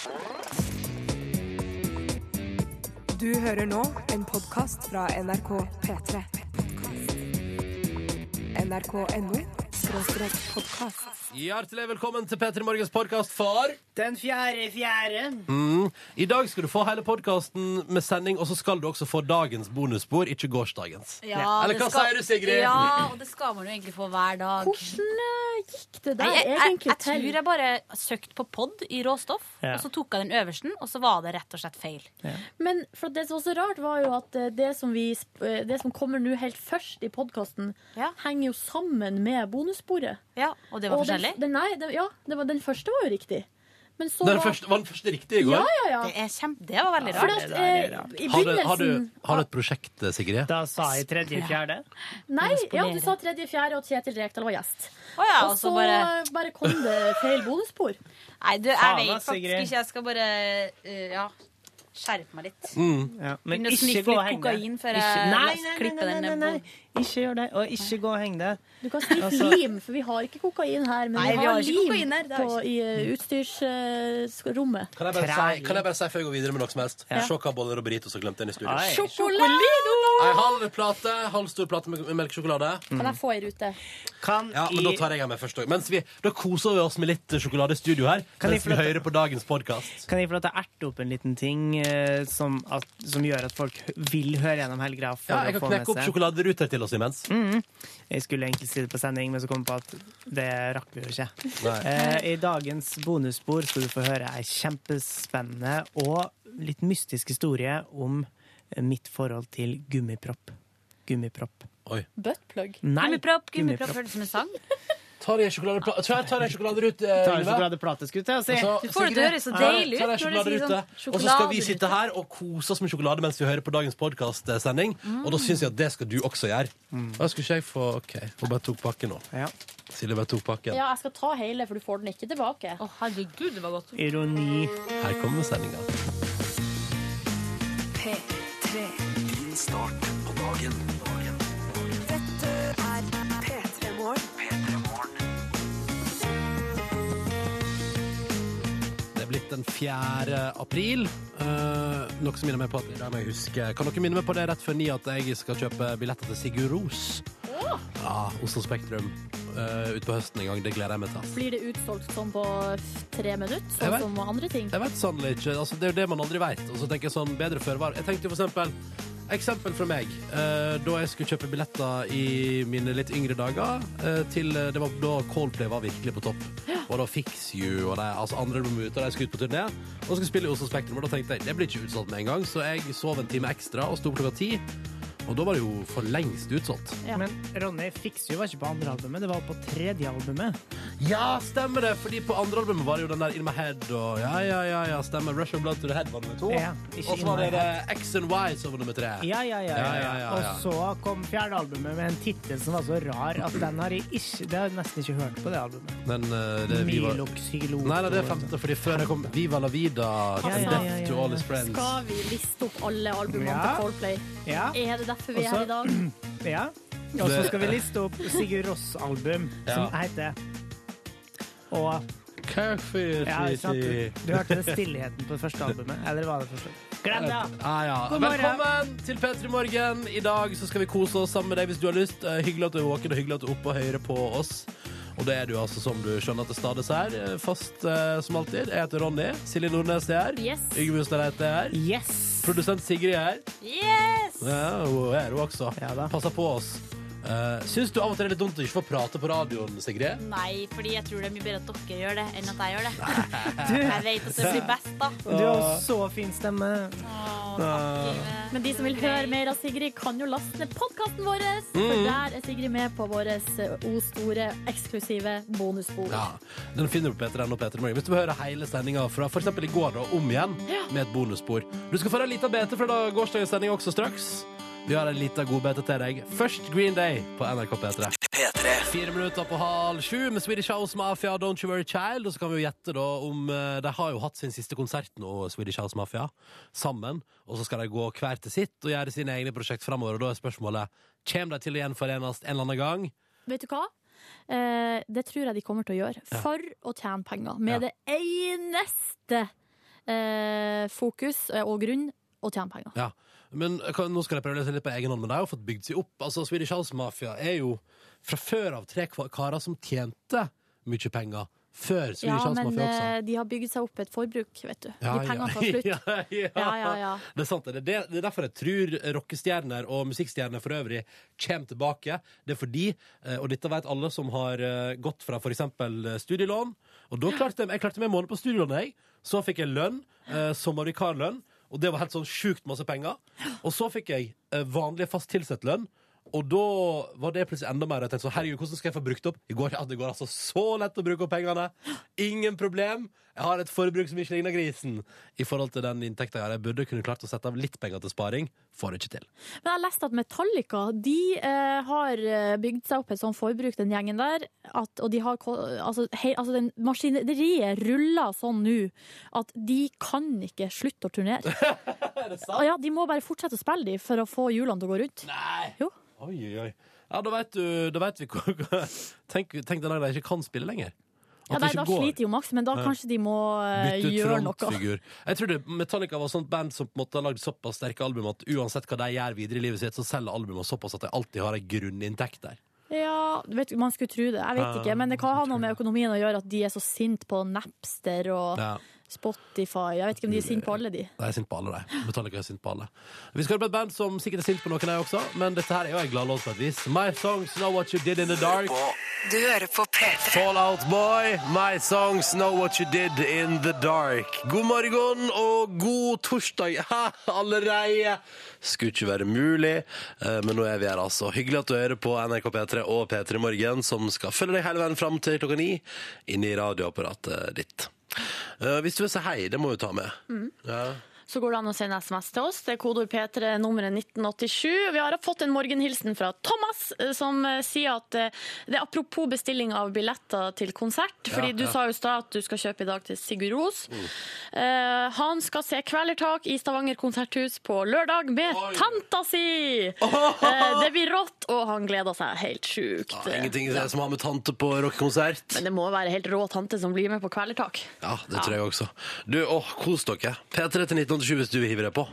Du hører nå en podkast fra NRK P3. NRK.no skråstrek podkast. Hjertelig velkommen til P3 Morgens podkast for Den fjerde fjerde. mm. I dag skal du få hele podkasten med sending, og så skal du også få dagens bonusspor, ikke gårsdagens. Ja, Eller hva skal- sier du, Sigrid? Ja, og det skal man jo egentlig få hver dag. Hvordan eh, gikk det der Jeg, jeg, jeg, jeg tror jeg bare søkte på pod i råstoff, Ja. og så tok jeg den øversten, og så var det rett og slett feil. Men for det som var så rart, var jo at eh, det som, vi, eh, det som kommer nå helt først i podkasten, Ja. henger jo sammen med bonussporet. Ja, Og det var Og forskjellig? Den, nei, det, ja, det var, den første var jo riktig. Men så Den var første, var den første riktig i går? Ja, ja, ja. Det, er kjempe, det var veldig rart. det er eh, rart. I Har du, har, du, har du et prosjekt, Sigrid? Da sa jeg tredje fjerde. Nei, ja, du sa tredje, fjerde, og Kjetil Rekdal var gjest. Oh, ja, Og så bare eh, bare kom det feil bonusspor. Nei, du, jeg vet faktisk Sigrid. ikke. Jeg skal bare uh, ja, skjerpe meg litt. Ja, men ikke gå og henge kokain før jeg Nei, nei, nei, nei, nei, nei. Ikke gjør det. Og ikke gå og heng deg. Du kan sniffe Altså- lim, for vi har ikke kokain her. Men Nei, vi vi har, har ikke lim her, på, i uh, utstyrsrommet. Kan jeg, bare si, kan jeg bare si før jeg går videre med noe som helst? Ja. Sjokkaboller og burritos har glemt den i studio. Sjokolado! Ei halv plate, halv stor plate med melkesjokolade. Mm. Kan jeg få ei rute? Kan Ja, men da tar jeg meg først. Mens vi, da koser vi oss med litt sjokolade i studio her. Kan Mens vi hører på dagens podkast. kan jeg få lov til å erte opp en liten ting uh, som, at, som gjør at folk vil høre gjennom? For Ja, jeg kan få med knekke opp sjokoladeruter til oss imens. Jeg skulle egentlig si det på sending, men så kom jeg på at det rakk vi jo ikke. Eh, I dagens bonusspor skal du få høre ei kjempespennende og litt mystisk historie om mitt forhold til gummipropp. Gummipropp. Oi. Buttplug. Nei, Gummipropp, gummipropp, føles som en sang. Tar jeg sjokoladeplate? Tar tar jeg sjokoladerute, Ta en Yngve? sjokoladeplate, skulle jeg til å si. Altså, Du får det til å høres så deilig ut når du sier sjokoladerute, sånn Og så skal vi sitte her og kose oss med sjokolade mens vi hører på dagens podkastsending. Og da syns jeg at det skal du også gjøre. Da skulle ikke jeg få OK, hun bare tok pakken nå. Ja. Silje bare tok pakken. Ja, jeg skal ta hele, for du får den ikke tilbake. Å, herregud, det var godt. Ironi. Her kommer sendinga. P3. Din start på dagen. Dette er P3 Morgen. Den 4. april. Uh, noe som minner meg på at det må jeg huske. Kan dere minne meg på det rett før ni at jeg skal kjøpe billetter til Sigurd Ros? Ja, Oslo Spektrum. Uh, Utpå høsten en gang. Det gleder jeg meg til. ass. Blir det utsolgt sånn på tre minutter, sånn som andre ting? Jeg vet sannelig ikke. Altså, det er jo det man aldri vet. Og så tenker jeg sånn, bedre før var. Jeg tenkte jo for eksempel Eksempel fra meg. eh, da jeg skulle kjøpe billetter i mine litt yngre dager eh, til Det var da Coldplay var virkelig på topp. Og da Fix You og de, altså andre ble ute, og de skulle ut på turné. Og skulle spille i Oslo Spektrum. Og da tenkte jeg det blir ikke utsolgt med en gang, så jeg sov en time ekstra og sto klokka ti. Og da var det jo for lengst utsolgt. Ja. Men Ronny, Fix var ikke på andre albumet, det var på tredje albumet. Ja, stemmer det! Fordi på andre albumet var det jo den der In My Head og Ja, ja, ja, ja stemmer. Rush of Blood to the Head var nummer to. Ja, og så var det X and Y som var nummer tre. Ja, ja, ja. ja, Ja, ja, ja, ja, ja. Og så kom fjerde albumet med en tittel som var så rar at den har jeg ikke Det har jeg nesten ikke hørt på det albumet. Men uh, det vi var Nei, nei, det er femte, fordi før jeg kom Viva la vida, Ja, ja, ja, Death ja, to all his friends. Skal vi liste opp alle albumene Ja. til Coldplay? Ja, Er det derfor vi er her i dag? ja. Og så skal vi liste opp Sigurd Ross-album, som Ja. heter Og Kaffe, ja, sant, du, du hørte det stillheten på det første albumet? Eller var det første? Glem det! Ah, ja. God morgen. Velkommen til P3 Morgen. I dag så skal vi kose oss sammen med deg hvis du har lyst. Eh, Hyggelig at du er våken, og hyggelig at du er oppe og hører på oss. Og det er du altså, som du skjønner til stades her. Fast eh, som alltid. Jeg heter Ronny. Silje Nordnes er her. Yes. Yngve Ustadreit er her. Yes! Produsent Sigrid er her. Yes! Ja, hun er hun også. Ja da. Passer på oss. Uh, Syns du av og til det er litt dumt å ikke få prate på radioen, Sigrid? Nei, fordi jeg tror det er mye bedre at dere gjør det, enn at jeg gjør det. Jeg vet at det blir best, da. Du har så fin stemme. Å, takk. Men de som vil høre mer av Sigrid, kan jo laste ned podkasten vår. Mm. For der er Sigrid med på vår O store eksklusive bonusbord. Ja, Den finner du på Peter N og P3 Morgen. Hvis du vil høre hele sendinga fra for eksempel i går da, om igjen, med et bonusbord. Du skal få en liten bete fra da gårsdagens sending også straks. Vi har en liten godbete til deg. Først Green Day på NRK P3. P3. Fire minutter på halv sju med Swedish House Mafia, Don't You Worry Child. Og så kan vi jo gjette da om eh, De har jo hatt sin siste konsert nå, Swedish House Mafia, sammen. Og så skal de gå hver til sitt og gjøre sine egne prosjekt framover. Og da er spørsmålet Kjem de til å gjenforenes en eller annen gang? Vet du hva? Eh, det tror jeg de kommer til å gjøre. For å tjene penger. Med Ja. det eneste eh, fokus og grunn å tjene penger. Ja. Men kan, nå skal jeg prøve å lese litt på egen hånd, men de har jo fått bygd seg opp. Altså, Swedish House Mafia er jo fra før av tre karer som tjente mye penger før Swedish Ja, House Mafia også. Ja, men de har bygd seg opp et forbruk, vet du. Ja, de pengene tar slutt. Ja, ja. Ja. Det er sant. Det er, det, det er derfor jeg tror rockestjerner og musikkstjerner for øvrig kommer tilbake. Det er fordi, eh, og dette vet alle som har eh, gått fra f.eks. studielån Og da klarte jeg, jeg klarte meg en måned på studielånet, jeg. Så fikk jeg lønn, eh, sommervikarlønn, og det var helt sånn sjukt masse penger. Og så fikk jeg eh, vanlig fast tilsett lønn. Og da var det plutselig enda mer. Jeg tenkte så, herregud, hvordan skal jeg få brukt opp? Går, ja, det går altså så lett å bruke opp pengene. Ingen problem. Jeg har et forbruk som ikke ligner grisen i forhold til den inntekta jeg har. Jeg burde kunne klart å sette av litt penger til sparing. Får det ikke til. Men jeg leste at Metallica de eh, har eh, bygd seg opp et sånt forbruk, den gjengen der. At, og de har, altså, hei, altså den maskineriet ruller sånn nå at de kan ikke slutte å turnere. Er det sant? Ja, de må bare fortsette å spille de for å få hjulene til å gå rundt. Nei! Jo. Oi, oi, oi. Ja, da vet, du, da veit vi hvor Tenk, tenk den dagen de ikke kan spille lenger. Ja, det nei, da går. sliter jo Max, men da kanskje de må eh, Bytte gjøre noe. Jeg tror det, Metallica var et sånt band som på en måte har lagd såpass sterke album at uansett hva de gjør videre i livet sitt, så selger albumene såpass at de alltid har en grunninntekt der. Ja, vet, man skulle tro det. Jeg vet ikke. Men det kan ha noe med økonomien å gjøre at de er så sint på Napster og Ja. Spotify. Jeg vet ikke om de er sint på alle, de. De er sint på alle, de. Metallica er sinte på alle. Vi skal høre på et band som sikkert er sint på noen, de også, men dette her er jo en glad låt på et vis. My songs know what you did in the dark. Du hører på P3. Fallout Boy, My Songs Know What You Did In The Dark. God morgen og god torsdag ha, allerede. Skulle ikke være mulig, eh, men nå er vi her altså. Hyggelig at du hører på NRK P3 og P3 Morgen, som skal følge deg hele veien fram til klokka ni inn i radioapparatet ditt. Eh, Hvis du vil si hei, det må du ta med. Ja. Så går det an å sende SMS til oss. Det er kodeord P3, nummeret 1987. Vi har fått en morgenhilsen fra Thomas, eh, som eh, sier at eh, det er apropos bestilling av billetter til konsert. Fordi Ja, du sa jo i stad at du skal kjøpe i dag til Sigurd Ros. Eh, han skal se Kvelertak i Stavanger konserthus på lørdag med Oi. tanta si! Eh, det blir rått, og han gleder seg helt sjukt. Ja, ingenting som har med tante på rockekonsert. Men det må være helt rå tante som blir med på Kvelertak. Ja, det tror jeg også. Du, åh, kos dere. P3 til 1987 hvis du hiver deg på.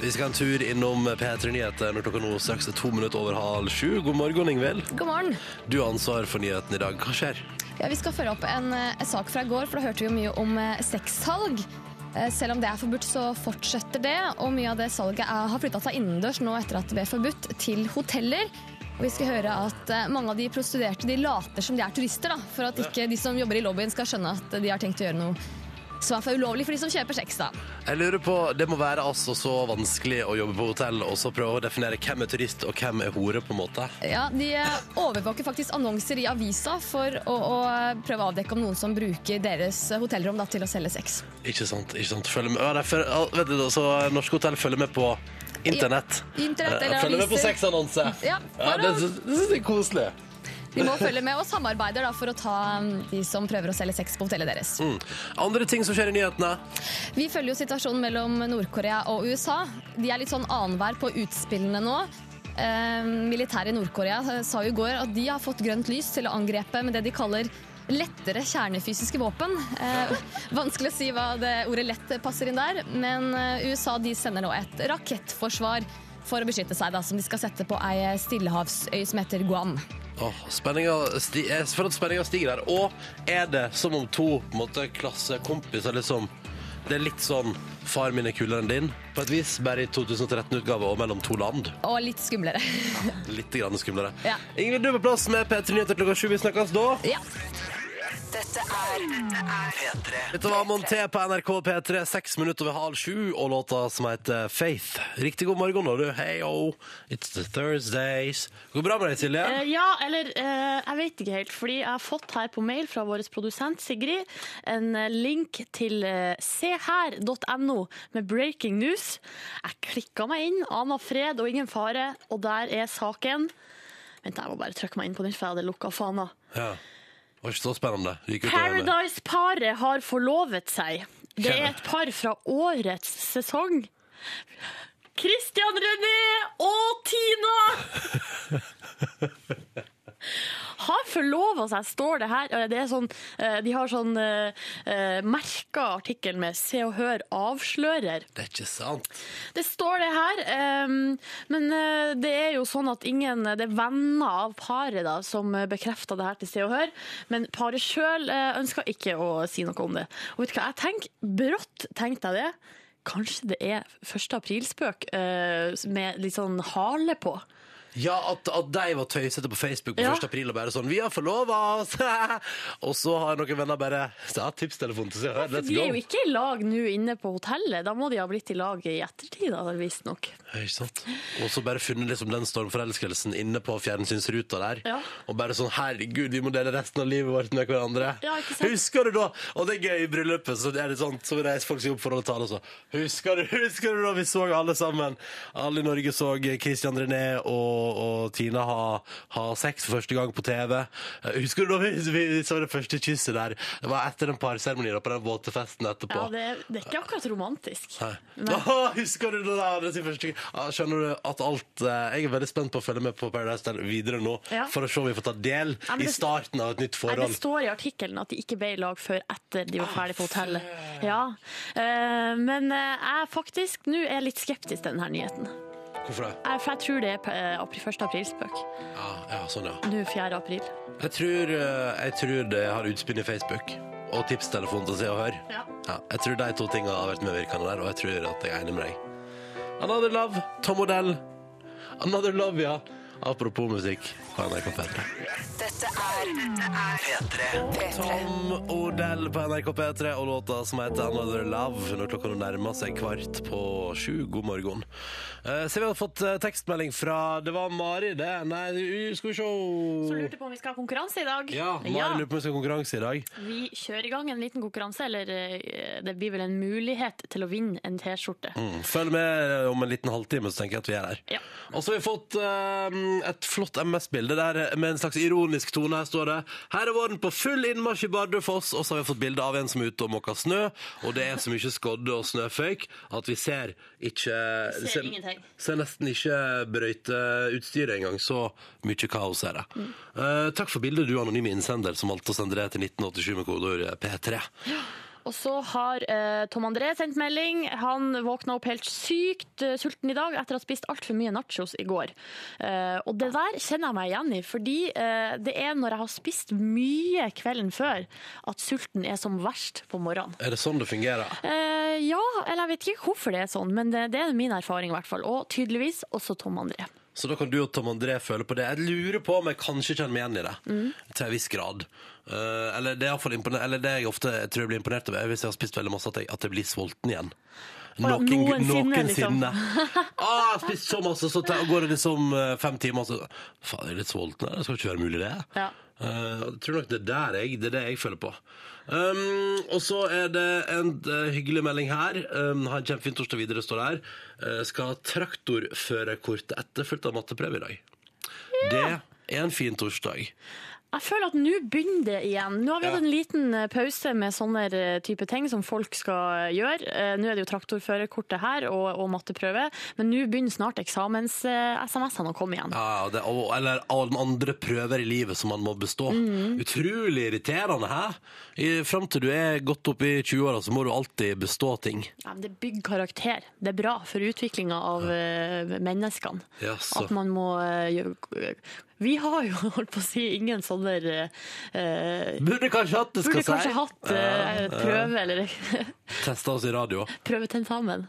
Vi skal en tur innom P3 Nyheter når klokka nå straks er to minutter over halv sju. God morgen, Ingvild. God morgen. Du har ansvar for nyheten i dag. Hva skjer? Ja, vi skal følge opp en, eh, en sak fra i går, for da hørte vi jo mye om eh, sexsalg. Eh, Selv om det er forbudt, så fortsetter det. Og mye av det salget er, har flytta seg innendørs nå etter at det ble forbudt, til hoteller. Og vi skal høre at eh, mange av de prostituerte de later som de er turister, da, for at ikke de som jobber i lobbyen skal skjønne at de har tenkt å gjøre noe som er for ulovlig for de som kjøper sex. da. Jeg lurer på, Det må være altså så vanskelig å jobbe på hotell og så prøve å definere hvem er turist og hvem er hore, på en måte. Ja, De eh, overvåker faktisk annonser i avisa for å, å prøve å avdekke om noen som bruker deres hotellrom da, til å selge sex. Ikke sant? ikke sant? Følg med. Ja, det er for, vet du, så Norske hotell følger med på internett. Internett eller aviser. følger med på sexannonse. Ja, Ja, det, det synes jeg er koselig. De må følge med og samarbeider da, for å ta um, de som prøver å selge sex på hotellet deres. Mm. Andre ting som skjer i nyhetene. Vi følger jo situasjonen mellom Nord-Korea og USA. De er litt sånn annenhver på utspillene nå. Eh, Militæret i Nord-Korea sa jo i går at de har fått grønt lys til å angrepe med det de kaller lettere kjernefysiske våpen. Eh, vanskelig å si hva det ordet lett passer inn der, men eh, USA de sender nå et rakettforsvar for å beskytte seg, da, som de skal sette på ei stillehavsøy som heter Guam. Åh, spenninga sti jeg føler at spenninga stiger der. Og er det som om to på en måte, klassekompiser liksom Det er litt sånn 'far min er kulere enn din', på et vis, bare i 2013-utgave og mellom to land. Og litt skumlere. Litt grann skumlere. Ja. Ingrid, du er på plass med P3 Nyheter klokka sju. Vi snakkes da. ja. Dette er dette er P3. Dette var Monté på NRK P3, seks minutter over halv sju, og låta som heter Faith. Riktig god morgen, da, du. Hei, oh, it's the Thursdays. Går det bra med deg, Silje? Eh, ja, eller eh, jeg vet ikke helt, fordi jeg har fått her på mail fra vår produsent Sigrid en eh, link til uh, seher.no med breaking news. Jeg klikka meg inn, ana fred og ingen fare, og der er saken. Vent, jeg må bare trykke meg inn på den, for jeg hadde lukka fana. Ja. Det var ikke så spennende. Paradise-paret har forlovet seg. Det er et par fra årets sesong. Christian René og Tina har forlova seg, står det her. Det sånn, eh, de har sånn eh, eh, merka artikkel med 'Se og Hør avslører'. Det er ikke sant. Det står det her, Um, men uh, det er jo sånn at ingen Det er venner av paret da, som bekrefter det her til Se og Hør, men paret sjøl ønsker ikke å si noe om det. Og vet du hva, jeg tenker, brått tenkte jeg det. Kanskje det er 1. aprilspøk uh, med litt sånn hale på. Ja, at, at de var tøysete på Facebook på Ja. 1. april og bare sånn 'Vi har forlova oss!' og så har noen venner bare Ja, tipstelefon til seg For let's de er jo ikke i lag nå inne på hotellet. Da må de ha blitt i lag i ettertid, da, visstnok. Ja, Ikke sant? Og så bare funnet liksom den stormforelskelsen inne på fjernsynsruta der. Ja. Og bare sånn 'Herregud, vi må dele resten av livet vårt med hverandre'. Ja, ikke sant? Husker du da? Og det er gøy i bryllupet, så det er litt sånn, så reiser folk seg opp for å tale og så Husker du, husker du da vi så alle sammen? Alle i Norge så Christian René og, og Tina ha, har sex for første gang på TV. Eh, Husker du da vi, vi så det første kysset der? Det var etter en parseremoni på den våte festen etterpå. Ja, det, det er ikke akkurat romantisk. Nei. Nei. Åh, husker du da? Det sin første ah, skjønner du at alt eh, Jeg er veldig spent på å følge med på Paradise Hotel videre nå, Ja. for å se om vi får ta del Ja, det, i starten av et nytt Nei, forhold. det står i artikkelen at de ikke ble i lag før etter de var ferdig på hotellet. Ja. Uh, men eh, jeg faktisk nå er litt skeptisk til denne nyheten. Hvorfor det? Jeg, for jeg tror det er eh, apri- 1. aprilspøk. Ja, ja, sånn, ja. Nå 4. april. Jeg tror, eh, jeg tror det har utspill i Facebook. Og tipstelefonen til Se og Hør. Ja. Ja, jeg tror de to tingene har vært medvirkende der, og jeg tror at jeg er enig med deg. Another Love, Tom Odell. Another Love, ja. Apropos musikk på NRK P3. Dette er P3. Tom Odell på NRK P3 og låta som heter Another Love når klokka nærmer seg kvart på sju. God morgen. Uh, så vi har fått eh, tekstmelding fra Det var Mari, det. Nei, skal vi Så se lurte på om vi skal ha konkurranse i dag. Ja, Mari Ja. lurer på om vi skal ha konkurranse i dag. Vi kjører i gang en liten konkurranse, eller eh, det blir vel en mulighet til å vinne en T-skjorte. Mm. Følg med eh, om en liten halvtime, så tenker jeg at vi er her. Ja. Og så har vi fått eh, et flott MS-bilde der med en slags ironisk tone. Her står det Her er våren på full innmarsj i Bardufoss, og så har vi fått bilde av en som er ute og måker snø, og det er så mye skodde og snøføyk at vi ser ikke Ser ingenting. Ser nesten ikke brøyteutstyret engang. Så mye kaos er det. Mm. Uh, takk for bildet, du anonyme innsender som valgte å sende det til 1987 med kodeord P3. Og så har eh, Tom André sendt melding. Han våkna opp helt sykt eh, sulten i dag etter å ha spist altfor mye nachos i går. Eh, og det der kjenner jeg meg igjen i, fordi eh, det er når jeg har spist mye kvelden før at sulten er som verst på morgenen. Er det sånn det fungerer? Eh, ja, eller jeg vet ikke hvorfor det er sånn, men det, det er min erfaring i hvert fall. Og tydeligvis også Tom André. Så da kan du og Tom André føle på det. Jeg lurer på om jeg kanskje kjenner meg igjen i det. Mm. Til en viss grad. Eh, eller, det er i hvert fall imponer- eller det jeg ofte jeg tror jeg blir imponert over, er hvis jeg har spist veldig masse, at jeg, at jeg blir sulten igjen. Noen, noensinne, liksom. ah, jeg har spist så masse, så går det liksom eh, fem timer, så Faen, jeg er litt sulten. Det skal ikke være mulig, det. Ja. Uh, jeg tror nok det er der jeg, det er det jeg føler på. Um, og så er det en uh, hyggelig melding her. Um, ha en kjempefin torsdag videre, står det her. Uh, skal ha traktorførerkortet etterfulgt av matteprøve i dag. Det er en fin torsdag. Jeg føler at nå begynner det igjen. Nå har vi hatt en liten eh, pause med sånne eh, type ting som folk skal gjøre. Eh, Nå er det jo traktorførerkortet her og, og matteprøve, men nå begynner snart eksamens-SMS-ene å komme igjen. Ja, det, og, eller andre prøver i livet som man må bestå. Utrolig irriterende, hæ? I, fram til du er godt opp i 20-åra, så må du alltid bestå ting. Ja, men det bygger karakter. Det er bra for utviklinga av ja. menneskene. Ja, At man må gjøre Vi har jo, holdt på å si, ingen sånne eh, Burde kanskje hatt det, skal Burde kanskje si. hatt eh, prøve, eller Testa oss i radio. prøvetentamen.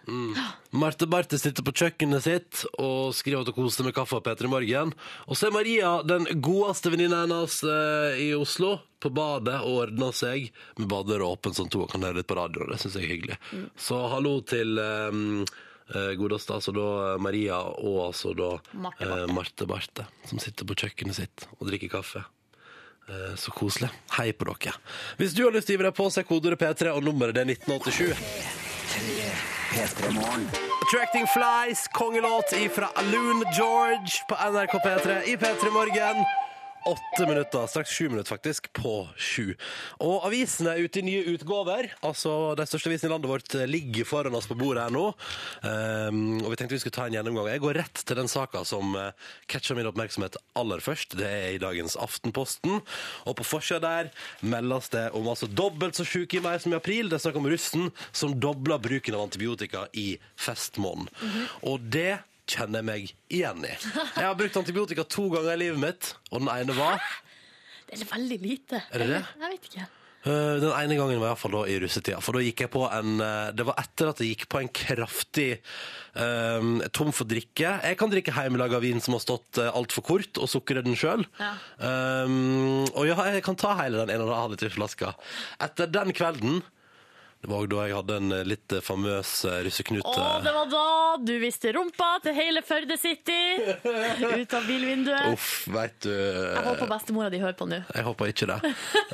Marte Barthe sitter på kjøkkenet sitt og skriver at hun koser med kaffe og Peter i morgen. Og så er Maria den godeste venninna hennes eh, i Oslo på badet og ordner seg med badedøra åpen, sånn at hun kan høre litt på radio. Det syns jeg er hyggelig. Så hallo til um, godeste altså da Maria og altså da Marte eh, Barthe. Marte Barthe, som sitter på kjøkkenet sitt og drikker kaffe. Eh, Så koselig. Hei på dere. Hvis du har lyst til å gi deg på, så er kodeordet P3, og nummeret det er 1987. Attracting Flies, kongelåt ifra Aloon George på NRK P3 i P3 Morgen. Åtte minutter, straks sju minutter faktisk, på sju. Og avisene er ute i nye utgaver. Altså, De største avisene i landet vårt ligger foran oss på bordet her nå. Um, og vi tenkte vi skulle ta en gjennomgang. Jeg går rett til den saka som uh, catcher min oppmerksomhet aller først. Det er i dagens Aftenposten. Og på forsida der meldes det om altså dobbelt så sjuke i mai som i april. Det er snakk om russen som dobler bruken av antibiotika i festmåneden. Og det kjenner jeg meg igjen i. Jeg har brukt antibiotika to ganger i livet mitt, og den ene var Det er veldig lite. Er det det? Jeg vet ikke. Øh, Den ene gangen var iallfall da i russetida. For da gikk jeg på en øh, Det var etter at jeg gikk på en kraftig um, tom for drikke. Jeg kan drikke hjemmelaga vin som har stått altfor kort, og sukre den sjøl. Ja. og ja, jeg kan ta hele den ene og en halve flaska. Etter den kvelden Det var òg da jeg hadde en eh, litt eh, famøs uh, russeknute. Å, det var da du viste rumpa til hele Førde City! Ut av bilvinduet. Uff, veit du Jeg håper bestemora di hører på nå. Jeg håper ikke det.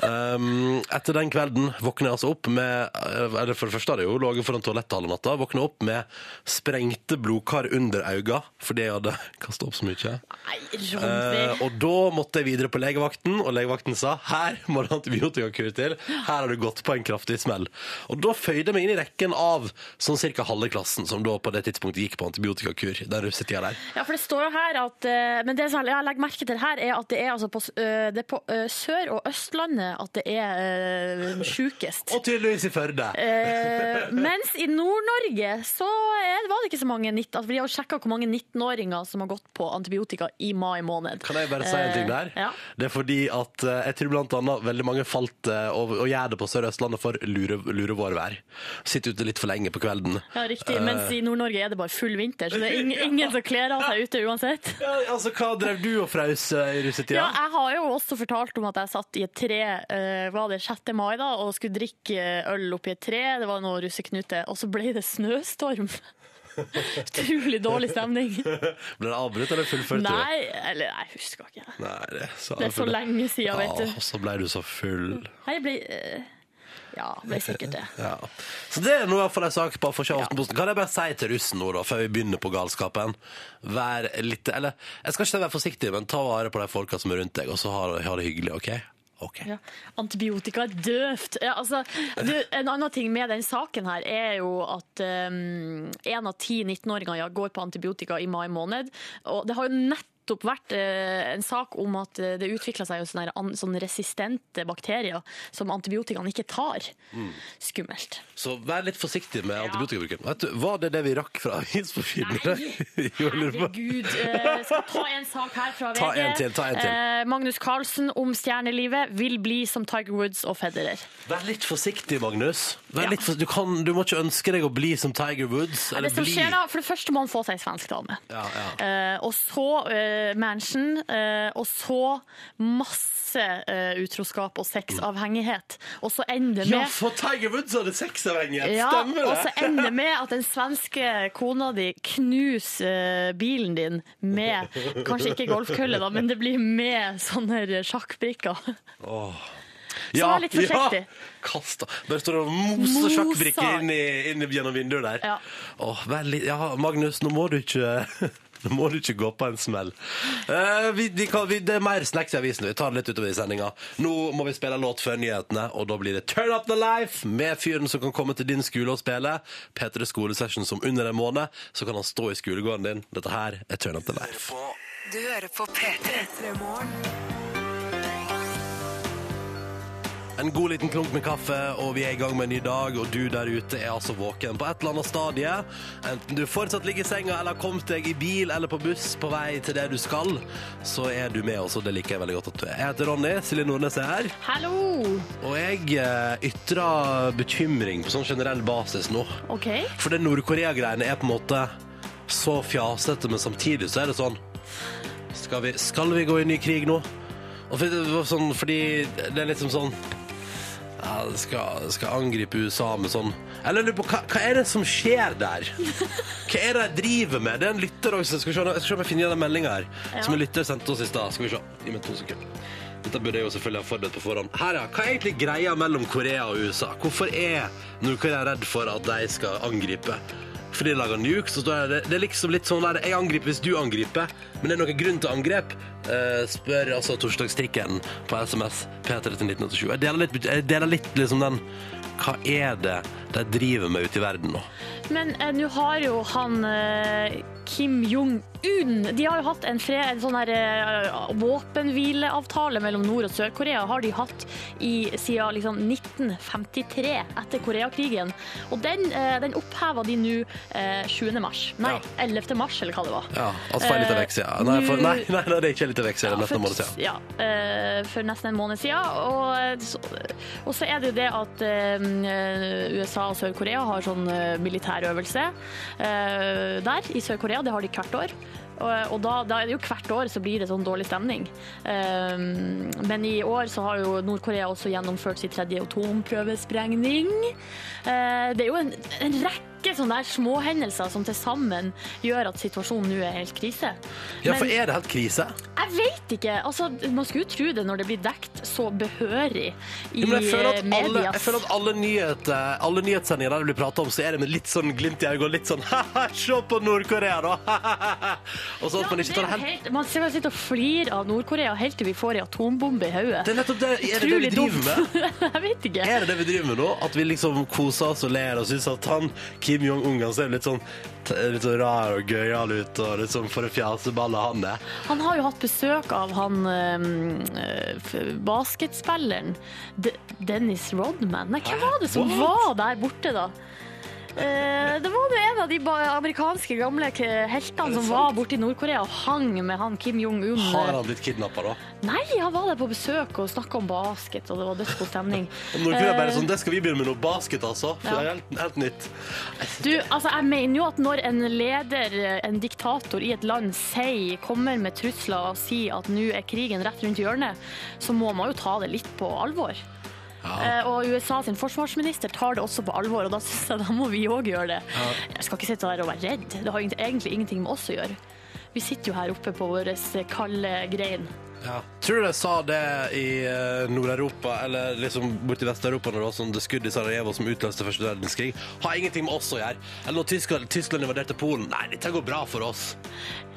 Um, etter den kvelden våkner jeg altså opp med Eller for det første hadde jeg jo ligget foran toalettet halve natta. Våkner opp med sprengte blodkar under øynene fordi jeg hadde kasta opp så mye. Nei. Eh, og da måtte jeg videre på legevakten, og legevakten sa her må du ha antibiotikakur til. Her har du gått på en kraftig smell. Og da føyde jeg meg inn i rekken av sånn cirka halve klassen som da på det tidspunktet gikk på antibiotikakur. Den russetida der. Ja, for det står jo her at eh, Men det som jeg legger merke til her, er at det er, altså på, eh, det er på eh, Sør- og Østlandet at det er sjukest. Og tydeligvis i Førde. Mens i Nord-Norge så er, var det ikke så mange 19, altså, De har sjekka hvor mange 19-åringer som har gått på antibiotika i mai måned. Kan jeg bare si en ting der? Ja. Det er fordi at jeg tror blant annet veldig mange falt og, og gjør det på Sør-Østlandet for lure, lurevårvær. Sitter ute litt for lenge på kvelden. Ja, riktig. Eh, Mens i Nord-Norge er det bare full vinter, så det er ingen, ingen som kler av seg ute uansett. ja, altså, Hva drev du og fraus eh, i russetida? Ja, jeg har jo også fortalt om at jeg satt i et tre eh, var det 6. mai da, og skulle drikke øl oppi et tre. Det var noe russeknute. Og så ble det snøstorm. Utrolig dårlig stemning. Ble det avbrutt eller fullført? Nei, eller jeg husker ikke. Nei, det, så, Det er så lenge siden, vet Ja, du. og så ble du så full. Nei, Jeg ble eh, Ja, ble sikkert det. Ja. Så det er nå i hvert fall en sak på av Aftenposten. Kan jeg bare si til russen nå, da, før vi begynner på galskapen Vær litt Eller jeg skal ikke være forsiktig, men ta vare på de folka som er rundt deg, og så ha, ha det hyggelig, OK? Okay. Ja. Antibiotika er døvt. Ja, altså, du, en annen ting med den saken her er jo at én av ti 19-åringer ja, går på antibiotika i mai måned. Og det har jo nettopp vært eh, en sak om at eh, det utvikla seg jo sånne, sånne resistente bakterier som antibiotikaene ikke tar. Skummelt. Så vær litt forsiktig med antibiotikabruken. Vet du, Var det det vi rakk fra lurer på. Herregud. Eh, skal ta en sak her fra VG. Ta en til, ta en til. Magnus Carlsen om stjernelivet vil bli som Tiger Woods og Federer. Vær litt forsiktig, Magnus. Vær Ja. litt for, du, kan, du må ikke ønske deg å bli som Tiger Woods. Eller det som bli skjer da, For det første må han få seg en svensk dame. Ja, ja. Eh, og så mansion, eh, og så masse eh, utroskap og sexavhengighet. Og så ender det Ja, for Tiger Woods hadde sexavhengighet! ja, Stemmer og så ender det med at den svenske kona di knuser eh, bilen din med Kanskje ikke golfkølle, da, men det blir med sånne sjakkbrikker. Så vær litt forsiktig. Ja, kast da. Bare står og moser sjakkbrikker inn, inn gjennom vinduet der. Ja. Åh, litt, ja, Magnus, nå må du ikke Nå må du ikke gå på en smell. Eh, vi, vi kan, vi, det er mer snacks i avisen. Vi tar det litt utover i sendinga. Nå må vi spille låt før nyhetene, og da blir det Turn Up The Life med fyren som kan komme til din skole og spille. P3 Skolesession som under en måned, så kan han stå i skolegården din. Dette her er Turn Up The Life. På Du hører på P3. En god liten klunk med kaffe, og vi er i gang med en ny dag. Og du der ute er altså våken på et eller annet stadie. Enten du fortsatt ligger i senga eller har kommet deg i bil eller på buss på vei til det du skal, så er du med oss, og det liker jeg veldig godt at du er. Jeg heter Ronny, Silje Nordnes er her. Hallo! Og jeg eh, ytrer bekymring på sånn generell basis nå. OK. For det Nord-Korea-greiene er på en måte så fjasete, men samtidig så er det sånn Skal vi, skal vi gå i ny krig nå? Og for, det var sånn, fordi det er liksom sånn ja, det skal, skal angripe USA med sånn Eller lurer på, hva, hva er det som skjer der? Hva er det de driver med? Det er en lytter også. Skal vi se, jeg skal se om jeg finner igjen den meldinga her. Som en lytter sendte oss i stad. Skal vi se. Gi meg to sekunder. Dette burde jeg jo selvfølgelig ha forberedt på forhånd. Her, ja. Hva er egentlig greia mellom Korea og USA? Hvorfor er Nord-Korea redd for at de skal angripe? Fordi de lager nuke, så står det, det er liksom litt sånn der Jeg angriper hvis du angriper. Men det er noen grunn til angrep? Eh, spør altså torsdagstrikken på SMS P3 til 1987. Jeg deler litt, jeg deler litt liksom den Hva er det de driver med ute i verden nå? Men eh, nå har jo han eh, Kim Jong-un De har jo hatt en, fred, en sånn her eh, våpenhvileavtale mellom Nord- og Sør-Korea. Har de hatt i, siden liksom 1953, etter Koreakrigen. Og den, eh, den oppheva de nå eh, 20. mars. Nei, Ja. 11. mars, eller hva det var. Ja, altså for en liten vekst, ja. Nei, for, nei, nei, nei, det er ikke en liten vekst. Det er nesten en måned siden. Ja, eh, for nesten en måned siden. Og så, og så er det jo det at eh, USA og Sør-Korea har sånn eh, militærøvelse eh, der i Sør-Korea. Det har de hvert år. Og, og da, da er det jo hvert år så blir det sånn dårlig stemning. Um, men i år så har jo Nord-Korea også gjennomført sin tredje atomprøvesprengning. Uh, det er jo en, en rekke sånne der småhendelser som til sammen gjør at situasjonen nå er helt krise. Ja, for Men- er det helt krise? jeg vet ikke. Altså, man skulle jo tro det når det blir dekt så behørig i Ja, men jeg føler at alle, medias. jeg føler at alle, nyheter, alle nyhetssendinger der det blir pratet om, så er det med litt sånn glimt i øyet og litt sånn «Haha, Se på Nord-Korea, da! og sånn at man ikke tar det helt helt, man ser sitte og flir av Nord-Korea helt til vi får ei atombombe i hodet. Det er nettopp det. Er det det vi driver med? jeg vet ikke. Er det det vi driver med nå? At vi liksom koser oss og ler og syns at han Kim Jong-un han ser litt sånn, litt sånn rar og gøyal ut, og litt sånn for en fjaseballe han er. Han har jo hatt besøk av han øh, basketspilleren De Dennis Rodman. Nei, hvem var det som var der borte, da? Eh, det var jo en av de amerikanske gamle heltene som var borte i Nord-Korea og hang med han Kim Jong-un. Har han blitt kidnappa, da? Nei, han var der på besøk og snakka om basket, og det var dødsgod stemning. Nord-Korea bare Eh, sånn Det skal vi begynne med noe basket, altså. For Ja. det er helt, helt nytt. Du, altså jeg mener jo at når en leder, en diktator i et land, sier, kommer med trusler og sier at nå er krigen rett rundt hjørnet, så må man jo ta det litt på alvor. Eh, og USA sin forsvarsminister tar det også på alvor, og da syns jeg da må vi òg gjøre det. Jeg skal ikke sitte der og være redd. Det har egentlig ingenting med oss å gjøre. Vi sitter jo her oppe på vår kalde grein. Ja. Tror du de sa det i eh, Nord-Europa, eller liksom borti Vest-Europa, når det var sånn det skudd i Sarajevo som utløste første verdenskrig? Har ingenting med oss å gjøre. Eller når Tyskland, Tyskland invaderte Polen. Nei, dette går bra for oss.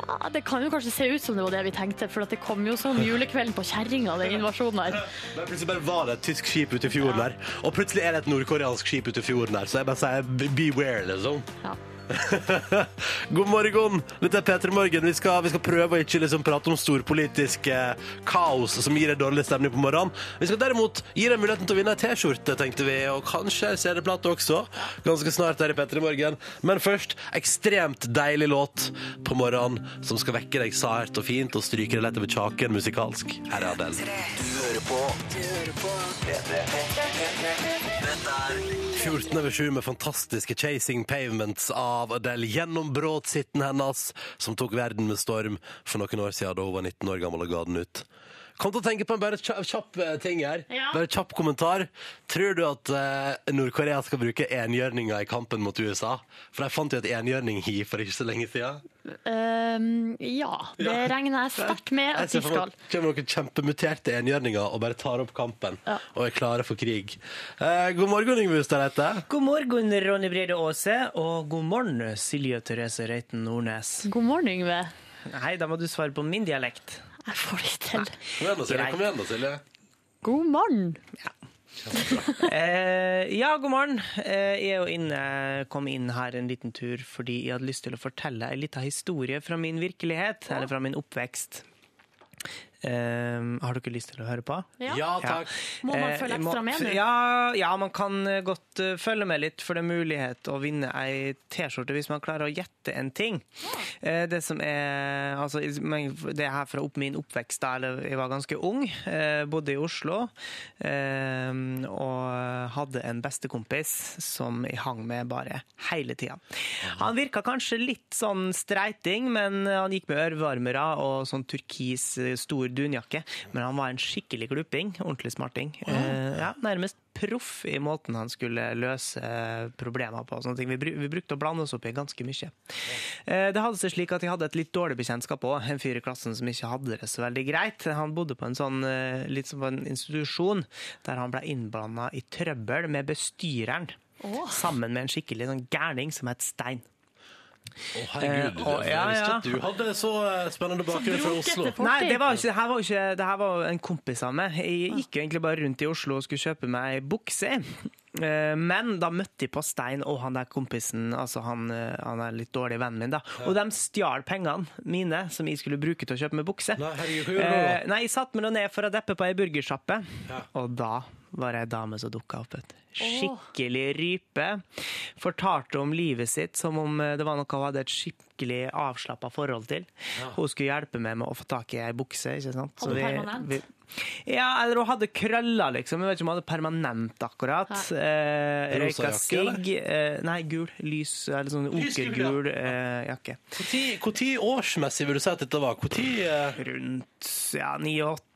Ja, Det kan jo kanskje se ut som det var det vi tenkte, for at det kom jo som julekvelden på kjerringa, den invasjonen her. Men plutselig bare var det et tysk skip ute i fjorden der. Og plutselig er det et nordkoreansk skip ute i fjorden der. Så jeg bare sier beware, liksom. Ja. God morgen! Dette er P3 Morgen. Vi skal, vi skal prøve å ikke liksom prate om storpolitisk eh, kaos som gir deg dårlig stemning på morgenen. Vi skal derimot gi deg muligheten til å vinne ei T-skjorte, tenkte vi, og kanskje ei CD-plate også. Ganske snart her i P3 Morgen. Men først, ekstremt deilig låt på morgenen som skal vekke deg sært og fint og stryke deg lett over kjaken musikalsk. Her er Adele. Du hører på P3. Dette er 14 over 7 med fantastiske Chasing Pavements av Adele. Gjennombråtsitten hennes som tok verden med storm for noen år siden da hun var 19 år gammel og ga den ut. Kom til å tenke på en bare kjapp, kjapp eh, ting her. Ja. Bare kjapp kommentar. Tror du at eh, Nord-Korea skal bruke enhjørninger i kampen mot USA? For jeg fant jo et enhjørning-hi for ikke så lenge siden. Um, ja, det Ja. regner jeg sterkt med at de skal. det kommer noen kjempemuterte enhjørninger og bare tar opp kampen Ja. og er klare for krig. Eh, god morgen, Yngve Hustad Reite. God morgen, Ronny Brede Aase, og god morgen, Silje Therese Reiten Nordnes. God morgen, Yngve. Nei, da må du svare på min dialekt. Jeg får det ikke til. Kom igjen da, Silje. Kom igjen da, Silje. God morgen. Eh, ja, god morgen. Eh, jeg er jo inne, kom inn her en liten tur fordi jeg hadde lyst til å fortelle en liten historie fra min virkelighet, eller fra min oppvekst. Eh, har dere lyst til å høre på? Ja. Ja, takk. Må man Eh, følge ekstra med nå? Ja, ja, man kan eh, godt eh, følge med litt, for det er mulighet å vinne ei T-skjorte hvis man klarer å gjette en ting. Eh, Det som er altså, Det er her fra opp min oppvekst, da eller jeg var ganske ung. eh, Bodde i Oslo. eh, Og hadde en bestekompis som jeg hang med bare hele tida. Han virka kanskje litt sånn streiting, men han gikk med ørevarmere og sånn turkis stor dunjakke. Men han var en skikkelig klupping. Ordentlig smarting. Eh, ja, nærmest proff i måten han skulle løse problemer på. og Sånne ting. Vi, bru- vi brukte å blande oss opp i ganske mye. Eh, det hadde seg slik at jeg hadde et litt dårlig bekjentskap òg. En fyr i klassen som ikke hadde det så veldig greit. Han bodde på en sånn eh, litt som på en institusjon der han ble innblanda i trøbbel med bestyreren. Sammen med en skikkelig sånn gærning som het Stein. Å, herregud. Eh, å, ja, jeg visste at du hadde så eh, spennende bakgrunn fra Oslo. Nei, det, var ikke, det, her var ikke, det her var en kompis av meg. Jeg gikk jo egentlig bare rundt i Oslo og skulle kjøpe meg ei bukse. Eh, Men da møtte jeg på Stein og han der kompisen, altså han, eh, han er litt dårlig vennen min, da. Og de stjal pengene mine som jeg skulle bruke til å kjøpe meg bukse. Nei, herregud, hva gjorde du da? Eh, Nei, jeg satte meg nå ned for å deppe på ei burgersjappe, Ja. og da var det ei dame som dukka opp. Et. Skikkelig rype. Fortalte om livet sitt som om eh, det var noe hun hadde et skikkelig avslappa forhold til. Hun skulle hjelpe meg med å få tak i ei bukse. ikke sant? Så Hadde vi- permanent? vi- Ja, eller hun hadde krøller, liksom. Jeg vet ikke om hun hadde permanent, akkurat. Eh, røyka sigg. Eh, nei, gul. Lys, eller sånn okergul eh, jakke. Når årsmessig vil du si at dette var? Hvor tid, eh, Rundt ja,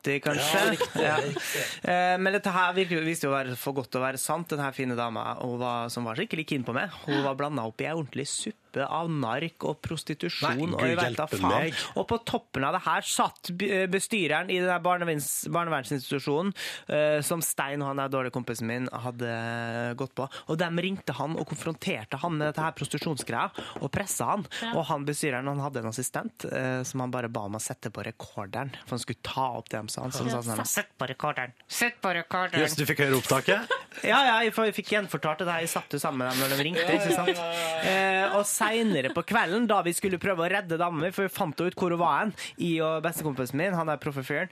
89, kanskje. Ja, riktig, Ja. riktig. Eh, Men dette her virker, viste jo å være for godt til å være sant. Denne fine dama hun var, som var skikkelig keen på meg, hun var blanda opp i ei ordentlig suppe av nark og prostitusjon. Nei, og jeg vet da faen. meg. Og på toppen av det her satt bestyreren i denne barnevernsinstitusjonen eh, som Stein og han er dårlig kompisen min hadde gått på. Og de ringte han og konfronterte han med dette her prostitusjonsgreia og pressa han. Og han bestyreren han hadde en assistent eh, som han bare ba om å sette på rekorderen. For han skulle ta opp det de sa. Så han sa sånn Sett på rekorderen! Sett på rekorderen! Jøss, du fikk høre opptaket? Ja, ja, jeg fikk gjenfortalt det her. Jeg satt jo sammen med dem når de ringte. ikke sant? Eh, og seinere på kvelden, da vi skulle prøve å redde damer, for vi fant ut hvor hun var hen, i og bestekompisen min, han der proffe fyren,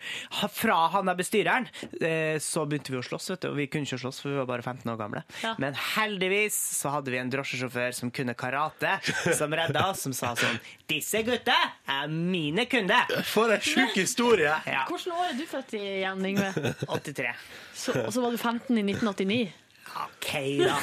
fra han der bestyreren, eh, så begynte vi å slåss, vet du. Og vi kunne ikke slåss, for vi var bare 15 år gamle. Ja. Men heldigvis så hadde vi en drosjesjåfør som kunne karate, som redda oss, som sa sånn Disse gutta er mine kunder! For en sjuk historie! Ja, Hvilket år er du født i igjen, Yngve? 83. Så, og så var du 15 i 1989. OK, da.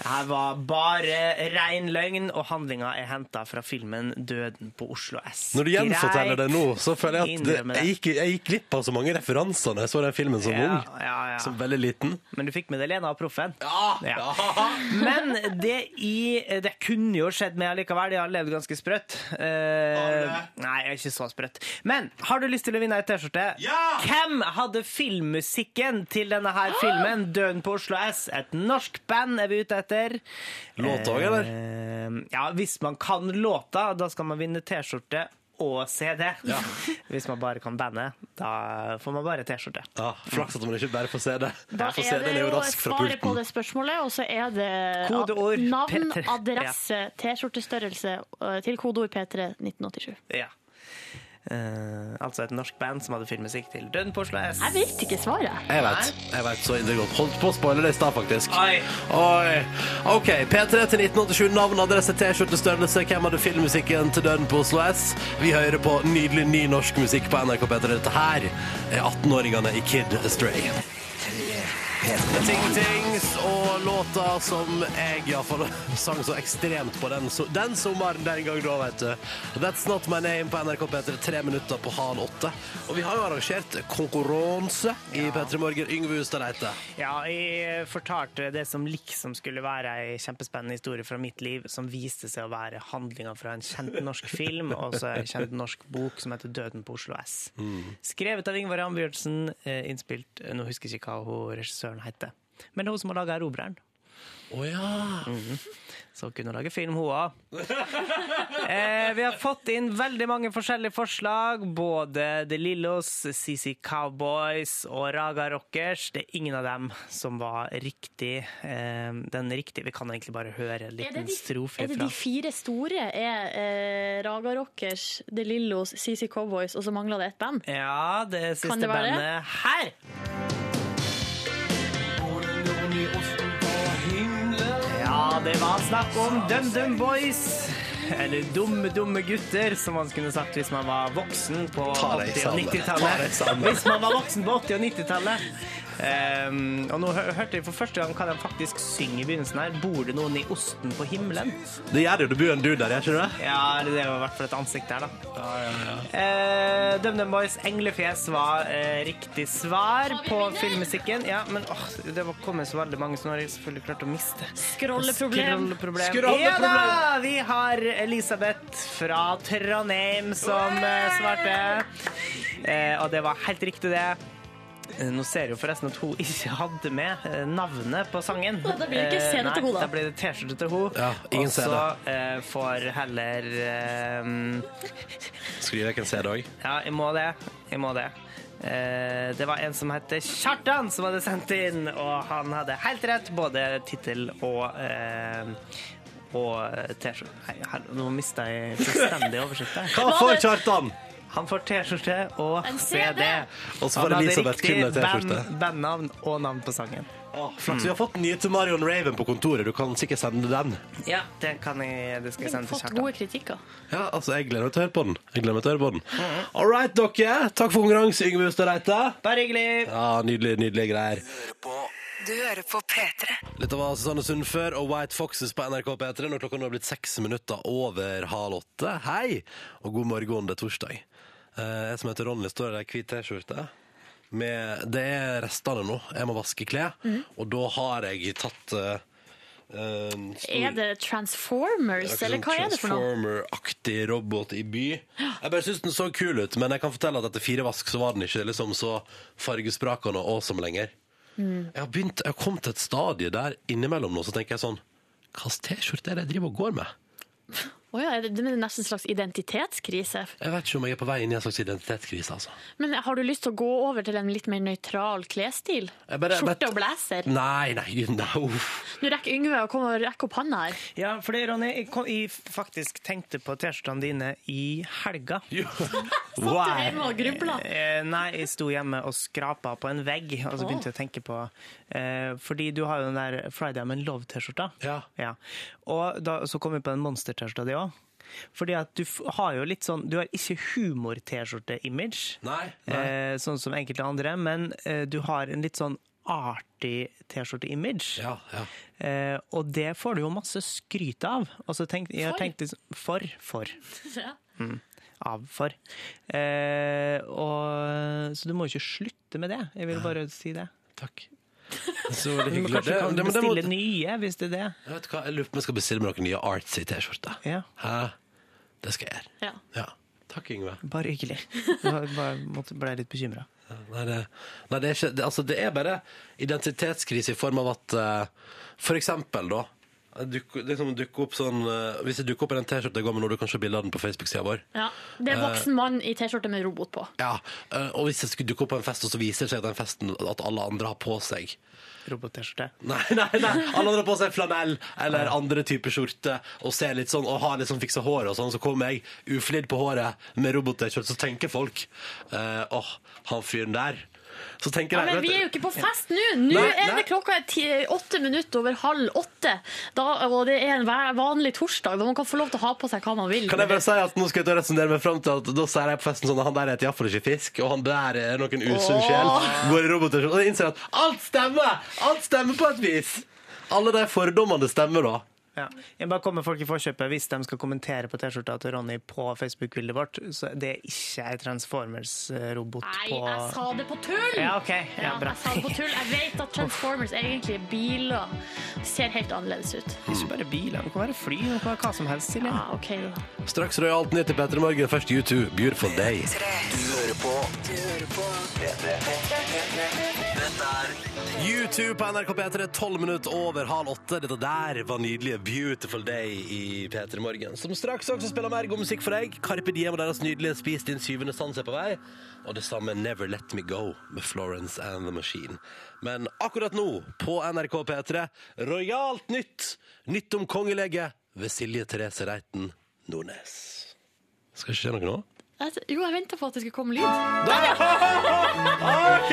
Det her var bare rein løgn, og handlinga er henta fra filmen 'Døden på Oslo S'. Når du gjenforteller det nå, så føler jeg at det, jeg, gikk, jeg gikk glipp av så mange referanser da jeg så den filmen som Ja, ung. ja, ja. Som veldig liten. Men du fikk med deg Lena og Proffen. Ja. Men det, i, det kunne jo skjedd meg allikevel. Jeg har levd ganske sprøtt. Uh, nei, jeg er ikke så sprøtt. Men har du lyst til å vinne ei T-skjorte? Ja! Hvem hadde filmmusikken til denne her filmen, 'Døden på Oslo S'? Et norsk band er vi ute etter. Låt òg, eller? Eh, ja, hvis man kan låta, da skal man vinne T-skjorte og CD. Hvis man bare kan bandet, da får man bare T-skjorte. Ja, Flaks at man ikke bare får CD. Da er det jo rask fra på det spørsmålet, og så er det Kodeord navn, adresse, T-skjortestørrelse eh, til kodeord P3 1987. Ja. Eh, altså et norsk band som hadde filmmusikk til Døden på Oslo S. Jeg vet ikke svaret. Jeg vet, jeg vet så inderlig godt. Holdt på å spoile det i stad, faktisk. Oi. Oi. OK. P3 til 1987. Navn, adresse, T-skjortestørrelse. Hvem hadde filmmusikken til Døden på Oslo S? Vi hører på nydelig ny norsk musikk på NRK P3. Dette her er 18-åringene i Kid Astray. Ting Tings og låta som jeg iallfall sang så ekstremt på den, so den sommeren den gang da, vet du. That's Not My Name på NRK P3, tre minutter på halv åtte. Og vi har jo arrangert konkurranse i P3 Morgen. Yngve Hustad Reite. Ja, jeg fortalte det som liksom skulle være ei kjempespennende historie fra mitt liv, som viste seg å være handlinga fra en kjent norsk film og så en kjent norsk bok som heter 'Døden på Oslo S'. Skrevet av Ingvar Ambjørnsen, eh, innspilt Nå husker jeg ikke hva hun regissøren heter. Men det er hun som har laga 'Erobreren'. Å ja. Så hun kunne lage film, hun òg. Eh, vi har fått inn veldig mange forskjellige forslag. Både The Lillos, CC Cowboys og Raga Rockers. Det er ingen av dem som var riktig. Eh, den riktige Vi kan egentlig bare høre en liten de, strofe er det de fire store? Er eh, Raga Rockers, The Lillos, CC Cowboys, og så mangler det ett band? Ja, det siste det være det? her. Ja, det var snakk om DumDum Boys. Eller Dumme, dumme gutter, som man skulle sagt hvis man var voksen på 80- og sammen. Ta deg 90-tallet. Hvis man var voksen på 80- og 90-tallet. Um, og nå hø- hørte jeg for første gang hva de faktisk synger i begynnelsen her. Bor det noen i osten på himmelen? Det gjør det jo. Det bor en dude der, gjør ikke det? Ja, det er jo i hvert fall et ansikt der, da. Eh, DumDum Boys Englefjes var uh, riktig svar på filmmusikken. Ja, men åh, det var kommet så veldig mange, så nå har jeg selvfølgelig klart å miste. Skrolleproblem. Skrolleproblem. Skrolleproblem. Ja da! Vi har Elisabeth fra Trondheim som uh, svarte. Eh, og det var helt riktig, det. Eh, Nå ser jeg jo forresten at hun ikke hadde med eh, navnet på sangen. Da blir det ikke Eh, CD til hun, da. Da blir det T-skjorte til hun. Ja, ingen Og så eh, får heller eh, Skriv ikke en CD òg? Ja, jeg må det. Jeg må det. Eh, det var en som het Kjartan som hadde sendt inn, og han hadde helt rett. Både tittel og eh, og T-skjorte. Nå mista jeg fullstendig oversikt. Hva får Kjartan? Han får T-skjorte og En CD. Og så får Elisabeth kun en T-skjorte. band- bandnavn og navn på sangen. Flaks vi har fått nye til Marion Raven på kontoret. Du kan sikkert sende den. Ja, det kan jeg, det skal jeg sende til Fått gode kritikker. Ja, altså, Jeg gleder meg til å høre på den. Jeg gleder meg til å høre på den. All right, dere. Takk for konkurranse, Yngve Hustad Reite. Bare hyggelig. Ja, Nydelig, nydelige greier. Du hører på P3. Dette var Susanne Sundfør og White Foxes på NRK P3 når klokka nå er blitt seks minutter over halv åtte. Hei, og god morgen, det er torsdag. Eh, Jeg som heter Ronny, står i ei hvit T-skjorte. Med, det er restene nå. Jeg må vaske klær, og da har jeg tatt uh, stor- Er det Transformers, det er eller hva er det for noe? Transformer-aktig robot i by. Jeg bare syns den så kul ut, men jeg kan fortelle at etter fire vask så var den ikke liksom så fargesprakende og awesome lenger. Mm. Jeg har begynt, jeg har kommet til et stadie der innimellom nå, så tenker jeg sånn slags T-skjorte er det jeg driver og går med? Å ja, det, det er nesten en slags identitetskrise. Jeg vet ikke om jeg er på vei inn i en slags identitetskrise, altså. Men har du lyst til å gå over til en litt mer nøytral klesstil? Bare- Skjorte og blazer? Nei, nei, no. Nå rekker Yngve å komme og rekke opp handa her. Ja, for det, Ronny, jeg, kom, jeg faktisk tenkte på T-skjortene dine i helga. Satt Du hjemme og grubler. Eh, nei, jeg sto hjemme og skrapa på en vegg, og så begynte jeg å tenke på eh, Fordi du har jo den der Friday I'm in Love-T-skjorta. Ja. Og da, så kom vi på den Monster-T-skjorta di òg. Fordi at du har jo litt sånn Du har ikke humor-T-skjorte-image, Nei, eh, sånn som enkelte andre, men eh, du har en litt sånn artig T-skjorte-image. Ja, ja. Eh, og det får du jo masse skryt av. Altså, tenk, jeg har For? tenkt liksom, For. For. Ja. Av for. Eh, og, så du må jo ikke slutte med det. Jeg vil bare si det. Takk. Så Du må hyggelig. kanskje kan det, men det må, bestille nye, hvis det er det. jeg vet hva, jeg lurer på om jeg skal bestille meg noen nye artsy T-skjorter. Ja, Hæ? Det skal jeg gjøre. Ja. Ja. Takk, Yngve. Bare hyggelig. Jeg bare måtte, ble litt bekymra. Nei, det, nei, det er ikke det, Altså, det er bare identitetskrise i form av at eh, For eksempel, da duk, liksom dukker opp sånn eh, Hvis jeg dukker opp i den T-skjorta jeg går med nå, du kan se bilde av den på Facebook-sida vår. Ja. Det er en voksen mann i T-skjorte med robot på. Ja, eh, Og hvis jeg skulle dukke opp på en fest, og så viser det seg at den festen at alle andre har på seg Robot-T-skjorte. Nei, nei, nei, alle andre har på seg flanell eller andre typer skjorte og ser litt sånn, og har litt sånn fiksa håret og sånn, så kommer jeg uflidd på håret med robot-T-skjorte, så tenker folk eh, åh, han fyren der. Så tenker Ja, jeg men vi er jo ikke på fest nå! Nå Nei, er det klokka åtte minutter over halv åtte. Da, og det er en vanlig torsdag, da man kan få lov til å ha på seg hva man vil. Kan jeg bare si at nå skal jeg resonnere meg fram til at da sier jeg på festen sånn at han der heter iallfall ikke fisk, og han der er noen usunn sjel. Går i roboter, og innser at alt stemmer! Alt stemmer på et vis! Alle de fordommene stemmer, da. Ja. Jeg bare kommer folk i forkjøpet hvis de skal kommentere på T-skjorta til Ronny på Facebook-bildet vårt. Så det er ikke ei Transformers-robot Nei, jeg sa det på tull! Ja, OK. Ja, Ja, bra. jeg sa det på tull. Jeg vet at Transformers egentlig er biler. Ser helt annerledes ut. Ikke bare biler, det kan være fly, det kan være hva som helst. Silje. Ja, ok da. Straks røyalt ned til Petter Morgen. Først U2, 'Beautiful Day'. Du hører på P3. Dette er U2 på NRK P3, 12 minutter over halv åtte. Dette der var nydelige 'Beautiful Day' i P3 Morgen. Som straks også spiller mer god musikk for deg. Carpe Diem og deres nydelige 'Spis din syvende sans' er på vei. Og det samme 'Never Let Me Go' med Florence and the Machine. Men akkurat nå, på NRK P3, rojalt nytt! Nytt om kongelege ved Silje Therese Reiten Nordnes. Skal ikke skje noe nå? Jo, jeg venta på at det skulle komme lyd. OK!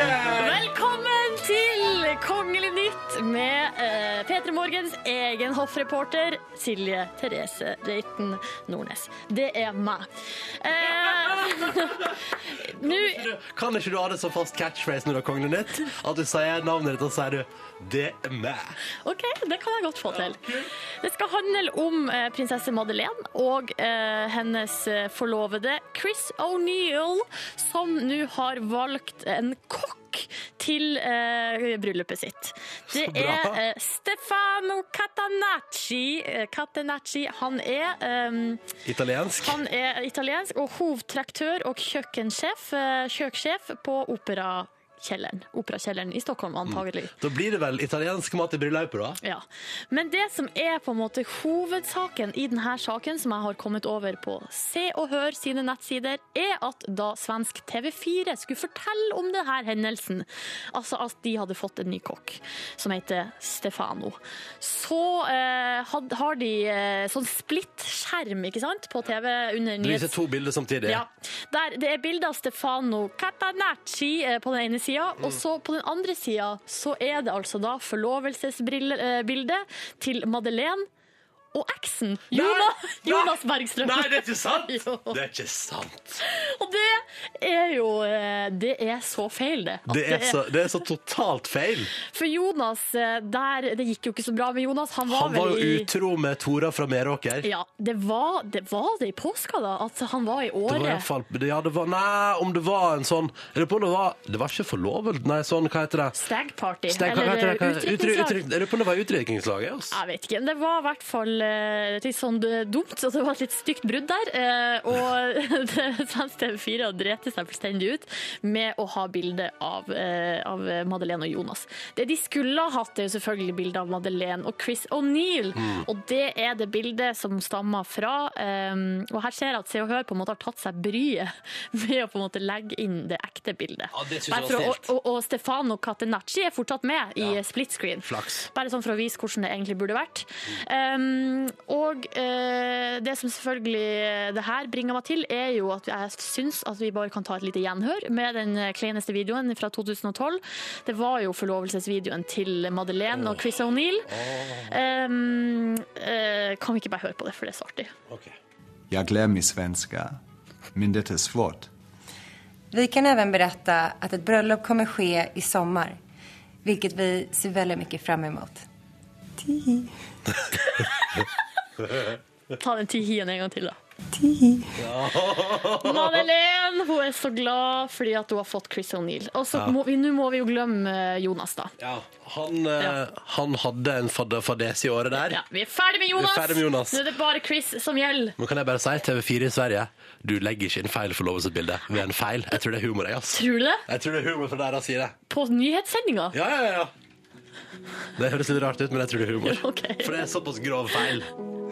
Velkommen til Kongelig nytt med uh, P3 Morgens egen hoffreporter Silje Therese Reiten Nordnes. Det er meg. Eh, nu, Kan ikke du ha det som fast catchphrase når du har Kongelig nytt? At du sier navnet ditt, og så sier du 'det er meg'. OK, det kan jeg godt få til. Det skal handle om eh, prinsesse Madeleine og eh, hennes eh, forlovede Chris O'Neill, som nå har valgt en kokk til eh, bryllupet sitt. Det er eh, Stefano Catanacci. Eh, Catanacci. Han er eh, Italiensk. han er italiensk og hovedtraktør og kjøkkensjef, eh, på Opera kjelleren. Operakjelleren i Stockholm, antagelig. Da blir det vel italiensk mat i bryllupet, da? Ja. Men det som er på en måte hovedsaken i denne saken, som jeg har kommet over på Se og Hør sine nettsider, er at da svensk TV4 skulle fortelle om denne hendelsen, altså at de hadde fått en ny kokk som heter Stefano, så eh, had, har de eh, sånn splitt-skjerm ikke sant, på TV under nyhets... Du viser to bilder samtidig. Ja. Der, det er bilde av Stefano Catanacci eh, på den ene sida, og så på den andre sida så er det altså da forlovelsesbildet til Madeleine og eksen Jonas, Jonas Bergstrøm. Nei, det er ikke sant! Det er ikke sant! Og det er jo eh, Det er så feil, det. At Det er så, det er så totalt feil. For Jonas, eh, der Det gikk jo ikke så bra med Jonas. Han var, Han var jo i utro med Tora fra Meråker. ja, det var, det var det i påska, da? At han var i Det var i året? fall, ja, det var, nei, om det var en sånn det var Det var ikke forlovet, nei, sånn, hva heter det? Stag party? Stag, eller det? Utdrikningslag? Jeg lurer på om det var utdrikningslaget. Altså. Jeg vet ikke. Det var i hvert fall eh, litt sånn dumt, og det var et litt stygt brudd der. eh, Og svensk TV4 drete seg fullstendig ut med å ha bilde av, eh, av Madeleine og Jonas. Det de skulle ha hatt, er jo selvfølgelig bilde av Madeleine og Chris O'Neill. Mm. Og det er det bildet som stammer fra eh, Og her ser jeg at Se og Hør på en måte har tatt seg bryet med å på en måte legge inn det ekte bildet. Ja, det synes jeg var for og, og Stefano Catenacci er fortsatt med i split screen. Flaks. Bare sånn for å vise hvordan det egentlig burde vært. Um, og eh, det som selvfølgelig det her bringer meg til, er jo at jeg syns at vi bare kan ta et lite gjenhør med den kleineste videoen fra 2012. Det var jo forlovelsesvideoen til Madeleine og Chris O'Neill. Um, eh, kan vi ikke bare høre på det, for det er så artig. Jag glömmer min svenska, men det er svårt. Vi kan även berätta at et bröllop kommer ske i sommar, vilket vi ser väldigt mycket fram emot. Ta den tihien en gang til, da. Madeleine hun er så glad fordi at hun har fått Chris O'Neill. Og så Ja. må vi, må vi jo glemme eh, Jonas, da. Ja, han, eh, Ja. han hadde en faddes i året der. Ja, vi er ferdig med Jonas! Vi er ferdig med Jonas. Nå er det bare Chris som gjelder. Men kan jeg bare si, TV4 i Sverige, du legger ikke inn feil forlovelsesbilde ved en feil. Jeg tror det er humor, jeg, ass. Tror du det? Jeg tror det er humor fra deres side. På nyhetssendinga? Ja, ja, ja. Det høres litt rart ut, men jeg tror det er humor. Okay. For det er såpass grov feil.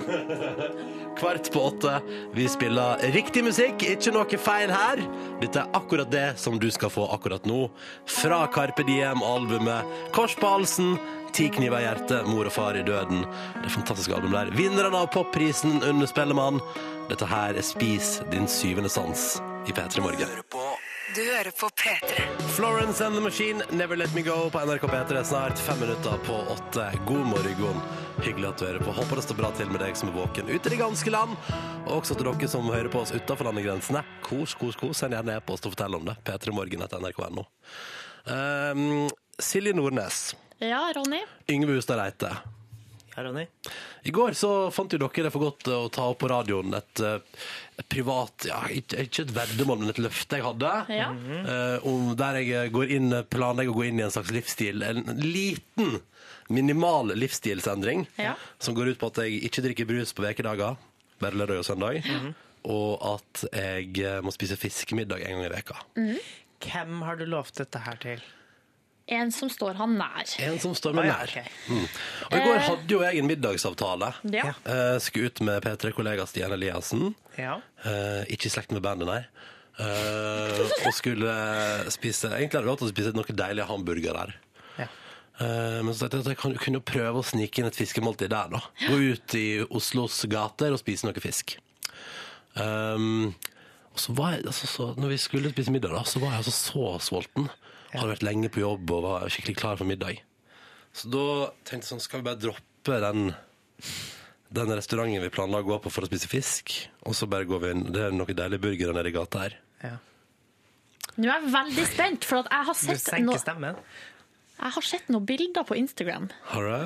Kvart på åtte. Vi spiller riktig musikk, ikke noe feil her. Dette er akkurat det som du skal få akkurat nå. Fra Carpe Diem-albumet Kors på halsen, Ti kniver i hjertet, Mor og far i døden. Det er fantastiske album der. Vinneren av popprisen under Spellemann. Dette her er Spis din syvende sans i P3 Morgen. Du hører på P3. Florence and the Machine, Never Let Me Go på NRK P3. Snart fem minutter på åtte. God morgen. Hyggelig at du hører på. Håper det står bra til med deg som er våken ute i det ganske land. Og også til dere som hører på oss utenfor landegrensene. Kos, kos, kos. Send gjerne e-post og fortell om det. p3morgen.nrk.no. Um, Silje Nordnes. Ja, Ronny? Yngve Hustad Reite. Ja, Ronny? I går så fant jo dere det for godt å ta opp på radioen et, eh, et privat ja, ikke, et veddemål, men et løfte jeg hadde. Ja. eh, om der jeg går inn, planlegger å gå inn i en slags livsstil. En liten, minimal livsstilsendring Ja. som går ut på at jeg ikke drikker brus på ukedager. bare lørdag og søndag. Og at jeg eh, må spise fiskemiddag en gang i veka. Hvem har du lovt dette her til? En som står han nær. En som står meg nær. Mm. Og I går hadde jo jeg en middagsavtale. Ja. Eh, skulle ut med P3-kollega Stian Eliassen. Ja. Eh, ikke i slekt med bandet, nei. Eh, og skulle spise Egentlig hadde vi hatt å spise noen deilige hamburgere der. Ja. Eh, men så tenkte jeg at jeg kan- kunne prøve å snike inn et fiskemåltid der. da Gå ut i Oslos gater og spise noe fisk. Um, og så var jeg, altså, så, når vi skulle spise middag, da så var jeg altså så sulten. Hadde vært lenge på jobb og var skikkelig klar for middag. Så da tenkte jeg sånn, skal vi bare droppe den den restauranten vi planla å gå på for å spise fisk, og så bare går vi inn Det er noen deilige burgere nede i gata her. Nå er jeg veldig spent, for at jeg har Du senker stemmen. jeg har sett noen bilder på Instagram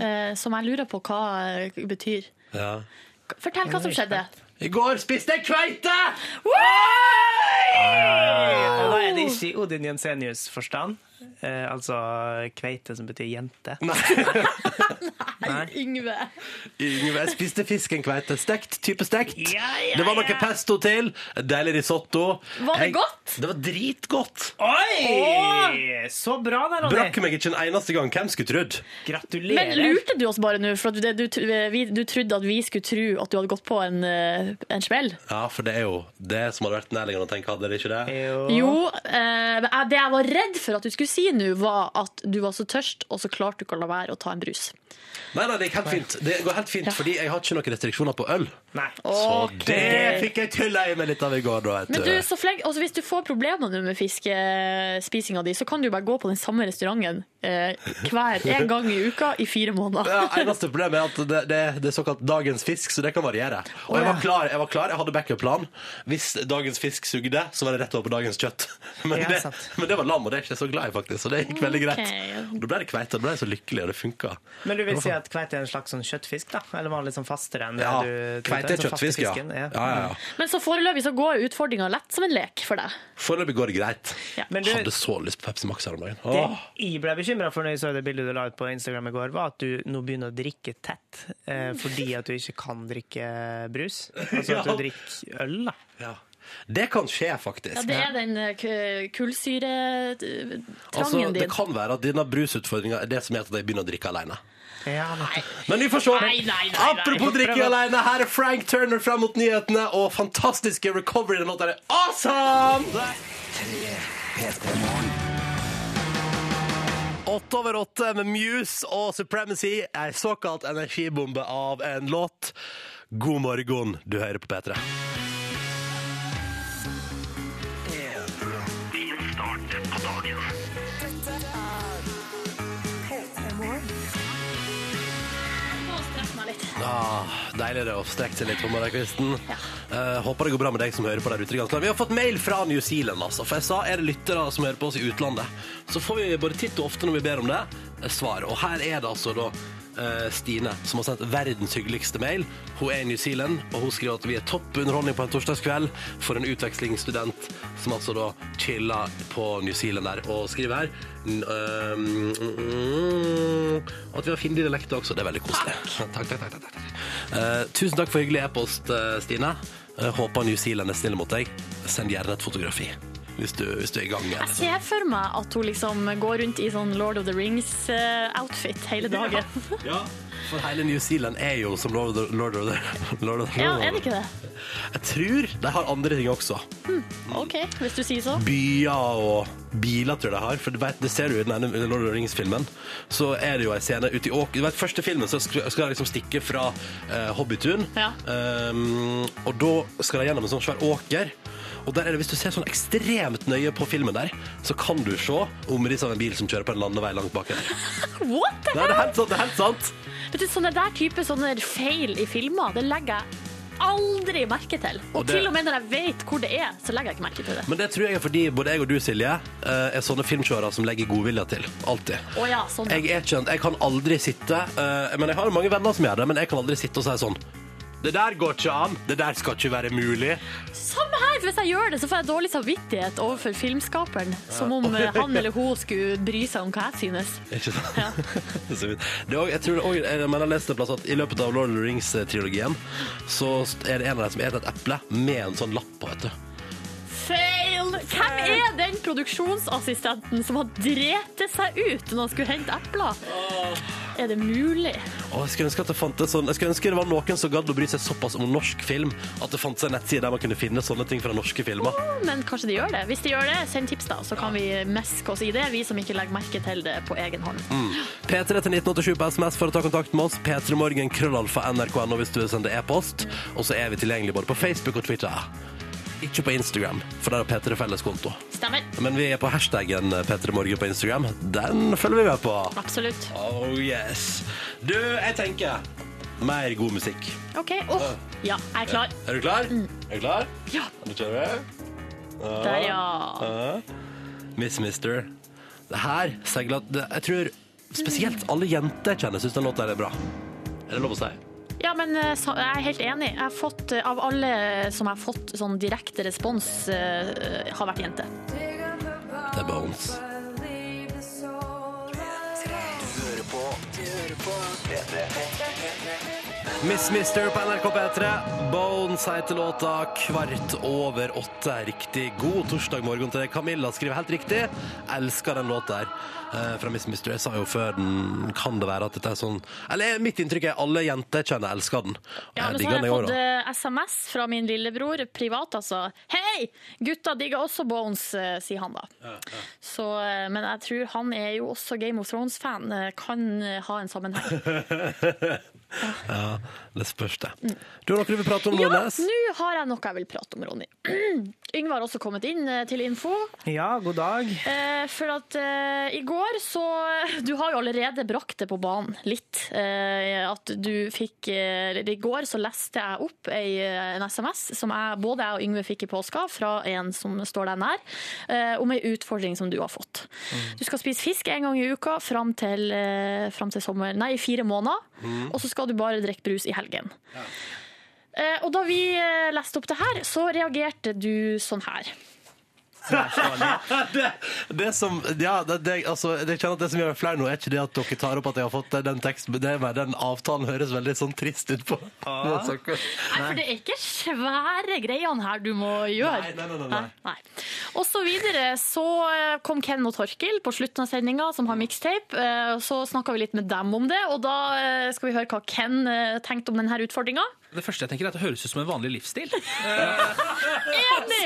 eh, som jeg lurer på hva eh, betyr. Ja. Fortell hva som skjedde. I går spiste jeg kveite! Og da er det ikke i Odin Jensenius forstand. Eh, altså kveite som betyr jente. Nei. Yngve. Yngve, jeg spiste fisken kveite. Stekt, type stekt. Ja, ja, det var noe ja. pesto til. Deilig risotto. Var det Jeg- godt? Det var dritgodt. Oi! Så bra der, Ronny. Brakk meg ikke en eneste gang. Hvem skulle trodd? Gratulerer. Men lurte du oss bare nå? For at du, du, vi, du trodde at vi skulle tro at du hadde gått på en, eh, en smell? Ja, for det er jo det som hadde vært nærliggende å tenke, hadde det ikke det? Jo, eh, det jeg var redd for at du skulle si nå, var at du var så tørst, og så klarte du ikke å la være å ta en brus. Nei, nei, det gikk helt fint. Det går helt fint, fordi jeg har ikke noen restriksjoner på øl. Nei. Så Ok. det fikk jeg tulla i meg litt av i går, da, vet Men du, så flink, altså Hvis du får problemer nå med fiskespisinga di, så kan du bare gå på den samme restauranten eh, hver en gang i uka i fire måneder. Ja, eneste problemet er at det, det, det er såkalt dagens fisk, så det kan variere. Og jeg var klar, jeg, var klar, jeg hadde backup-plan. Hvis dagens fisk sugde, så var det rett over på dagens kjøtt. Men, Ja, det, sant. men det var lam, og det er ikke jeg så glad i, faktisk. Så det gikk veldig greit. Ok. Da ble det kveite, da ble jeg så lykkelig, og det funka. Men du vil si at kveite er en slags sånn kjøttfisk, da? Eller var det sånn fastere enn det Ja, du er sånn kjøttfisk, ja. ja, ja, ja. Men så foreløpig så går utfordringa lett som en lek for deg. Foreløpig går det greit. Ja. Men du, Hadde så lyst på Pepsi Max her om dagen. det jeg ble bekymra for når jeg så det bildet du la ut på Instagram i går, var at du nå begynner å drikke tett eh, fordi at du ikke kan drikke brus. Altså at Ja. du drikker øl, da. Ja. Det kan skje, faktisk. Ja, Det er den eh, kullsyretrangen Altså, det kan være at denne brusutfordringa er det som gjør at jeg begynner å drikke alene. Men vi får se. Nei, nei, nei, nei. Apropos drikke alene, her er Frank Turner frem mot nyhetene, og fantastiske recovery. Den låta er awesome! Åtte over åtte med Muse og Supremacy, ei såkalt energibombe av en låt. God morgen, du hører på P3. Ah, deilig det å strekke seg litt på morgenkvisten. Eh, håper det går bra med deg som hører på der ute. Vi har fått mail fra New Zealand, altså. For jeg sa er det lyttere som hører på oss i utlandet. Så får vi både titt og ofte når vi ber om det, eh, svar. Og her er det altså da Stine som har sendt verdens hyggeligste mail. Hun er i New Zealand, og hun skriver at vi er topp underholdning på en torsdagskveld for en utvekslingsstudent som altså da chiller på New Zealand der, og skriver her um, at vi har fin dialekt også. Det er veldig koselig. Takk, takk, takk. takk. Eh, tusen takk for hyggelig e-post, eh, Stine. Uh, håper New Zealand er snille mot deg. Send gjerne et fotografi hvis du, hvis du er i gang. Jeg ser for meg at hun liksom går rundt i sånn Lord of the Rings-outfit hele dagen. Ja, for hele New Zealand er jo som Lord of the Lord of the, Lord of the Ja, er det ikke det? Jeg tror de har andre ting også. OK, hvis du sier så. Byer og biler tror jeg de har. For du vet, det ser du i den ene Lord of the Rings-filmen. Så er det jo en scene ute i åker. Du vet, første filmen så skal skal de liksom stikke fra eh, Hobbytun. Ja. Um, og da skal de gjennom en sånn svær åker. Og der er det, Hvis du ser sånn ekstremt nøye på filmen, der, så kan du se omrisset av en bil som kjører på en landevei langt bak der. What the hell? det er helt sant! det er helt sant Vet du, Sånne der type sånne feil i filmer, det legger jeg aldri merke til. Og, Og det- til og med når jeg vet hvor det er, så legger jeg ikke merke til det. Men det tror jeg er fordi både jeg og du, Silje, eh, er sånne filmkjørere som legger godvilje til. Alltid. Oh, ja, sånn. Jeg er kjent, jeg kan aldri sitte eh, Men jeg har mange venner som gjør det, men jeg kan aldri sitte og si sånn Det der går ikke an. Det der skal ikke være mulig. Samme her! for Hvis jeg gjør det, så får jeg dårlig samvittighet overfor filmskaperen. Som om eh, han eller hun skulle bry seg om hva jeg synes. Ikke sant? Ja. det er også, jeg tror også, jeg, men jeg leste plass at i løpet av Lord of the Rings-trilogien så er det en av dem som spiser et eple med en sånn lapp på, vet du. Fail! Hvem er den produksjonsassistenten som har drept seg ut når han skulle hente epler? Er det mulig? Og jeg skulle ønske at det fantes sånn Jeg skulle ønske det var noen som gadd å bry seg såpass om norsk film at det fantes en nettside der man kunne finne sånne ting fra norske filmer. Men kanskje de gjør det. Hvis de gjør det, send tips, da. Så kan vi meske oss i det, vi som ikke legger merke til det på egen hånd. P3 til 1987 på SMS for å ta kontakt med oss. P3morgen, krøllalfa, nrk.no hvis du vil sende e-post. Og så er vi tilgjengelige både på Facebook og Twitter. Ikke på Instagram, for der har P3 felles konto. Stemmer. Men vi er på hashtaggen P3morgen på Instagram. Den følger vi med på. Absolutt. Oh yes. Du, jeg tenker mer god musikk. OK. Åh, ja, jeg er klar. Er du klar? Er du klar? Ja. Da kjører vi. Der, ja. Ah. Miss Mister. Det her seiler Jeg tror spesielt alle jenter kjenner syns den låta er bra. Er det lov å si? Ja, men eh, jeg er helt enig. Jeg har fått, eh, av alle som jeg har fått sånn direkte respons, eh, har vært jente. Det er Bones. Du hører på Du hører på P3. Miss Mister på NRK P3. Bones heter låta kvart over åtte. Riktig god torsdag morgen til. Camilla skriver helt riktig. Elsker den låta her. eh, Fra Miss Mister. Jeg sa jo før den kan det være at dette er sånn Eller mitt inntrykk er alle jenter kjenner, elsker den. Ja, men så har jeg fått eh, SMS fra min lillebror, privat altså. Hei! Gutta digger også Bones, eh, sier han da. Så, eh, men jeg tror han er jo også Game of Thrones-fan. eh, Kan eh, ha en sammenheng. Ja, det spørs det. Du har noe du vil prate om, Ja, nå har jeg noe jeg vil prate om, Ronny. Yngve har også kommet inn eh, til info. Ja, god dag. Eh, for at eh, i går så Du har jo allerede brakt det på banen litt. Eh, at du fikk eh, I går så leste jeg opp ei, eh, en SMS som jeg, både jeg og Yngve fikk i påska, fra en som står deg nær, eh, om ei utfordring som du har fått. Du skal spise fisk en gang i uka fram til, eh, fram til sommer, nei, i fire måneder. Og så skal du bare drikke brus i helgen. Ja. og da vi eh, leste opp det her, så reagerte du sånn her. det, det som Ja, det, det, altså, jeg kjenner at det som gjør meg flau nå, er ikke det at dere tar opp at jeg har fått den teksten, det er bare den avtalen høres veldig sånn trist ut på. Nei, for det er ikke svære greiene her du må gjøre. Nei, nei, nei, nei. Og så videre så eh, kom Ken og Torkil på slutten av sendinga, som har mixtape. Eh, Så snakka vi litt med dem om det, og da eh, skal vi høre hva Ken tenkte om denne utfordringa. Det første jeg tenker er at det høres ut som en vanlig livsstil. Enig!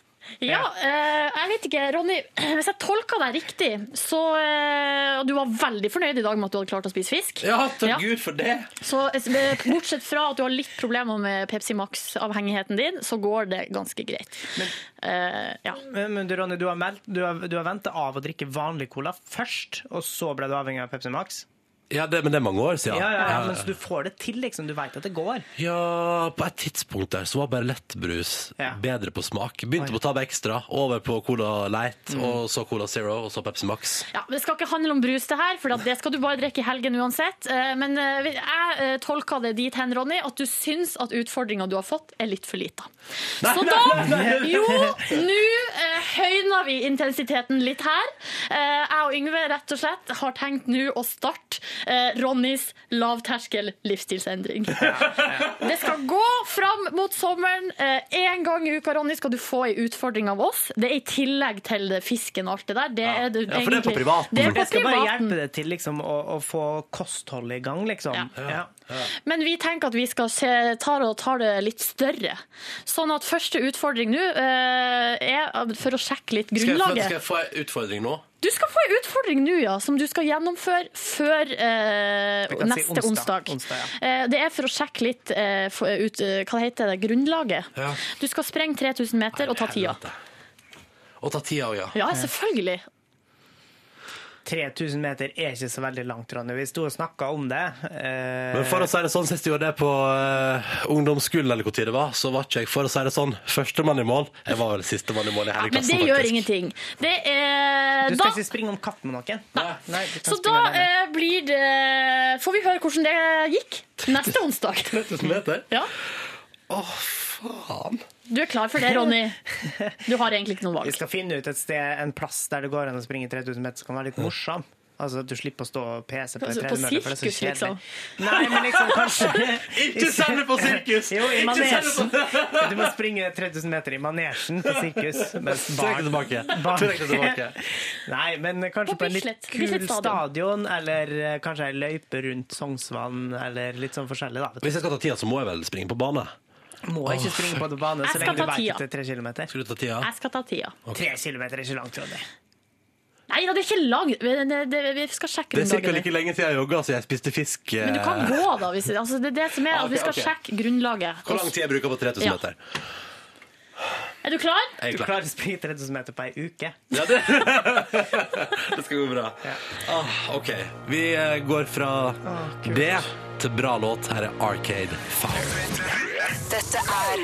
Ja, eh, jeg vet ikke, Ronny. Hvis jeg tolka deg riktig, så eh, Og du var veldig fornøyd i dag med at du hadde klart å spise fisk. Ja, takk Ja. Gud for det! Så eh, bortsett fra at du har litt problemer med Pepsi Max-avhengigheten din, så går det ganske greit. Eh, ja. Men, men du, Ronny, du har, meldt, du har, du har venta av å drikke vanlig cola først, og så ble du avhengig av Pepsi Max? Ja, det, men det er mange år siden. Ja, ja, ja, men så du får det til, liksom. Du veit at det går. Ja, på et tidspunkt der så var bare lettbrus Ja. bedre på smak. Begynte på Tab Extra, over på Cola Light, Mm. og så Cola Zero, og så Pepsi Max. Ja, men Det skal ikke handle om brus, det her, for det skal du bare drikke i helgen uansett. Eh, Men eh, jeg eh, tolka det dit hen, Ronny, at du syns at utfordringa du har fått, er litt for lita. Så da Jo, nå høyner vi intensiteten litt her. Eh, Jeg og Yngve rett og slett har tenkt nå å starte Ronnys lavterskel livsstilsendring. Det skal gå fram mot sommeren. Én gang i uka, Ronny, skal du få ei utfordring av oss. Det er i tillegg til det fisken og alt det der. Det er det Ja, for det er på privaten. Det er Det på skal bare hjelpe deg til liksom, å, å få kostholdet i gang, liksom. Ja. Men vi tenker at vi skal se, tar, tar det litt større. Sånn at første utfordring nå eh, er for å sjekke litt Skal jeg, få, grunnlaget. skal jeg få en utfordring nå? Du skal få en utfordring nå, ja, som du skal gjennomføre før eh, neste si neste onsdag. onsdag. ja. Eh, det er for å sjekke litt eh, ut, hva hva heter det, grunnlaget. Ja. Du skal sprenge 3000 meter og ta tida. Og ta tida ja. Ja, selvfølgelig. 3000 meter er ikke så veldig langt, Ronny. Vi sto og snakka om det. Eh, Men for å si det sånn, sist jeg gjorde det på eh, ungdomsskolen, eller hvor tid det var, så var ikke jeg, for å si det sånn, førstemann i mål. Jeg var vel sistemann i mål i hele klassen Men det gjør faktisk. ingenting. Det er Du skal da ikke springe om kapp med noen. Nei. Nei Så da eh, blir det Får vi høre hvordan det gikk neste onsdag. 3000 meter? Ja. Åh, faen. Du er klar for det, Ronny? Du har egentlig ikke noe valg. Vi skal finne ut et sted, en plass der det går an å springe 3000 meter som kan være litt morsom. Altså at du slipper å stå og pese på Altså, på tredemølle, for det er så kjedelig. liksom. Nei, men liksom kanskje Ikke send det på sirkus! Jo, manesjen. Du må springe 3000 meter i manesjen på sirkus. Mens Trekk det tilbake. barn- tilbake. Nei, men kanskje På på, en litt kul stadion. stadion, eller eh, kanskje ei løype rundt Sognsvann, eller litt sånn forskjellig, da. Hvis jeg skal ta tida, så må jeg vel springe på bane? Må ikke springe på bane så lenge du ta vet tida. at det er tre kilometer. Skal du ta tida? Jeg skal ta tida. Tre kilometer er ikke langt, Ronny. Nei da, det er ikke langt. Vi skal sjekke Det er sikkert like lenge siden jeg jogga, så jeg spiste fisk. eh, Men du kan gå, da. Hvis, altså, det er det som er at vi skal sjekke grunnlaget. Hvor lang tid jeg bruker på 3000 Ja. meter? Er du klar? Jeg er Du klar. klarer å springe 3000 meter på ei uke. Ja, det, det skal gå bra. Ah, OK. Vi eh, går fra det til bra låt. Her er Arcade Fire. Dette er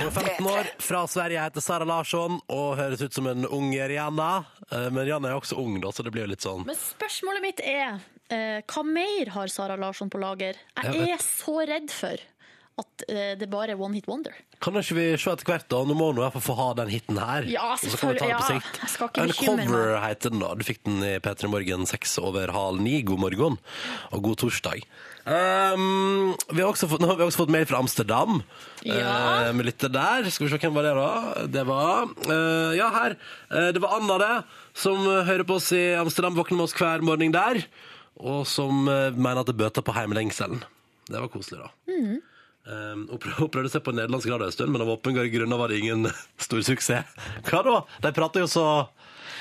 Hun er 15 år, fra Sverige, heter Sara Larsson og høres ut som en ung Rihanna. Eh, Men Rihanna er også ung, da, så det blir jo litt sånn Men spørsmålet mitt er eh, hva mer har Sara Larsson på lager? Jeg Jeg er så redd for at eh, det bare er one hit wonder. Kan ikke vi se etter hvert, da? Nå må hun i hvert fall få ha den hiten her. Ja, og så kan vi ta det på selvfølgelig. sikt. Ja, jeg skal ikke bekymre Uncover heter den, da. Du fikk den i P3 Morgen seks over halv ni. God morgen og god torsdag. Um, vi har også fått, nå har vi også fått mail fra Amsterdam. Ja. Uh, med lytter der. Skal vi se hvem var det, da? Det var uh, Ja, her. Uh, det var Anna, det, som eh, hører på oss i Amsterdam. Våkner med oss hver morgen der. Og som eh, mener at det bøter på heimlengselen. Det var koselig, da. Mm. Um, hun prøvde hun prøvde seg på nederlandsk radio en stund, men av åpenbare grunner var det ingen stor suksess. Hva da? De prater jo så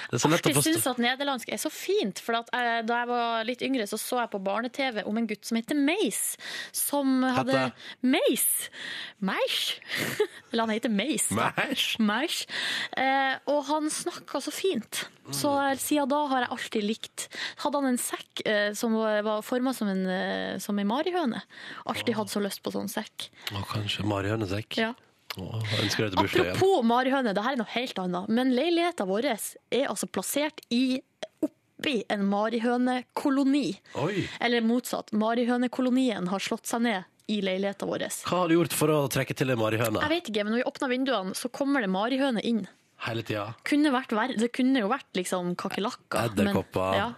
Det er så lett å Jeg forstå. syns at nederlandsk er så fint. For at jeg, da jeg var litt yngre, så så jeg på barne-TV om en gutt som heter Meis. Som hadde Meis! Meis! Eller han heter Meis. da. Meis? Meis. Eh, og han snakka så fint. Så siden da har jeg alltid likt Hadde han en sekk eh, som var, var forma som en, eh, som en marihøne. Alltid hatt så lyst på sånn sekk. Å, kanskje marihønesekk. Ja. Å, jeg ønsker deg til bursdagen. Apropos marihøne, det her er noe helt annet. Men leiligheten vår er altså plassert i oppi en marihønekoloni. Oi. Eller motsatt. Marihønekolonien har slått seg ned i leiligheten vår. Hva har du gjort for å trekke til ei marihøne? Jeg vet ikke, men når vi åpner vinduene, så kommer det marihøne inn. Hele tida? Kunne vært verre. Det kunne jo vært liksom kakerlakker. men- Edderkopper? Ja.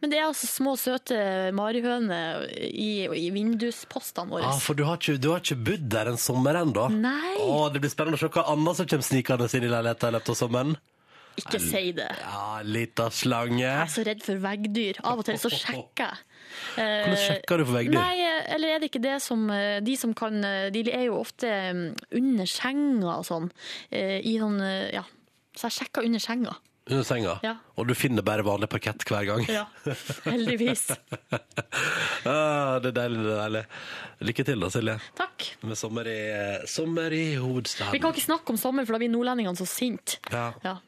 Men det er altså små, søte marihøner i, i vinduspostene våre. Ah, for du har, ikke, du har ikke bodd der en sommer ennå? Nei. Åh, det blir spennende å se hva annet som kommer snikende inn i leiligheten i løpet av sommeren. Ikke si det. Ja, Lita slange. Jeg er så redd for veggdyr. Av og til så sjekker jeg. Hvordan sjekker du for veggdyr? Nei, eller er det ikke det som eh, De som kan eh, De er jo ofte mm, under senga og sånn. eh, I sånn Ja. Så jeg sjekker under senga. Under senga? Ja. Og du finner bare vanlig parkett hver gang? Ja. Heldigvis. ah, det er deilig, det er deilig. Lykke til da, Silje. Takk. Med sommer i, sommer i hovedstaden. Vi kan ikke snakke om sommer, for da blir nordlendingene så sinte. Ja, Ja.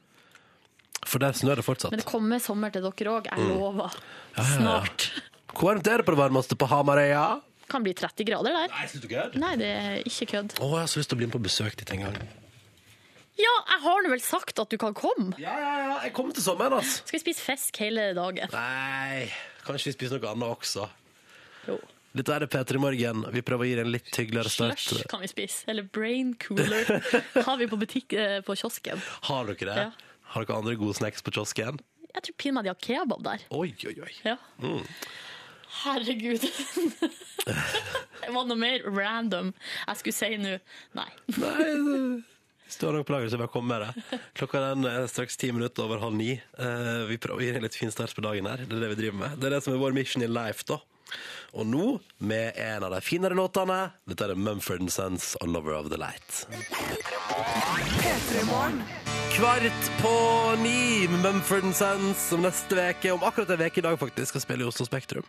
For der snør det fortsatt. Men det kommer sommer til dere òg, jeg Mm. lover. Ja, ja. Snart. Hvor varmt er det på det varmeste på Hamarøya? Kan bli 30 grader der. Nei, synes du kødd? Nei, det er ikke kødd. Å, jeg har så lyst til å bli med på besøk dit en gang. Ja, jeg har nå vel sagt at du kan komme. Ja, ja, ja. Jeg kommer til sommeren, altså. Skal vi spise fisk hele dagen? Nei, kanskje vi spiser noe annet også. Jo. Dette er det P3 Morgen. Vi prøver å gi det en litt hyggeligere start. Slush kan vi spise. Eller brain cooler har vi på butikk eh, på kiosken. Har dere det? Ja. Har dere andre gode snacks på kiosken? Jeg tror pinadø de har kebab der. Oi, oi, oi. Ja. Mm. Herregud. det var noe mer random jeg skulle si nå. Nei. Hvis du har noe på lager, så bare kom med det. Klokka den er straks ti minutter over halv ni. Eh, vi prøver å gi en litt fin start på dagen her. Det er det vi driver med. Det er det som er vår mission in life, da. Og nå med en av de finere låtene. Dette er Mumford Sons og 'Lover of the Light'. Kvart på ni med Mumford Sons som neste veke, om akkurat en uke i dag faktisk, skal spille i Oslo Spektrum.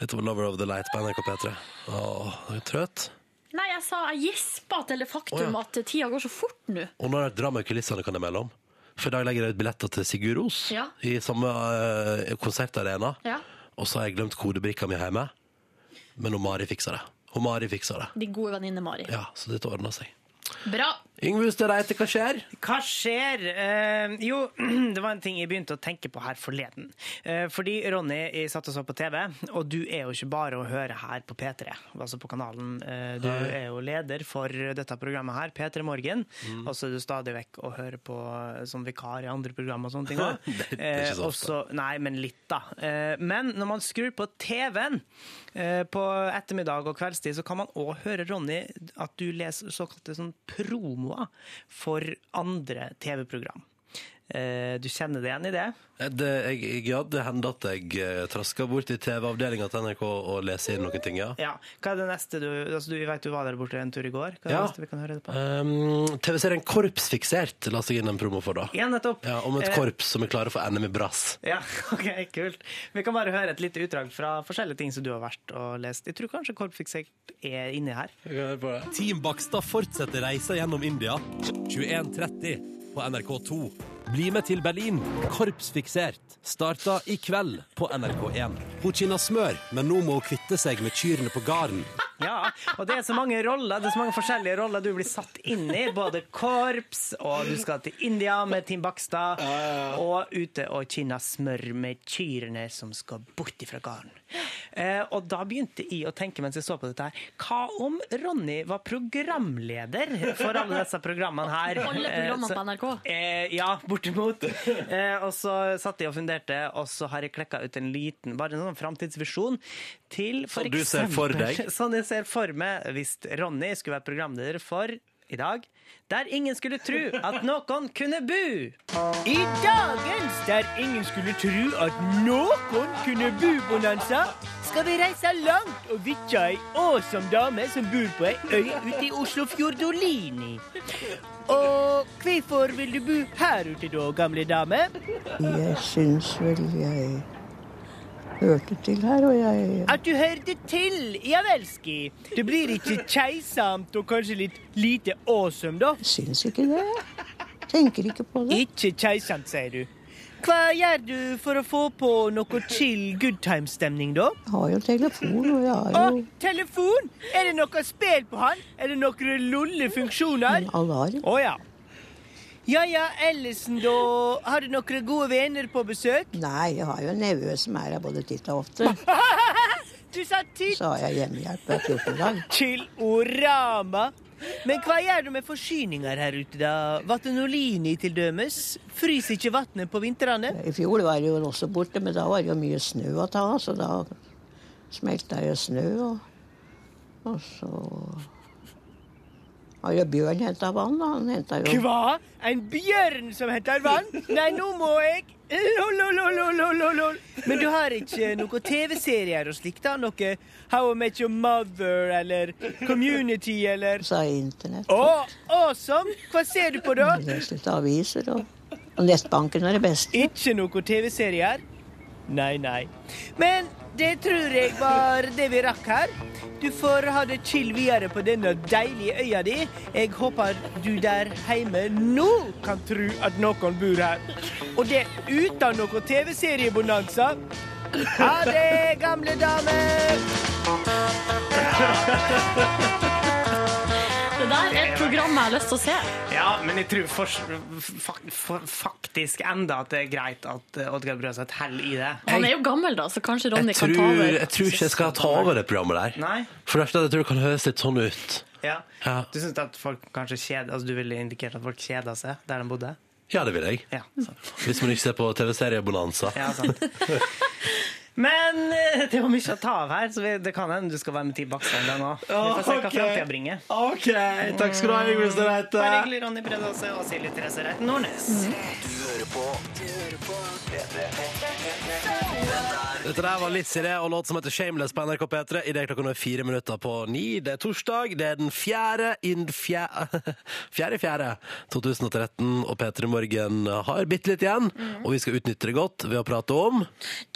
Var 'Lover of the Light' på NRK P3. Åh, er du trøtt? Nei, jeg sa jeg gispa til det faktum Å, ja. at tida går så fort nå. Og nå er det et drama i kulissene, kan jeg melde om. For i dag legger jeg ut billetter til Sigurd Ros Ja. i samme eh, konsertarena. Ja. Og så har jeg glemt kodebrikka mi hjemme. Men hun Mari fikser det. Hun Mari fikser det. De gode venninne Mari. Ja, Så dette ordner seg. Bra. Yngve Hustad Reite, hva skjer? Hva skjer? Eh, jo, det var en ting jeg begynte å tenke på her forleden. Eh, fordi Ronny jeg satt og så på TV, og du er jo ikke bare å høre her på P3, altså på kanalen. Eh, du er jo leder for dette programmet her, P3 Morgen. Mm. Og så er du stadig vekk og hører på eh, som vikar i andre program og sånne ting òg. Det- er ikke så ofte. Nei, men litt, da. Eh, men når man skrur på TV-en eh, på ettermiddag og kveldstid, så kan man òg høre, Ronny, at du leser såkalte sånn promoer for andre TV-program. Eh, Du kjenner deg igjen i det? Eh, Det, jeg, ja, det hender at jeg uh, trasker bort i TV-avdelinga til NRK og leser inn noen ting, ja. Ja. Hva er det neste du altså Du vet du var der borte en tur i går. Hva er det Ja. neste vi kan høre det på? Um, TV-serien Korpsfiksert la seg inn en promo for, da. Ja, nettopp. Ja, om et Eh, korps som er klare for NM i brass. Ja, ok, kult. Vi kan bare høre et lite utdrag fra forskjellige ting som du har vært og lest. Jeg tror kanskje Korpsfiksert er inni her. Team Bakstad fortsetter reisa gjennom India. 21.30 på NRK2. Bli med til Berlin. Korpsfiksert. Starta i kveld på NRK1. Hun kinner smør, men nå må hun kvitte seg med kyrne på gården. Ja, og det er så mange roller, det er så mange forskjellige roller du blir satt inn i. Både korps, og du skal til India med Tim Bakstad, og ute og kinna smør med kyrne som skal bort ifra gården. Eh, og da begynte jeg å tenke mens jeg så på dette her, hva om Ronny var programleder for alle disse programmene her? Alle Eh, programmene på NRK. Eh, ja, bortimot. Eh, og så satt jeg og funderte, og så har jeg klekka ut en liten bare en sånn framtidsvisjon til for Som du ser for deg? Sånn jeg ser for meg hvis Ronny skulle være programleder for i dag, der ingen skulle tro at noen kunne bu. I dagens Der ingen skulle tro at noen kunne bo bonanza, skal vi reise langt og vitja ei awesome dame som bor på ei øy ute i Oslofjordolini. Og hvorfor vil du bo her ute da, gamle dame? Jeg syns vel jeg hørte til her, og jeg At du hørte til, ja velski. Det blir ikke keisamt og kanskje litt lite awesome, da? syns ikke det. Tenker ikke på det. Ikke keisamt, sier du. Hva gjør du for å få på noe chill good time-stemning, da? Jeg Har jo telefon, og jeg har jo Å, telefon! Er det noe spill på han? Er det noen lollefunksjoner? alarm. Å ja. Ja ja, Ellison, da. Har du noen gode venner på besøk? Nei, jeg har jo en nevø som er her både titt og ofte. Du sa titt! Så har jeg hjemmehjelp hver 14 dag. Til Orama. Men hva gjør du med forsyninger her ute, da? Vattenolini til dømes? Fryser ikke vannet på vintrene? I fjor var det jo også borte, men da var det jo mye snø å ta av, så da smelta jo snø, og, og så har jo Bjørn henta vann, da. Han henta jo Hva? En bjørn som henter vann? Nei, nå må jeg Lol, lol, lol, lol, lol, lol, lol. Men du har ikke noen TV-serier og slikt? da? Noe How I Met Your Mother eller Community eller Sa internett. Å, awesome! Hva ser du på, da? Leser litt aviser, og nettbanken er det beste. Ikke noen TV-serier? Nei, nei. Men det tror jeg var det vi rakk her. Du får ha det chill videre på denne deilige øya di. Jeg håper du der hjemme nå kan tro at noen bor her. Og det uten noe TV-seriebonanza. Ha det, gamle dame! Der er et program jeg har lyst til å se. Ja, men jeg tror for, for, for, faktisk enda at det er greit at eh, Oddgeir Brøseth holder i det. Han er jo gammel, da, så kanskje Ronny Jeg kan tror, ta over. jeg tror ikke jeg skal ta over det programmet der. Nei. For jeg tror det kan høres litt sånn ut. Ja. Ja. Du syns at folk kanskje kjeder Altså du ville indikert at folk kjeder seg der de bodde? Ja, det vil jeg. Ja, Hvis man ikke ser på TV-seriebonanza. Ja, sant. Men eh, det var mye å ta av her, så vi, det kan hende du skal være med til gang òg. Vi får se hva okay. framtida bringer. OK, takk skal du ha, Yngve Støreite. Bare hyggelig, Ronny Bredåse og Silje Therese Reiten Nordnes. Du hører på Du hører på Dette der var litt det, og låt som heter Shameless på NRK P3. I det klokka nå er fire minutter på ni. Det er torsdag. Det er den fjerde in fjerde, fjerde, fjerde 2013, og P3 Morgen har bitte litt igjen. Og vi skal utnytte det godt ved å prate om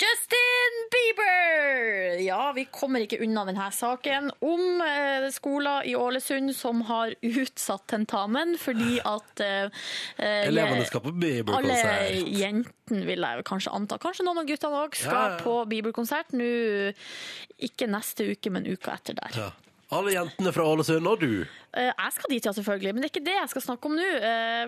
Justin Bieber! Ja, vi kommer ikke unna denne saken om eh, skoler i Ålesund som har utsatt tentamen fordi at eh, eh, Elevene skal på Bieber-konsert. Alle jentene, vil jeg kanskje anta. Kanskje noen av guttene òg skal Ja, ja. på Bieber-konsert. Nå ikke neste uke, men uka etter der. Ja. Alle jentene fra Ålesund, og du. Eh, Jeg skal dit, ja, selvfølgelig, men det er ikke det jeg skal snakke om nå.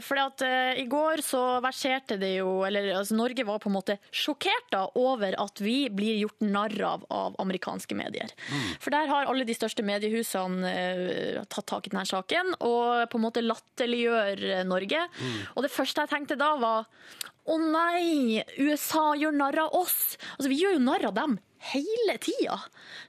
For Fordi at eh, I går så verserte det jo Eller altså, Norge var på en måte sjokkert da over at vi blir gjort narr av av amerikanske medier. For der har alle de største mediehusene uh, tatt tak i denne saken og på en måte latterliggjør Norge. Norge. Og det første jeg tenkte da, var å nei, USA gjør narr av oss! Altså, vi gjør jo narr av dem hele tida.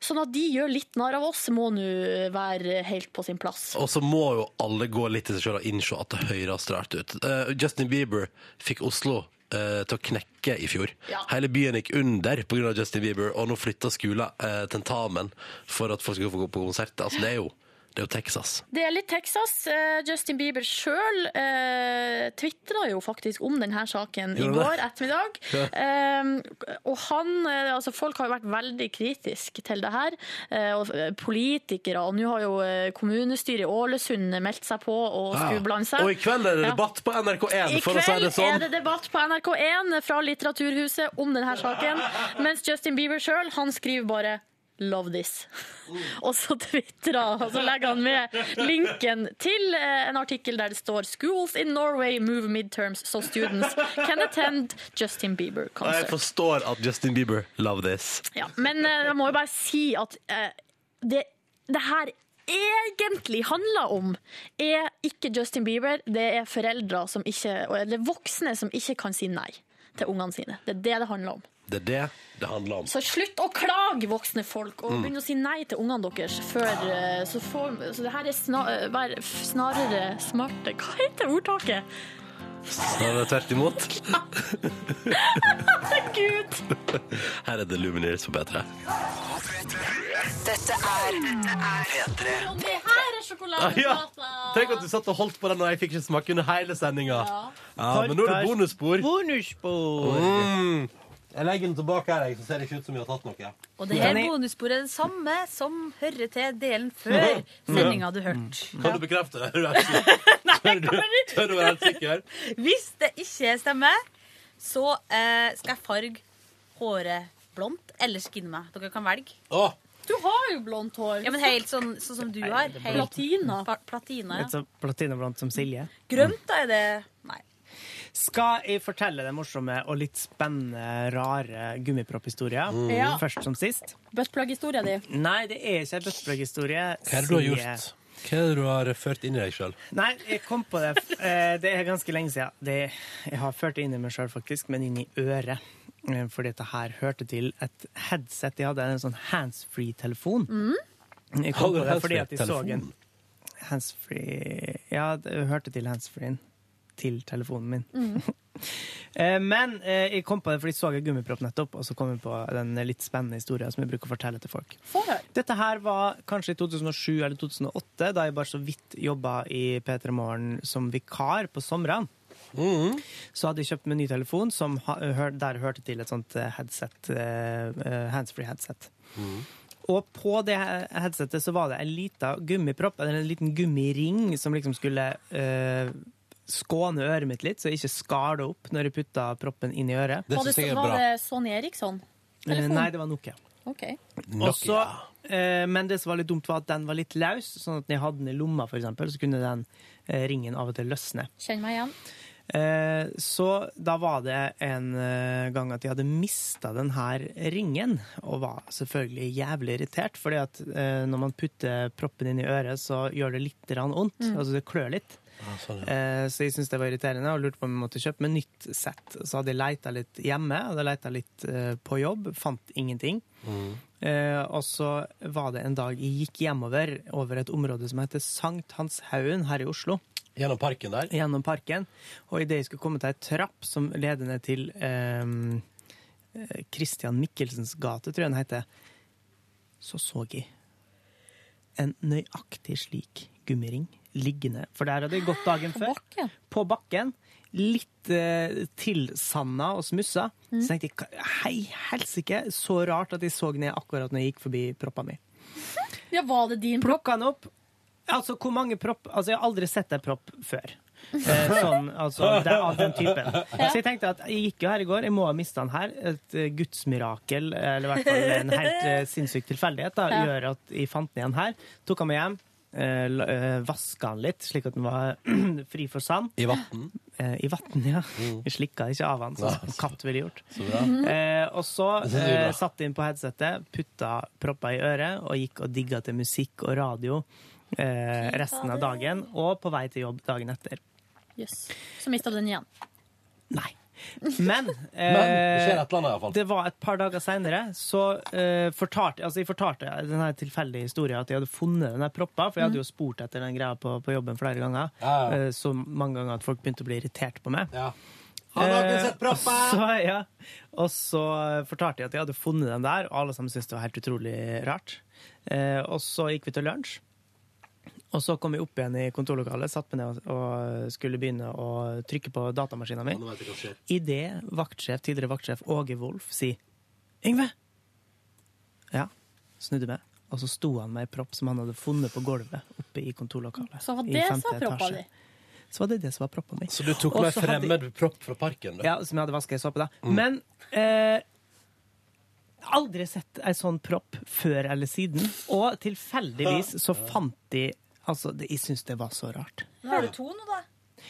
Sånn at de gjør litt narr av oss, må nå være helt på sin plass. Og så må jo alle gå litt til seg selv og innse at det høres rart ut. Uh, Justin Bieber fikk Oslo uh, til å knekke i fjor. Ja. Hele byen gikk under pga. Justin Bieber, og nå flytter skolen uh, tentamen for at folk skal få gå på konsert. Altså, det er jo, det er jo Texas. Det er litt Texas. Eh, Justin Bieber sjøl uh, tvitra jo faktisk om denne saken i går ettermiddag. Ja. Eh, og han eh, Altså, folk har jo vært veldig kritiske til det her. eh, og eh, politikere. Og nå har jo eh, kommunestyret i Ålesund meldt seg på og Ja. blande seg. Og i kveld er det debatt på NRK1, for å si det sånn. I kveld er det debatt på NRK1 fra Litteraturhuset om denne saken, mens Justin Bieber sjøl skriver bare 'love this'. Og så twittra, og så legger han med linken til eh, en artikkel der det står 'Schools in Norway move midterms so students can attend Justin Bieber concert'. jeg forstår at Justin Bieber love this. Ja, men eh, jeg må jo bare si at eh, det, det her egentlig handler om, er ikke Justin Bieber, det er foreldre som ikke, eller voksne som ikke kan si nei til ungene sine. Det er det det handler om. Det er det det handler om. Så slutt å klage, voksne folk, og Mm. begynn å si nei til ungene deres før eh, Så, får, så det her er sna, vær snarere smarte Hva heter ordtaket? Snarere tvert imot. Gud! Her er The Lumineers på P3. Dette er P3. Og det her er sjokoladeplata! Tenk at du satt og holdt på den, og jeg fikk ikke smake under hele sendinga. Ja. Ja, men nå er det bonusspor. Bonusspor. Mm. Jeg legger den tilbake her, jeg, så ser det ikke ut som vi har tatt noe. Og det her bonussporet er det samme som hører til delen før sendinga du hørte. Kan du bekrefte det? Tør du, tør du være helt sikker? Hvis det ikke stemmer, så eh, skal jeg farge håret blondt eller skinne meg. Dere kan velge. Åh, Du har jo blondt hår. Ja, men Helt sånn, sånn som du har. Helt, Platina. Platina Litt ja. Platina platinablondt som Silje. Grønt, da er det. Skal jeg fortelle den morsomme og litt spennende, rare gummipropphistoria? Mm. Ja. Først som sist. Buttplug-historia di. Nei, det er ikke en buttplug-historie. Hva er det du har gjort? Hva er det du har ført inn i deg sjøl? Nei, jeg kom på det. Eh, Det er ganske lenge siden. Det, jeg har ført det inn i meg sjøl, faktisk, men inn i øret. Fordi For dette her hørte til et headset. Jeg hadde en sånn handsfree-telefon. Jeg kom på det fordi at jeg så en handsfree Ja, det hørte til handsfree-en til telefonen min. Mm. Men eh, jeg kom på det fordi jeg så en gummipropp nettopp, og så kom jeg på den litt spennende historien som jeg bruker å fortelle til folk. Dette her var kanskje i 2007 eller 2008, da jeg bare så vidt jobba i P3 Morgen som vikar på somrene. Så hadde jeg kjøpt meg en ny telefon som der hørte til et sånt eh, headset, eh, eh, handsfree headset. Og på det headsetet så var det en liten gummipropp, eller en liten gummiring, som liksom skulle eh, skåne øret mitt litt, så jeg ikke skar det opp når jeg putta proppen inn i øret. Var det, var det Sony Eriksson? Telefon? Nei, det var Nokia. Okay. Og så, eh, men det som var litt dumt, var at den var litt løs, sånn at når jeg hadde den i lomma, for eksempel, så kunne den eh, ringen av og til løsne. Kjenn meg igjen. Eh, så da var det en eh, gang at jeg hadde mista den her ringen, og var selvfølgelig jævlig irritert, fordi at eh, når man putter proppen inn i øret, så gjør det litt vondt. Mm. Altså det klør litt. Eh, Så jeg syntes det var irriterende og lurte på om jeg måtte kjøpe meg nytt sett. Så hadde jeg leita litt hjemme, hadde leita litt eh, på jobb, fant ingenting. Eh, og så var det en dag jeg gikk hjemover over et område som heter Sankthanshaugen her i Oslo. Gjennom parken der? Gjennom parken. Og idet jeg skulle komme til ei trapp som leder ned til Christian Michelsens gate, tror jeg den heter, så så jeg en nøyaktig slik gummiring liggende. For der hadde jeg gått dagen før. På bakken. Litt eh, tilsanda og smussa. Så tenkte jeg "Hva- hei helsike, så rart at jeg så ned akkurat når jeg gikk forbi proppa mi. Ja, var det din propp? Plukka den opp. Altså, hvor mange propp Altså, jeg har aldri sett en propp før. Eh, sånn, altså, det, er av den typen. Så jeg tenkte at jeg gikk jo her i går, jeg må ha mista den her. Et uh, gudsmirakel, eller i hvert fall en helt uh, sinnssyk tilfeldighet, da, gjør at jeg fant den igjen her. Tok den med hjem. Uh, Vaska den litt, slik at den var fri for sand. I vann? Eh, I vann, ja. Jeg slikka ikke av den, sånn som en katt ville gjort. så bra. Eh, og så eh, satt inn på headsetet, putta propper i øret og gikk og digga til musikk og radio eh, resten av dagen. Og på vei til jobb dagen etter. Yes. Så mista du den igjen. Men, eh, Men det fall. det var et par dager seinere, så eh, fortalte altså jeg fortalte denne tilfeldige historien at jeg hadde funnet den der proppa, for jeg hadde jo spurt etter den greia på, på jobben flere ganger. Ja, ja. Eh, så mange ganger at folk begynte å bli irritert på meg. Har dere Eh, sett proppa? Så, ja. og så fortalte jeg at jeg hadde funnet den der, og alle sammen syntes det var helt utrolig rart. Eh, og så gikk vi til lunsj. Og så kom jeg opp igjen i kontorlokalet, satt meg ned og- skulle begynne å trykke på datamaskinen min. Idet vaktsjef, tidligere vaktsjef Åge Wolff sier 'Yngve!' Ja, snudde meg, og så sto han med ei propp som han hadde funnet på gulvet oppe i kontorlokalet. Så var i det femte så proppa etasje. di. Så var det det som var proppa mi. Så du tok med fremmed hadde- propp fra parken? Da? Ja, som jeg hadde vaska i såpe, da. Mm. Men eh, aldri sett en sånn propp før eller siden. Og tilfeldigvis så fant de Altså, det, jeg syns det var så rart. Har du to nå, da?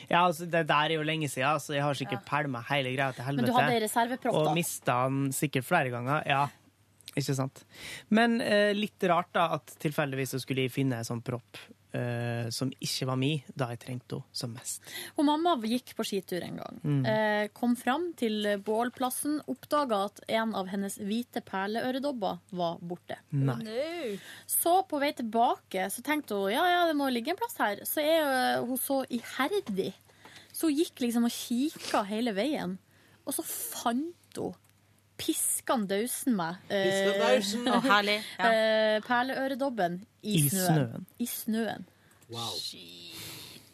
Ja, altså, Det der er jo lenge siden, så jeg har sikkert pælma hele greia til helvete. Men du hadde reservepropp, Og da. mista den sikkert flere ganger. Ja, ikke sant. Men eh, litt rart da at tilfeldigvis så skulle jeg finne en sånn propp eh, som ikke var mi, da jeg trengte henne som mest. Hun mamma gikk på skitur en gang. Mm. Eh, kom fram til bålplassen, oppdaga at en av hennes hvite perleøredobber var borte. Nei. Så på vei tilbake så tenkte hun ja, ja, det må ligge en plass her. Så er hun så iherdig. Så hun gikk liksom og kikka hele veien. Og så fant hun piskan dausen meg. eh, Piskan dausen. Herlig, ja. eh, perleøredobben i, I snøen. snøen. I snøen.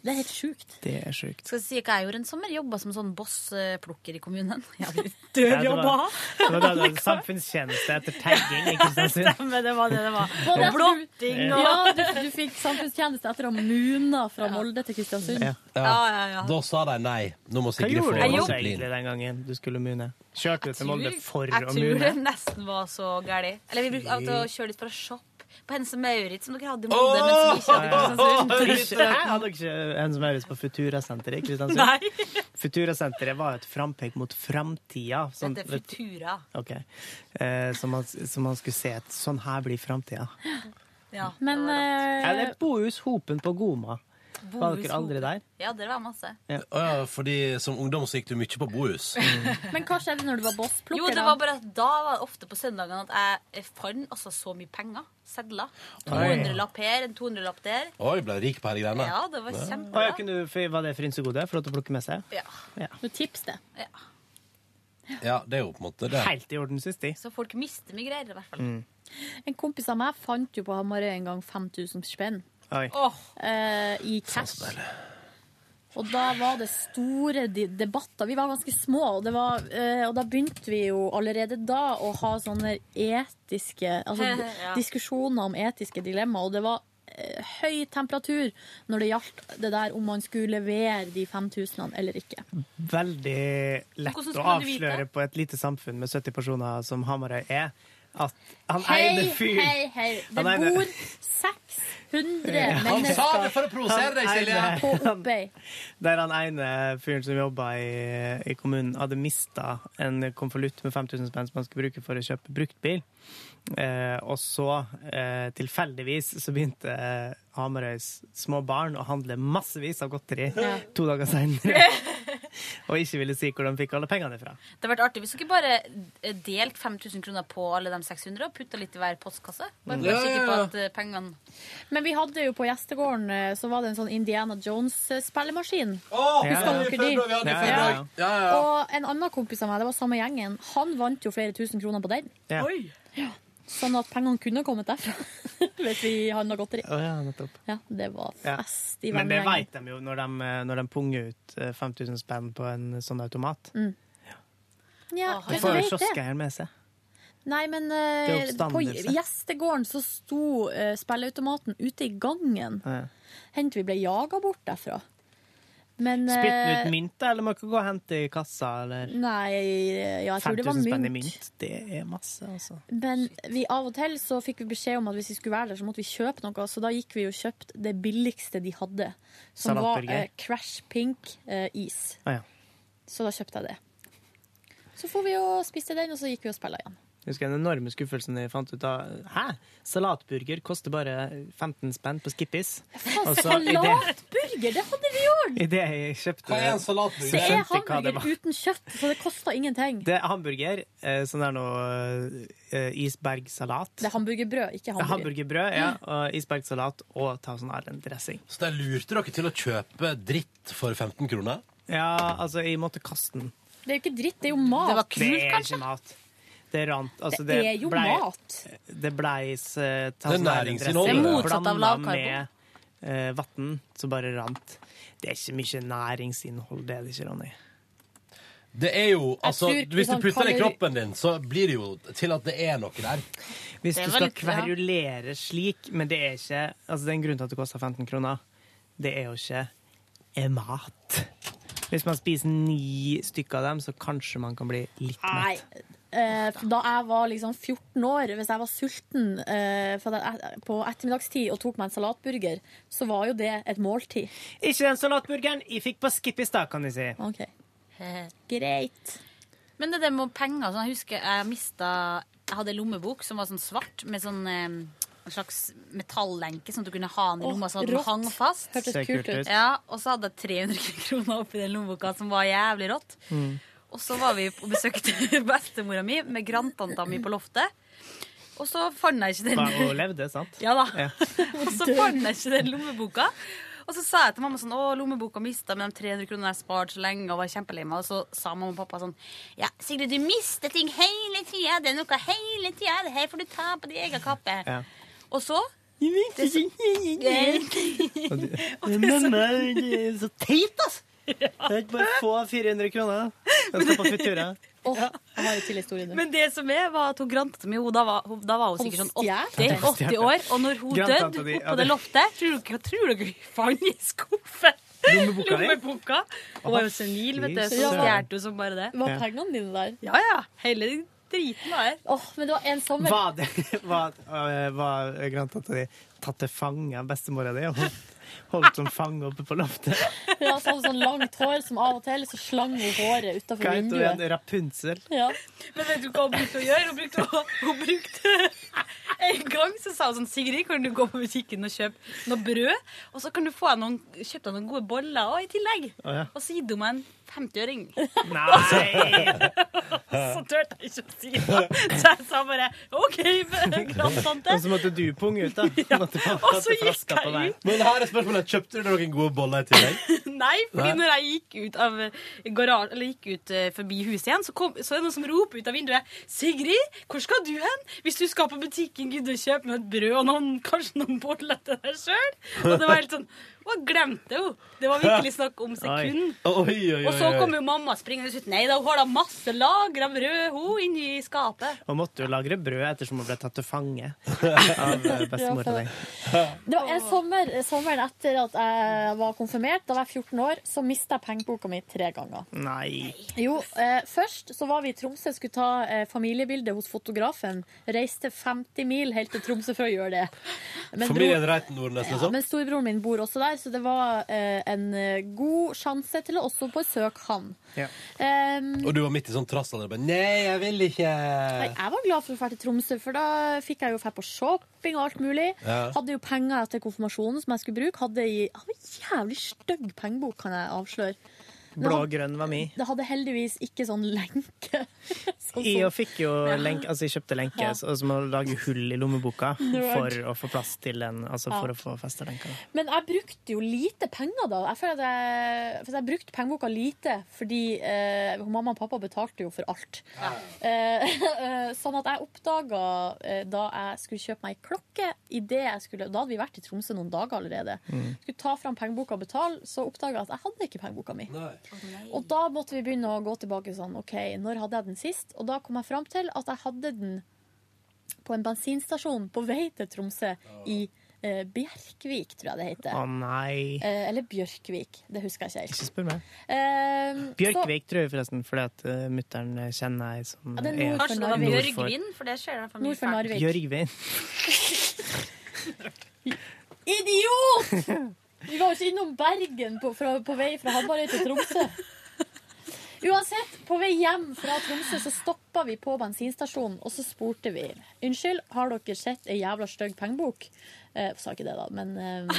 Det er helt sjukt. Det er sjukt. Skal jeg si hva jeg gjorde en sommer? Jobba som sånn bossplukker i kommunen. Ja, Ja, det var- Det samfunnstjeneste etter tagging i Kristiansund. Stemmer, det var det det var. Både blotting du, og ja, du, du fikk samfunnstjeneste etter å ha muna fra Molde til Kristiansund. Ja. ja, ja. Da sa de nei. Nå må Hva Sigrid få gjorde du egentlig den gangen du skulle mune? Kjørte du til Molde for jeg tror det nesten var så galt. Eller vi brukte å kjøre litt fra Shop på Hennes og Maurits, som dere hadde i Molde, men som ikke hadde i Kristiansund. Jeg hadde ikke Hennes Maurits på Futurasenteret i Kristiansund. Nei. Futurasenteret var et frampek mot framtida. Sånn, Dette er Futura. Ok. Eh, som, man, som man skulle se at sånn her blir framtida. Ja, Men eh, Eller Bohus Hopen på Goma. Var dere aldri der? Ja, det var masse. Å ja, fordi som ungdom så gikk du mye på Bohus. Men hva skjedde når du var bossplukker? Jo, det var bare at da var det ofte på søndagene at jeg fant altså så mye penger. Sedler. Oi. 200-lapp her, en 200-lapp der. Oi, ble rik på hele greiene. Ja, det var kjempebra. ja, du, for- var det frynsegode? Flott å plukke med seg? Ja. Ja. Du tips det. Ja, det er jo på en måte det. Helt i orden, syns de. Så folk mister mye greier, i hvert fall. Mm. En kompis av meg fant jo på Hamarøy en gang 5000 spenn Oi. eh, i cash. Og da var det store debatter. Vi var ganske små, og, det var, eh, og da begynte vi jo allerede da å ha sånne etiske altså, Ja. diskusjoner om etiske dilemmaer. Og det var eh, høy temperatur når det gjaldt det der om man skulle levere de 5000 eller ikke. Veldig lett å avsløre på et lite samfunn med 70 personer som Hamarøy er, at han Hei, ene fyren hei, hei. Det Han bor 600 Ja. Han sa det for å provosere deg, Silje. på Oppøy. Der han ene fyren som jobba i, i kommunen, hadde mista en konvolutt med 5000 spenn som han skulle bruke for å kjøpe bruktbil. Eh, og så, eh, tilfeldigvis, så begynte eh, Hamarøys små barn å handle massevis av godteri Ja. to dager seinere. og ikke ville si hvor de fikk alle pengene fra. Det hadde vært artig hvis dere bare delte 5000 kroner på alle de 600 og putta litt i hver postkasse. Bare for å Ja, være sikker på ja, ja. at eh, pengene Men vi hadde jo på gjestegården eh, så var det en sånn Indiana Jones-spillemaskin. Oh, Husker ja, ja. dere de? Vi hadde i februar. Ja, ja, ja. Og en annen kompis av meg, det var samme gjengen, han vant jo flere tusen kroner på den. Ja. Ja. Sånn at pengene kunne kommet derfra hvis vi handla godteri. Oh, ja, nettopp. Ja, det var Ja. fest i Men det vennegjengen. veit de jo når de, når de punger ut eh, 5000 spenn på en sånn automat. Mm. Ja, De jeg får jo vet kioskeieren med seg. Nei, men eh, på gjestegården så sto uh, spilleautomaten ute i gangen. Ja. Hendte vi ble jaga bort derfra. Men Spytter den eh, ut mynt, eller må dere gå og hente i kassa? Eller? Nei, ja, jeg tror det var 5000 spenn i mynt. mynt. Det er masse, altså. Men vi, av og til så fikk vi beskjed om at hvis vi skulle være der, så måtte vi kjøpe noe. Så da gikk vi og kjøpte det billigste de hadde, som var eh, Crash Pink eh, is. Ah, ja. Så da kjøpte jeg det. Så får vi jo spiste den, og så gikk vi og spilla igjen. Jeg husker den enorme skuffelsen jeg fant ut av. Hæ? Salatburger koster bare 15 spenn på Skippis. Det- Salatburger, det hadde vi gjort! I det jeg kjøpte Hva er en salatburger? Det er det hamburger uten kjøtt, så det koster ingenting. Det er hamburger, eh, sånn der noe eh, isbergsalat. Det er hamburgerbrød, ikke hamburger. Hamburgerbrød, ja. Og isbergsalat og ta sånn Erlend-dressing. Så der lurte dere til å kjøpe dritt for 15 kroner? Ja, altså, jeg måtte kaste den. Det er jo ikke dritt, det er jo mat. det er ikke mat. Det rant. Altså, Det er jo mat. Det bleis eh, Det næringsinnhold, det. Det er motsatt av lavkarbo. med eh, vann, så bare rant. Det er ikke mye næringsinnhold, det er det ikke, Ronny. Det er jo, altså, tror Hvis du sånn putter det i kroppen din, så blir det jo til at det er noe der. Hvis du skal kverulere slik, men det er ikke Altså, det er en grunn til at det koster 15 kroner. Det er jo ikke er mat. Hvis man spiser ni stykker av dem, så kanskje man kan bli litt mett. Eh, da jeg var liksom 14 år, hvis jeg var sulten eh, på ettermiddagstid og tok meg en salatburger, så var jo det et måltid. Ikke den salatburgeren jeg fikk på Skip i stad, kan jeg si. Ok. Greit. Men det der med penger sånn, Jeg husker jeg mista Jeg hadde en lommebok som var sånn svart, med sånn eh, en slags metallenke, sånn at du kunne ha den i lomma så den rått. hang fast. Hørtes kult ut. Ja, Og så hadde jeg 300 kroner oppi den lommeboka, som var jævlig rått. Og så var vi og besøkte bestemora mi med grandtanta mi på loftet. Og så fant jeg ikke den. Bare hun levde, sant? Ja da. Ja. Og så fant jeg ikke den lommeboka. Og så sa jeg til mamma sånn, å, lommeboka mista med de 300 kronene jeg spart så lenge. Og var kjempelei meg. Og så sa mamma og pappa sånn Ja, Sigrid, du mister ting hele tida. Det er noe hele tida. Det her får du ta på din egen kappe. Ja. Og så det så- Mamma, det er så teit, altså! Det er ikke bare få 400 kroner. Jeg skal på Futura. Jeg nå. Men det som er, var at hun grandtanta mi hun- da, var- hun- da var hun sikkert sånn 80, 80 år. Og når hun døde oppå ja, det loftet, tror dere, tror dere hun fant i skuffen Lommeboka di? lommeboka? Hun var jo senil, vet du, så Ja. stjal hun som bare det. Var Ja. pengene dine der? Ja, ja. Hele driten var her. Oh, men det var en sommer Var, det, var, øh, var grandtanta di tatt til fange av bestemora di? Holdt- sånn fang oppe på loftet? Ja, så hadde sånn langt hår som av og til så slang hun håret utafor Hva heter hun? vinduet. Rapunsel? Ja. Men vet du hva hun brukte å gjøre? Hun brukte, å, hun brukte En gang så sa hun sånn Sigrid, kan du gå på butikken og kjøpe noe brød? Og så kan du få noen, kjøpt deg noen gode boller og i tillegg. Oh, ja. Og så gitt hun meg en 50-øring. Nei! Så turte jeg ikke å si det. Så jeg sa bare OK, grandtante. Og så måtte du punge ut, da. Ja. Og så gikk jeg ut. Men her er spørsmålet, kjøpte du noen gode boller i tillegg? Nei, fordi Nei. når jeg gikk ut av garasje, eller gikk ut eh, forbi huset igjen, så, kom, så er det noen som roper ut av vinduet 'Sigrid, hvor skal du hen?' 'Hvis du skal på butikken, gidder du kjøpe meg et brød og noen, kanskje noen boller til deg sjøl?' Og det var helt sånn Og glemte jo. Det var virkelig snakk om sekund. Oi, oi, oi, Og så kom jo mamma springende ut. Nei da, hun har da masse lagra brød hun inni skapet. Hun måtte jo lagre brød ettersom hun ble tatt til fange av bestemor bestemora di. Det var en sommer, sommeren etter at jeg var konfirmert, da var jeg 14 år, så mista jeg pengeboka mi tre ganger. Nei. Jo, eh, først så var vi i Tromsø, skulle ta eh, familiebilde hos fotografen. Reiste 50 mil helt til Tromsø for å gjøre det. Men Familien Reiten Nordnes, ja, liksom? men storebroren min bor også der, så det var eh, en eh, god sjanse til å også besøke han. Ja. Um, Og du var midt i sånn trassalder. bare, Nei, jeg vil ikke. Nei, jeg var glad for å dra til Tromsø, for da fikk jeg jo dra på shopping og alt mulig. Ja. Hadde jo penger etter konfirmasjonen som jeg skulle bruke. Hadde i hadde jævlig stygg pengebok, kan jeg avsløre. Men Blå og grønn var mi. Det hadde heldigvis ikke sånn lenke. Sånn Jeg fikk jo lenke, altså jeg kjøpte lenke, Ja. og så må du lage hull i lommeboka for å få plass til den, altså Ja. for å få festa lenka. Men jeg brukte jo lite penger da. Jeg føler at jeg, for jeg brukte pengeboka lite fordi eh, mamma og pappa betalte jo for alt. Eh, sånn at jeg oppdaga eh, da jeg skulle kjøpe meg klokke i det jeg skulle, Da hadde vi vært i Tromsø noen dager allerede. Mm. Skulle ta fram pengeboka og betale, så oppdaga jeg at jeg hadde ikke pengeboka mi. Og da måtte vi begynne å gå tilbake sånn OK, når hadde jeg den sist? Og da kom jeg fram til at jeg hadde den på en bensinstasjon på vei til Tromsø i eh, Bjerkvik, tror jeg det heter. Å nei. Eh, eller Bjørkvik. Det husker jeg ikke helt. Ikke spør meg. Eh, Bjørkvik tror jeg forresten, fordi at uh, mutter'n kjenner ei som Ja, det er Kanskje det var. Bjørgvin, for det skjer i hvert fall mye fælt. Bjørgvin. Idiot! Vi var jo ikke innom Bergen på, fra, på vei fra Hamarøy til Tromsø. Uansett, på vei hjem fra Tromsø så stoppa vi på bensinstasjonen, og så spurte vi Unnskyld, har dere sett ei jævla stygg pengebok? Eh, sa ikke det, da, men um,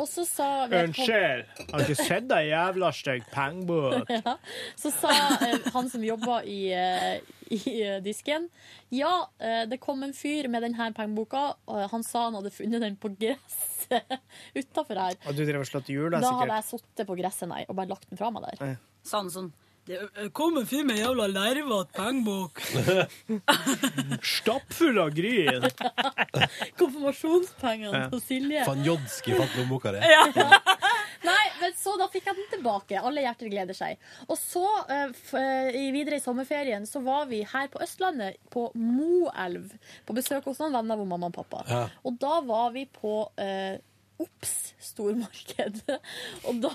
Og så sa Unnskyld, har du sett ei jævla stygg pengebok? Ja. Så sa uh, han som jobba i, uh, i disken Ja, det kom en fyr med denne pengeboka, og han sa han hadde funnet den på gresset utafor her. Og du drev og slått hjul, da, Da hadde jeg sittet på gresset, nei, og bare lagt den fra meg der. Sa han sånn det kom en fyr med jævla lervete pengebok. Stappfull av gryn. Konfirmasjonspengene Ja. til Silje. Van Jodski fant lommeboka di. Nei, men så da fikk jeg den tilbake. Alle hjerter gleder seg. Og så, eh, f eh, i- videre i sommerferien, så var vi her på Østlandet, på Moelv, på besøk hos noen venner av mamma og pappa. Ja. Og da var vi på eh, Ops stormarked. Og da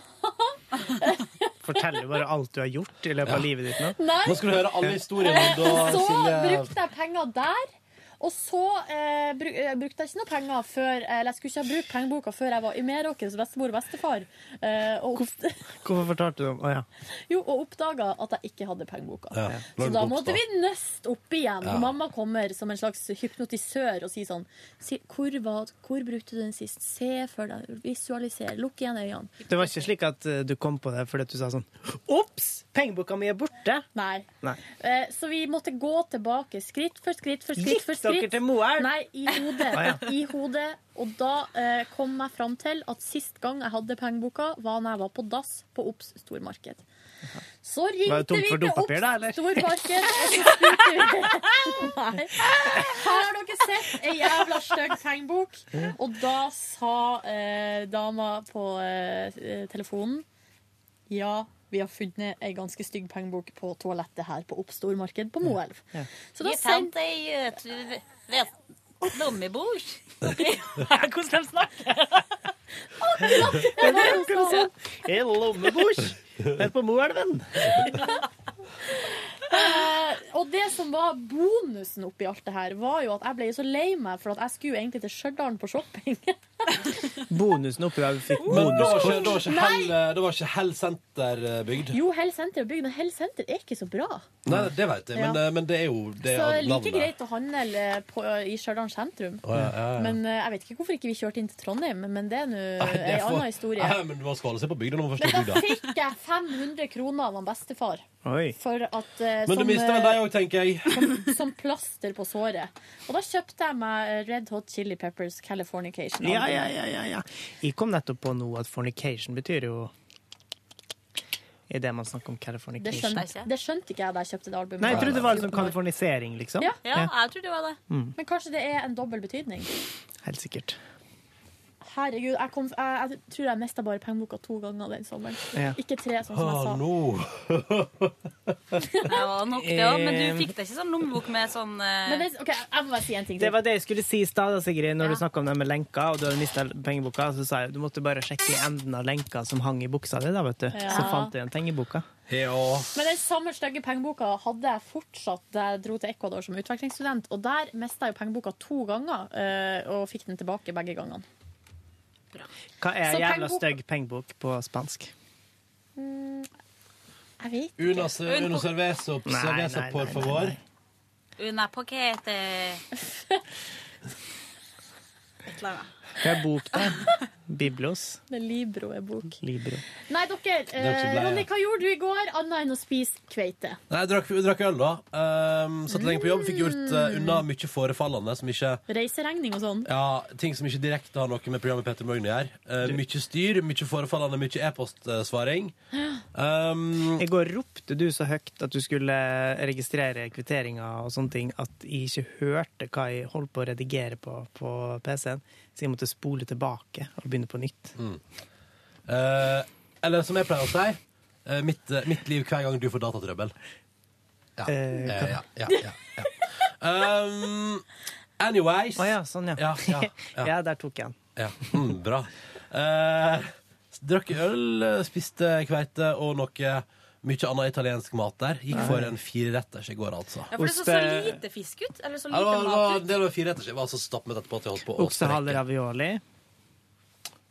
forteller bare alt du har gjort i løpet av livet ditt nå? Nei. Nå skal du høre alle historiene om da Så Silje brukte jeg penger der. Og så eh, bruk, jeg brukte jeg ikke noe penger før Eller jeg skulle ikke ha brukt pengeboka før jeg var i Meråker hos bestemor og bestefar. Eh, og, opp, Hvorfor fortalte du om oh, ja. jo, og oppdaga at jeg ikke hadde pengeboka. Ja, Så da måtte vi nøste opp igjen. Ja. Og mamma kommer som en slags hypnotisør og sier sånn hvor, var, hvor brukte du den sist? Se for deg. Visualiser. Lukk igjen øynene. Det var ikke slik at eh, du kom på det fordi du sa sånn Ops! Pengeboka mi er borte! Nei. Nei. Eh, Så vi måtte gå tilbake skritt for skritt for skritt. for Gikk dere til Moelv? Nei, i hodet. Ah, ja. I hodet. Og da eh, kom jeg fram til at sist gang jeg hadde pengeboka, var når jeg var på dass på Obs stormarked. Så ringte vi til? Obs stormarked, og så spurte vi Nei. Har dere sett ei jævla stygg pengebok? Og da sa eh, dama på eh, telefonen ja, vi har funnet ei ganske stygg pengebok på toalettet her på Oppstormarked på Moelv. Så da sendte jeg eh, lommebok. Hvordan de snakker? En lommebok her på Moelven. Eh, og det som var bonusen oppi alt det her, var jo at jeg ble så lei meg for at jeg skulle egentlig til Stjørdal på shopping. Bonusen oppi der vi fikk Men da var ikke, da var ikke, Hell, eh, da var ikke Hell Center eh, bygd? Jo, Hell Senter er bygd, men Hell Senter er ikke så bra. Nei, det vet jeg, men, Ja. eh, men det er jo det så er like navnet. greit å handle på, i Stjørdal sentrum. Å, ja, ja, ja. Men eh, jeg vet ikke hvorfor ikke vi kjørte inn til Trondheim, men det er nå Nei, det ei for- anna historie. Nei, men man skal holde seg på bygda når man først Men er da bygda. fikk jeg 500 kroner av han bestefar. Oi. For at, eh, Men du som, vel eh, deg òg, tenker jeg. som, som plaster på såret. Og da kjøpte jeg meg Red Hot Chili Peppers Californication. Ja, ja, ja, ja, ja. Jeg kom nettopp på nå at fornication betyr jo i det man snakker om Det californication? skjønte, det skjønte ikke jeg da jeg kjøpte det albumet. Nei, jeg trodde det var liksom kalifornisering, liksom. Ja. Ja, jeg trodde det var det. Mm. Men kanskje det er en dobbel betydning. Helt sikkert. Herregud, jeg, kom, jeg, jeg tror jeg mista bare pengeboka to ganger den sommeren. Ja. Ikke tre, sånn som jeg sa. Det var nok det òg, men du fikk deg ikke sånn lommebok med sånn eh, Men det, ok, Jeg må bare si en ting Det var det jeg skulle si i stad, Sigrid, når Ja. du snakka om det med lenka, og du hadde mista pengeboka. Så sa jeg du måtte bare sjekke i enden av lenka som hang i buksa di, da, vet du. Ja. Så fant du igjen pengeboka. Men den samme stygge pengeboka hadde jeg fortsatt da jeg dro til Ecuador som utvekslingsstudent. Og der mista jeg jo pengeboka to ganger, eh, og fikk den tilbake begge gangene. Hva er Så jævla stygg pengebok på spansk? Mm, jeg vet Una, ikke. una cerveza, Nei, cerveza nei, por nei, favor. Una poquete Et eller annet. Hva er bok, da? Biblos? Det er Libro er bok. Libro. Nei, dere. er Eh. Ronny, hva gjorde du i går annet enn å spise kveite? Nei, jeg drakk, jeg drakk øl, da. Um, satt lenge på jobb, fikk gjort eh, Mm. unna mye forefallende som ikke Reiseregning og sånn? Ja, Ting som ikke direkte har noe med programmet Petter Morgen å gjøre. Eh, mye styr, mye forefallende, mye e-postsvaring. Um, I går ropte du så høyt at du skulle registrere kvitteringer og sånne ting, at jeg ikke hørte hva jeg holdt på å redigere på på PC-en, så jeg måtte spole tilbake og begynne på nytt. Mm. eh, eller som jeg pleier å si, eh, mitt, eh, mitt liv hver gang du får datatrøbbel. Ja. Eh, Eh, ja, ja, ja, ja. Um, anyways. Å ja, sånn, ja. Ja, der tok jeg den. Ja, mm, bra. Eh, drakk øl, spiste kveite og noe mye annen italiensk mat der. Gikk for en fireretters i går, altså. Ja, for det så så lite fisk ut. Eller så Ja, lite det var, det mat var, ut. det var fireretters. Jeg var så stappmett etterpå at jeg holdt på å Oksehale strekke. ravioli.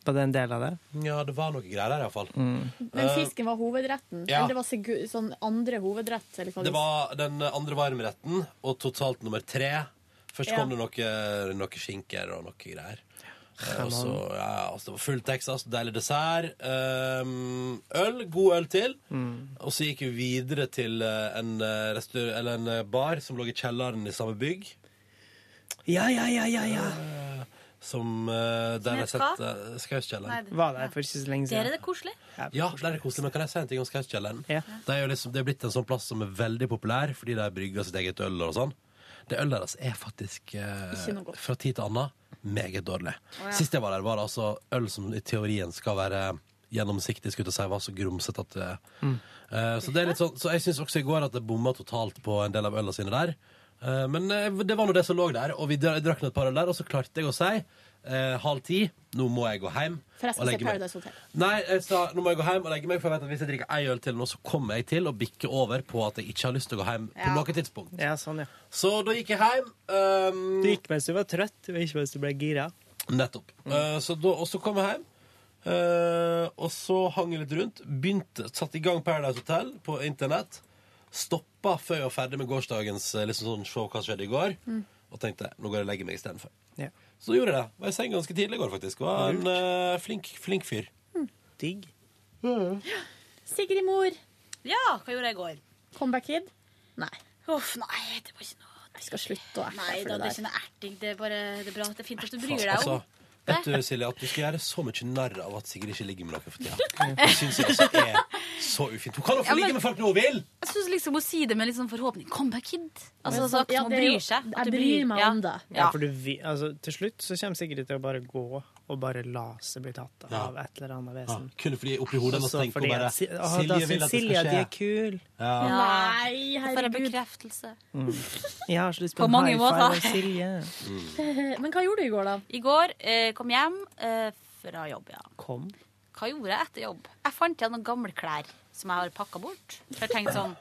Var det en del av det? Ja, det var noe greier der, iallfall. Mm. Men fisken var hovedretten? ja. Eller det var segu- sånn andre hovedrett? Eller hva Det var den andre varmretten, og totalt nummer tre. Først Ja. kom det noe, noe skinker og noe greier. Eh, og så, ja, altså, det var full Texas, deilig dessert. Um, øl, god øl til. Mm. Og så gikk vi videre til eh, en, eller en bar som lå i kjelleren i samme bygg. Ja, ja, ja, ja, ja. Som uh, Der jeg het uh, Skauskjelleren. Var der for ikke så lenge Der er det koselig. Ja, der er det koselig, men kan jeg si en ting om Skauskjelleren? Ja. Det er jo liksom, det er blitt en sånn plass som er veldig populær, fordi de brygger sitt eget øl og sånn. Det ølet deres er faktisk godt. fra tid til annen meget dårlig. Oh, ja. Sist jeg var der, var det altså øl som i teorien skal være gjennomsiktig, skulle jeg si, var så grumsete at det Mm. uh, så, det er litt sånn, så jeg syns også i går at det bomma totalt på en del av ølene sine der. Uh, men uh, det var nå det som lå der, og vi drakk ned et par øl der, og så klarte jeg å si eh, halv ti, nå må jeg gå hjem. For jeg skal se. Paradise Hotel. Nei, jeg sa nå må jeg gå hjem og legge meg, for jeg vet at hvis jeg drikker ei øl til nå, så kommer jeg til å bikke over på at jeg ikke har lyst til å gå hjem på noe tidspunkt. Ja, sånn, ja. Så da gikk jeg hjem. Um, Du gikk mens du var trøtt, og ikke mens du ble gira. Nettopp. Eh, så da, og så kom jeg hjem. Uh, og så hang jeg litt rundt. Begynte, Satte i gang Paradise Hotel på internett. Stoppa før jeg var ferdig med gårsdagens eh, liksom sånn se hva skjedde i går. Mm. Og tenkte nå går jeg og legger meg istedenfor. Ja. Så gjorde jeg det. Var i seng ganske tidlig i går, faktisk. Var en eh, flink, flink fyr. Digg. Sigrid Mor. Ja, hva gjorde jeg i går? Comeback Kid? Nei. Uff, nei, det var ikke noe Jeg skal slutte å erte Nei, for da, det det er der. ikke noe erting. Det er bare det er bra. Det er fint at du bryr deg deg altså, om vet du, Silje, at du skal gjøre så mye narr av at Sigrid ikke ligger med noen for tida. Det syns jeg er så ufint. Hun kan jo få Ja, men- ligge med folk når hun vil! Jeg synes liksom Hun sier det med litt sånn forhåpning. Comeback Kid. Altså, Men så, sånn, ja, man det er jo- bryr seg. At jeg du bryr meg ja. om det. Ja, for du, vi- altså, til slutt så kommer Sigrid til å bare gå og bare la seg bli tatt av et eller annet Ja, vesen. kun fordi oppi hodet hennes tenker hun bare Si- Å, Silje vil at det skal skal Silje, de er kul. Ja. Nei, herregud. For en bekreftelse. Mm. Jeg har så lyst på, På en high five av Silje. Men hva gjorde du i går, da? I går eh, kom hjem eh, fra jobb, ja. Kom. Hva gjorde jeg etter jobb? Jeg fant igjen noen gamle klær som jeg har pakka bort. For jeg tenkte sånn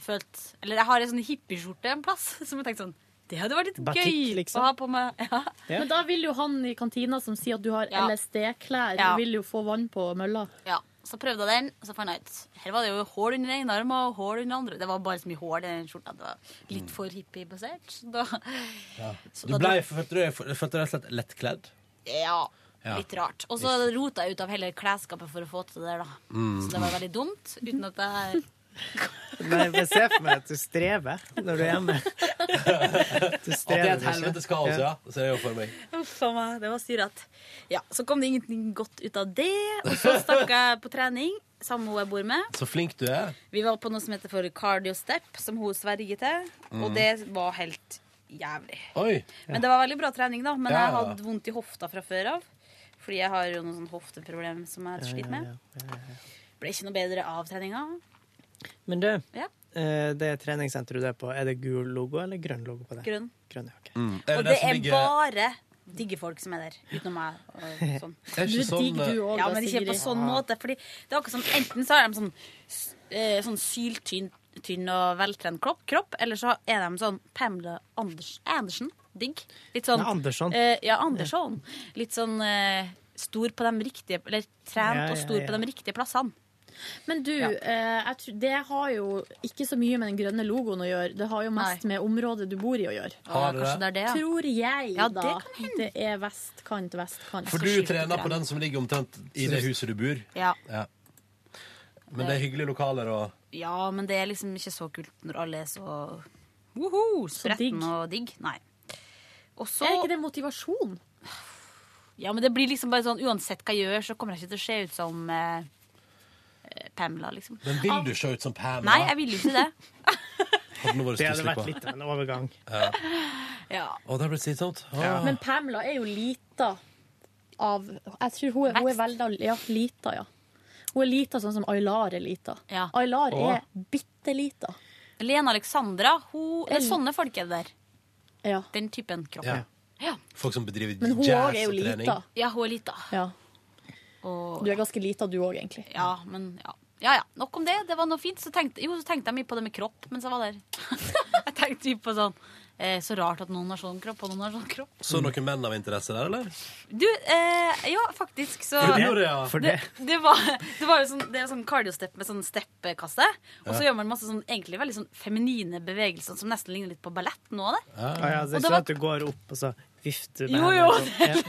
jeg følte, Eller jeg har en sånn hippieskjorte en plass som jeg tenkte sånn Det hadde vært litt Batik, gøy liksom. å ha på meg. Ja. Men da vil jo han i kantina som sier at du har Ja. LSD-klær, Ja. vil jo få vann på mølla. Ja, så prøvde jeg den, og så fant jeg ut Her var det jo hull under den ene armen og hull under den andre. Det var bare så mye hull i den skjorta. Det var litt for hippiebasert. Så da Ja. Du ble, følte du deg følte rett og slett lettkledd? Ja, Ja. litt rart. Og så rota jeg ut av hele klesskapet for å få til det der, da. Mm. Så det var veldig dumt. Uten at jeg Men jeg ser for meg at du strever når du er hjemme. Du At det er strever et helvetes kaos, ja. Det ser jeg jo for meg. Uff a meg, det var styret. Ja, så kom det ingenting godt ut av det. Og så stakk jeg på trening sammen med hun jeg bor med. Så flink du er. Vi var på noe som heter for cardio step, som hun sverger til. Og Mm. det var helt jævlig. Oi. Men det var veldig bra trening, da. Men jeg hadde vondt i hofta fra før av. Fordi jeg har jo noen sånn hofteproblem som jeg har slitt med. Ble ikke noe bedre av treninga. Men du, Ja. eh, det treningssenteret du er på, er det gul logo eller grønn logo på det? Grønn. Grønn, ja, ok. Mm. Og det er bare digge folk som er der, utenom meg. Og sånn. Er ikke sånn, digger du òg, ja, da, men ikke på sånn måte. Fordi det er akkurat som Enten så er de sånn, eh, sånn syltynn tynn og veltrent kropp, kropp, eller så er de sånn Pamela Anders, Andersen. Digg. Litt sånn Ja, Andersson. Eh, ja, Andersson. Litt sånn eh, stor på de riktige Eller trent Ja, og ja, stor på de riktige plassene. Men du, eh, tror, det har jo ikke så mye med den grønne logoen å gjøre. Det har jo mest med området du bor i å gjøre. Har det det? det er det, ja. Tror jeg, Ja, da. det kan Det er vestkant, vestkant. For du trener på den som ligger omtrent i det huset du bor? Ja. Men det er hyggelige lokaler og Ja, men det er liksom ikke så kult når alle er så woho, spretten og digg. Nei. Og så Er ikke det motivasjon? Ja, men det blir liksom bare sånn uansett hva jeg gjør, så kommer jeg ikke til å se ut som eh, eh, Pamela, liksom. Men vil du se ut som Pamela? Nei, jeg vil jo ikke det. Hadde vært Det hadde vært litt av en overgang. Ja. Ja. Og det har blitt slitsomt. Ja. Men Pamela er jo lita av Jeg tror hun hun er veldig ja, lita, ja. Hun er lita sånn som Aylar er lita. Aylar Åh. er bitte lita. Lene Alexandra, hun, det er sånne folk er det der. Ja. Den typen kropp. Ja. Ja. Folk som bedriver Men hun jazz òg er jo lita. Ja, hun er lita. Ja. Og, Du er ganske lita, du òg, egentlig. ja, men ja. Ja, ja, nok om det. Det var noe fint. Så tenkte, jo, så tenkte jeg mye på det med kropp mens jeg var der. jeg tenkte mye på sånn eh, Så rart at noen har sånn kropp, og noen har sånn kropp. Så noen menn av interesse der, eller? Du, eh, ja, faktisk så For det? For det. Det. det, var, det var jo sånn, det er sånn cardio-step med sånn steppekasse. Og så Ja. gjør man masse sånn egentlig veldig sånn feminine bevegelser som nesten ligner litt på ballett nå. Det. Ja, ja, det er sånn at du går opp, og så vifter Jo, hendene jo.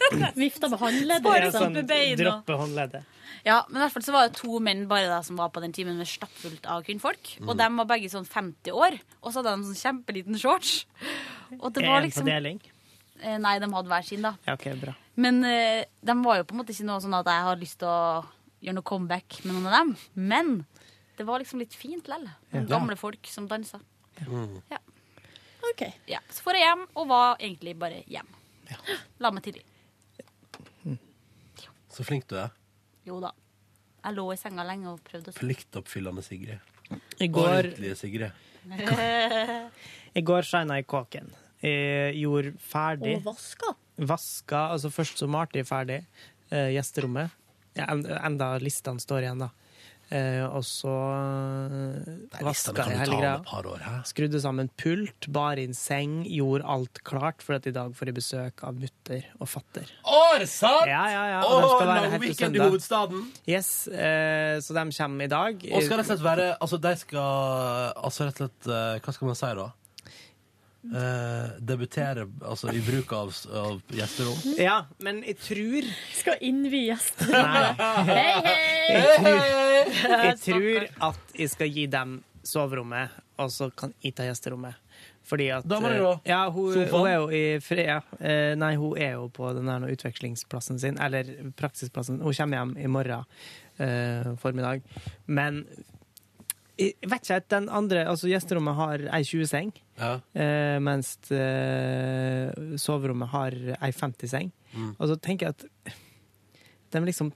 Vifta med håndleddet. Sånn. Droppe håndleddet. Ja, men i hvert fall så var det to menn bare da som var på den timen med stappfullt av kvinnfolk. Og Mm. de var begge sånn 50 år, og så hadde de en sånn kjempeliten shorts. Og det var En liksom fordeling. Eh, Nei, de hadde hver sin, da. Ja, ok, bra. Men uh, de var jo på en måte ikke noe sånn at jeg har lyst til å gjøre noe comeback med noen av dem. Men det var liksom litt fint lell. Ja. gamle folk som dansa. Ja. Ok. Ja, så får jeg hjem, og var egentlig bare hjem. La meg tidlig. Så flink du er. Jo da. Jeg lå i senga lenge og prøvde å sove. Pliktoppfyllende Sigrid. I går- Ordentlige Sigrid. I går shina jeg kåken. Jeg gjorde ferdig. Og vaska. Vaska, altså først så malte jeg ferdig eh, gjesterommet. Ja, en- enda listene står igjen, da. Eh, og så vaska jeg hele greia. Skrudde sammen pult, bar inn seng, gjorde alt klart, for at i dag får jeg besøk av mutter og fatter. Å, er det sant? Ja, ja, ja. Og skal helt weekend i hovedstaden. Yes, eh, så de kommer i dag. Og skal rett og slett være Altså, de skal Altså rett og slett eh, Hva skal man si, da? Eh, debutere altså, i bruk av, av gjesterom? Ja, men jeg tror Skal innvie gjester. Hei, hei! Jeg tror, jeg tror at jeg skal gi dem soverommet, og så kan jeg ta gjesterommet. Fordi at Dama di, da? Ja, hun, hun er jo i fred... Ja. Eh, Nei, hun er jo på den der utvekslingsplassen sin, eller praksisplassen. Hun kommer hjem i morgen eh, formiddag. Men jeg vet ikke at den andre Altså, gjesterommet har ei 20-seng, Ja. eh, mens eh, soverommet har ei 50-seng. Mm. Og så tenker jeg at de liksom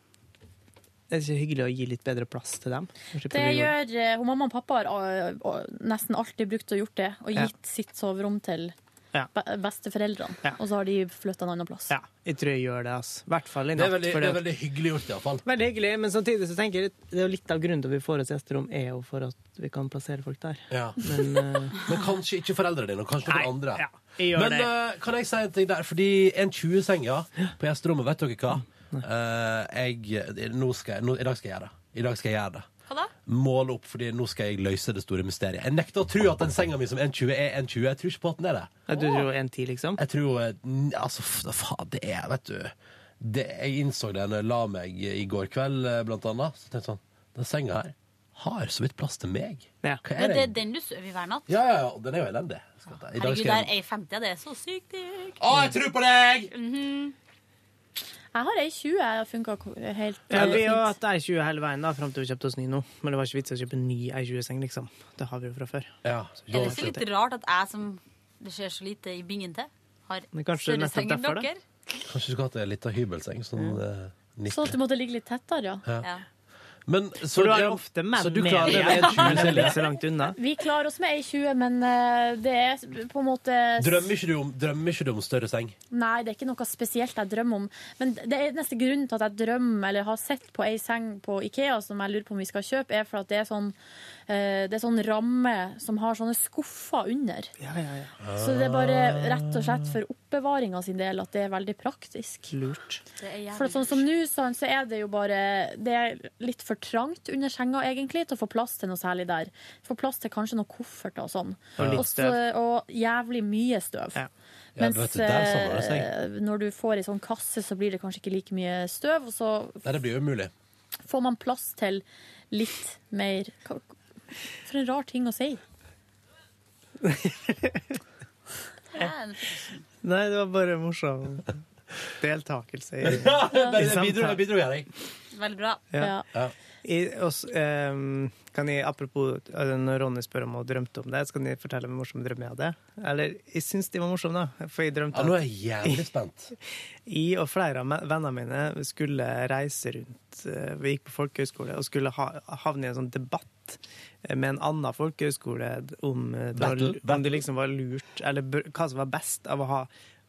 Det er ikke hyggelig å gi litt bedre plass til dem. Det gjør eh, hun Mamma og pappa har eh, nesten alltid brukt og gjort det, og Ja. gitt sitt soverom til Ja. besteforeldrene. Ja. Og så har de flytta en annen plass. Ja, jeg tror jeg gjør det. altså. I hvert fall i natt. Det er veldig, fordi det er veldig hyggelig gjort, iallfall. Veldig hyggelig, men samtidig så tenker jeg det er litt av grunnen til at vi får oss gjesterom, er jo for at vi kan plassere folk der. Ja. Men, uh... Men kanskje ikke foreldrene dine, og kanskje noen andre. ja, jeg gjør Men det. eh, kan jeg si en ting der? Fordi en 20-seng ja, på gjesterommet, vet dere hva? Uh, jeg, nå skal, nå, I dag skal jeg gjøre det. I dag skal jeg gjøre det. Hva da? Måle opp, fordi nå skal jeg løse det store mysteriet. Jeg nekter å tro at den senga mi som 1,20 er 1,20. Jeg tror ikke på at den er det. Ja, du tror 1,10, liksom? Jeg tror Altså, faen, det er, vet du det, Jeg innså det når jeg la meg i går kveld, blant annet. Så tenkte jeg sånn Den senga her har så vidt plass til meg. Ja. Hva Det, er det er den du sover i hver natt? Ja, ja, ja, og den er jo elendig. Skal ta- I dag Herregud, skal der jeg er 50, det er så sykt digg. Å, jeg tror på deg! Mhm. Jeg har ei 20, jeg funka helt Ja, eh, vi har fint. hatt ei 20 hele veien da, fram til vi kjøpte oss ny nå. Men det var ikke vits å kjøpe en ny ei 20-seng, liksom. Det har vi jo fra før. Ja, Så Er det da- ikke litt rart at jeg som det skjer så lite i bingen til, har Men kanskje større nettopp seng enn derfor, da? dere? Kanskje du skulle hatt ei lita hybelseng? Sånn eh, Sånn at du måtte ligge litt tettere, ja. Ja. Ja. Men For du har jo ofte menn så du klarer det med en 20, men de er så langt unna. Vi klarer oss med ei 20, men eh, det er på en måte Drømmer ikke, du om, drømmer ikke du om større seng? Nei, det er ikke noe spesielt jeg drømmer om. Men det neste grunnen til at jeg drømmer eller har sett på ei seng på Ikea som jeg lurer på om vi skal kjøpe, er for at det er sånn, det er sånn ramme som har sånne skuffer under. Ja, ja, ja. Så det er bare rett og slett for oppbevaringa sin del at det er veldig praktisk. Lurt. For sånn som nå, så er det jo bare Det er litt for trangt under senga, egentlig, til å få plass til noe særlig der. Få plass til kanskje noen kofferter og sånn. Og Også-. Og jævlig mye støv. Ja. Ja, Mens du eh, når du får ei sånn kasse, så blir det kanskje ikke like mye støv, og så Nei, det blir jo umulig. får man plass til litt mer For en rar ting å si. Nei, det var bare morsom deltakelse i, Ja, i jeg bidro, samtalen. jeg bidro her. Veldig bra. Ja. Ja. I, også, um, kan jeg, apropos eh, når Ronny spør om hun drømte om det, så kan jeg fortelle om en morsom drøm jeg hadde. Eller jeg syns de var morsomme, da. For jeg drømte Ja, nå er jeg jævlig spent. jeg og flere av vennene mine skulle reise rundt. eh, Vi gikk på folkehøyskole og skulle ha, havne i en sånn debatt med en annen folkehøyskole om, eh, det var, om det liksom var lurt, eller hva som var best av å ha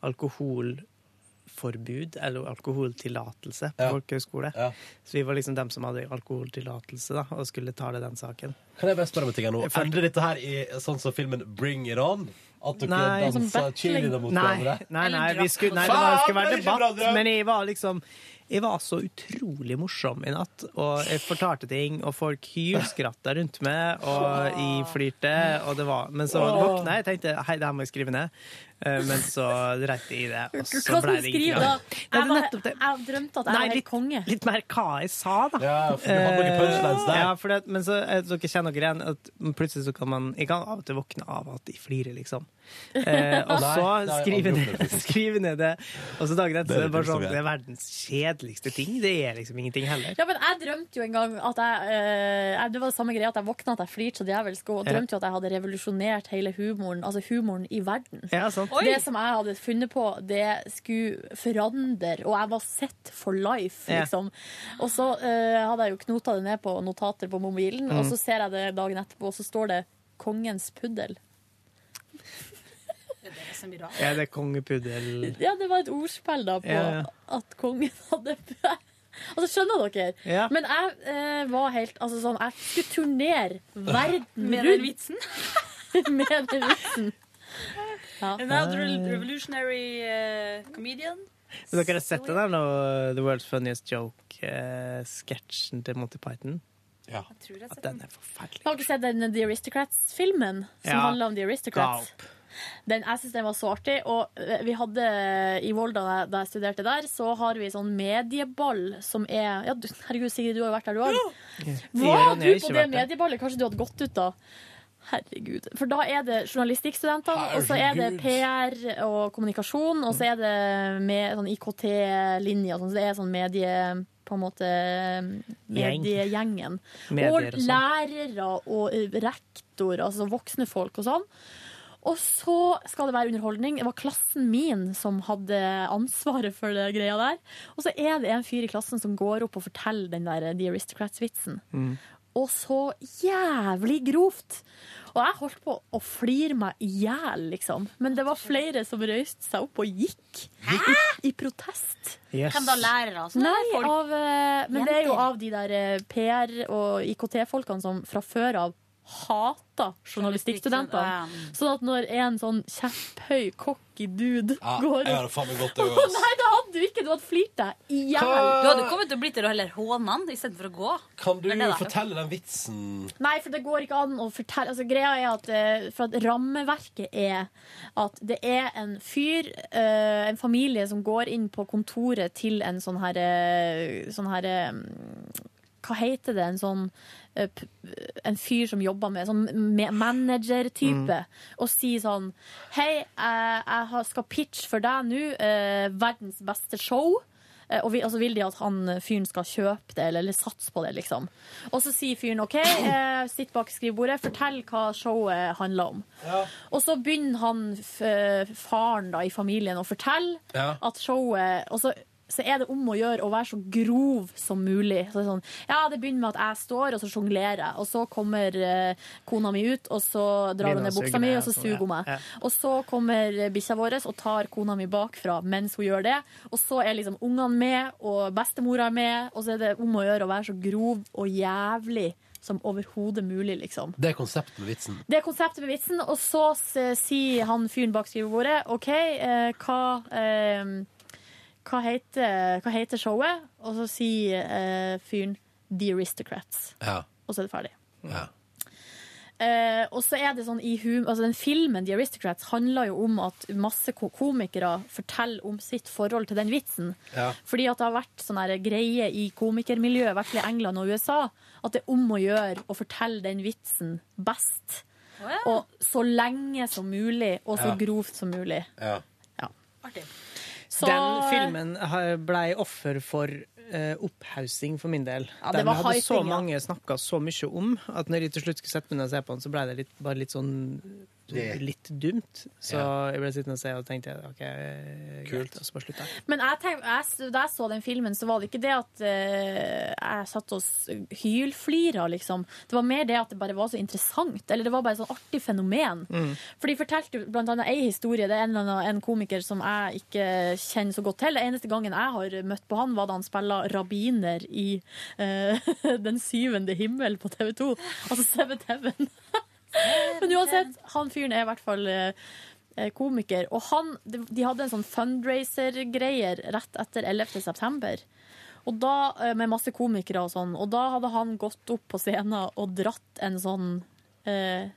alkoholforbud eller alkoholtillatelse på Ja. folkehøyskole. Ja. Så vi var liksom dem som hadde alkoholtillatelse da, og skulle tale den saken. Kan jeg bare spørre om en ting her nå? Følte- Endrer dette her i sånn som filmen Bring It On? At dere Nei. dansa cheerleader mot Nei, hverandre? nei, nei, nei, vi skulle, nei det, var, skulle være debatt, men jeg var liksom jeg var så utrolig morsom i natt, og jeg fortalte ting, og folk hylskratta rundt meg, og jeg flirte, og det var Men så våkna jeg, og tenkte hei, det her må jeg skrive ned, Eh, men så dreit jeg i det, og så Hva skal ble du det skrive ingenting da? av det. Jeg, var, jeg drømte at jeg Nei, var helt litt- konge. Litt mer hva jeg sa, da. Ja, for du hadde noen punchlines der. Ja, for det, men så eh, dere kjenner dere igjen at plutselig så kan man Jeg kan av og til våkne av at jeg flirer, liksom. Eh, og så har skrive ned, ned det, og så dagen etter så er det bare sånn. Det er verdens kjedeligste ting. Det er liksom ingenting heller. Ja, men jeg drømte jo en gang at jeg eh, Det var det samme greia at jeg våkna at jeg flirte så djevelsk, og drømte jo at jeg hadde revolusjonert hele humoren, altså humoren i verden. Ja, sant? Det som jeg hadde funnet på, det skulle forandre, og jeg var sett for life, Ja. liksom. Og så eh, hadde jeg jo knota det ned på notater på mobilen, Mm. og så ser jeg det dagen etterpå, og så står det kongens puddel. Er det kongepuddel? Ja, det var et ordspill da på Ja, ja. at kongen hadde Altså, skjønner dere? Ja. Men jeg eh, var helt Altså sånn, jeg skulle turnere verden Med den vitsen? med den vitsen. Ja. Revolutionary uh, comedian. Men dere har sett den der nå, The World's Funniest Joke-sketsjen til Monty Python? Ja. At den er forferdelig. Har dere sett den The Aristocrats-filmen som Ja. handler om The Aristocrats? Galp. Den, jeg syns den var så artig. Og eh, vi hadde i Volda, da jeg- studerte der, så har vi sånn medieball som er ja, du, Herregud, Sigrid, du har jo vært der, du òg. Var Ronny du på det medieballet? Kanskje du hadde gått ut da? Herregud. For da er det journalistikkstudenter, og så er det PR og kommunikasjon, og så er det med sånn IKT-linjer, sånn, så det er sånn medie på en måte mediegjengen. Medier og Og sånn. lærere og eh, rektor, altså voksne folk og sånn. Og så skal det være underholdning. Det var klassen min som hadde ansvaret for det greia der. Og så er det en fyr i klassen som går opp og forteller den der The Aristocrats-vitsen. Og så jævlig grovt. Og jeg holdt på å flire meg i hjel, liksom. Men det var flere som røyste seg opp og gikk. I, I protest. Yes. Hvem da? Lærere? sånn, Nei, folk? av, men men det er jo av de der eh, PR- og IKT-folkene som fra før av hater journalistikkstudentene. Sånn at når en sånn kjepphøy, cocky dude Ja, går jeg hadde faen meg gått det òg. Nei, det hadde du ikke! Du hadde flirt deg i hjel. Du hadde kommet til å bli der og heller håne han istedenfor å gå. Kan du fortelle den vitsen? Nei, for det går ikke an å fortelle altså, Greia er at eh, For at rammeverket er at det er en fyr, eh, en familie, som går inn på kontoret til en sånn her eh, Sånn her Hva heter det? En sånn eh, En fyr som jobber med sånn manager-type, og sier sånn Hei, jeg, skal pitche for deg nå eh, verdens beste show. Eh, Og, vi, og så vil de at han fyren skal kjøpe det, eller, eller satse på det, liksom. Og så sier fyren OK, eh, sitt bak skrivebordet, fortell hva showet handler om. Og så begynner han, faren da, i familien, å fortelle Ja. at showet Og så, så er det om å gjøre å være så grov som mulig. Så det, er sånn, ja, det begynner med at jeg står, og så sjonglerer jeg. Og så kommer eh, kona mi ut, og så drar Begynner hun ned buksa mi, og så sånn, suger hun meg. Ja. Og så kommer bikkja vår og tar kona mi bakfra mens hun gjør det. Og så er liksom ungene med, og bestemora er med, og så er det om å gjøre å være så grov og jævlig som overhodet mulig, liksom. Det er konseptet med vitsen. Det er konseptet med vitsen, og så sier han fyren bak skrivebordet OK, eh, hva, eh, hva, heter, hva heter showet? Og så sier eh, fyren The Aristocrats. Ja. Og så er det ferdig. ja. Eh, og så er det sånn i hum altså Den filmen The Aristocrats handler jo om at masse komikere forteller om sitt forhold til den vitsen. Ja. Fordi at det har vært sånn her greie i komikermiljøet, i hvert fall i England og USA, at det er om å gjøre å fortelle den vitsen best. Og så lenge som mulig, og så Ja. grovt som mulig. Ja. Så- Den filmen blei ble offer for eh, opphaussing for min del. Ja, det Den var hadde så mange snakka så mye om at når jeg til slutt skulle sette meg ned og se på den, så ble det litt, bare litt sånn litt dumt. Så jeg ble sittende og se og tenkte OK, kult. Og så bare slutta jeg. Men jeg tenk, jeg, da jeg så den filmen, så var det ikke det at uh, jeg satt og hylflira, liksom. Det var mer det at det bare var så interessant. Eller det var bare et sånn artig fenomen. Mm. For de fortalte jo blant annet ei historie. Det er en, en komiker som jeg ikke kjenner så godt til. Den eneste gangen jeg har møtt på han, var da han spilla rabbiner i eh, Den syvende himmel på TV 2. Altså Seventh Heaven. Men uansett, han fyren er i hvert fall eh, eh, komiker. Og han, de de hadde en sånn fundraiser-greier rett etter 11. september. Og da, eh, med masse komikere og sånn. Og da hadde han gått opp på scenen og dratt en sånn eh,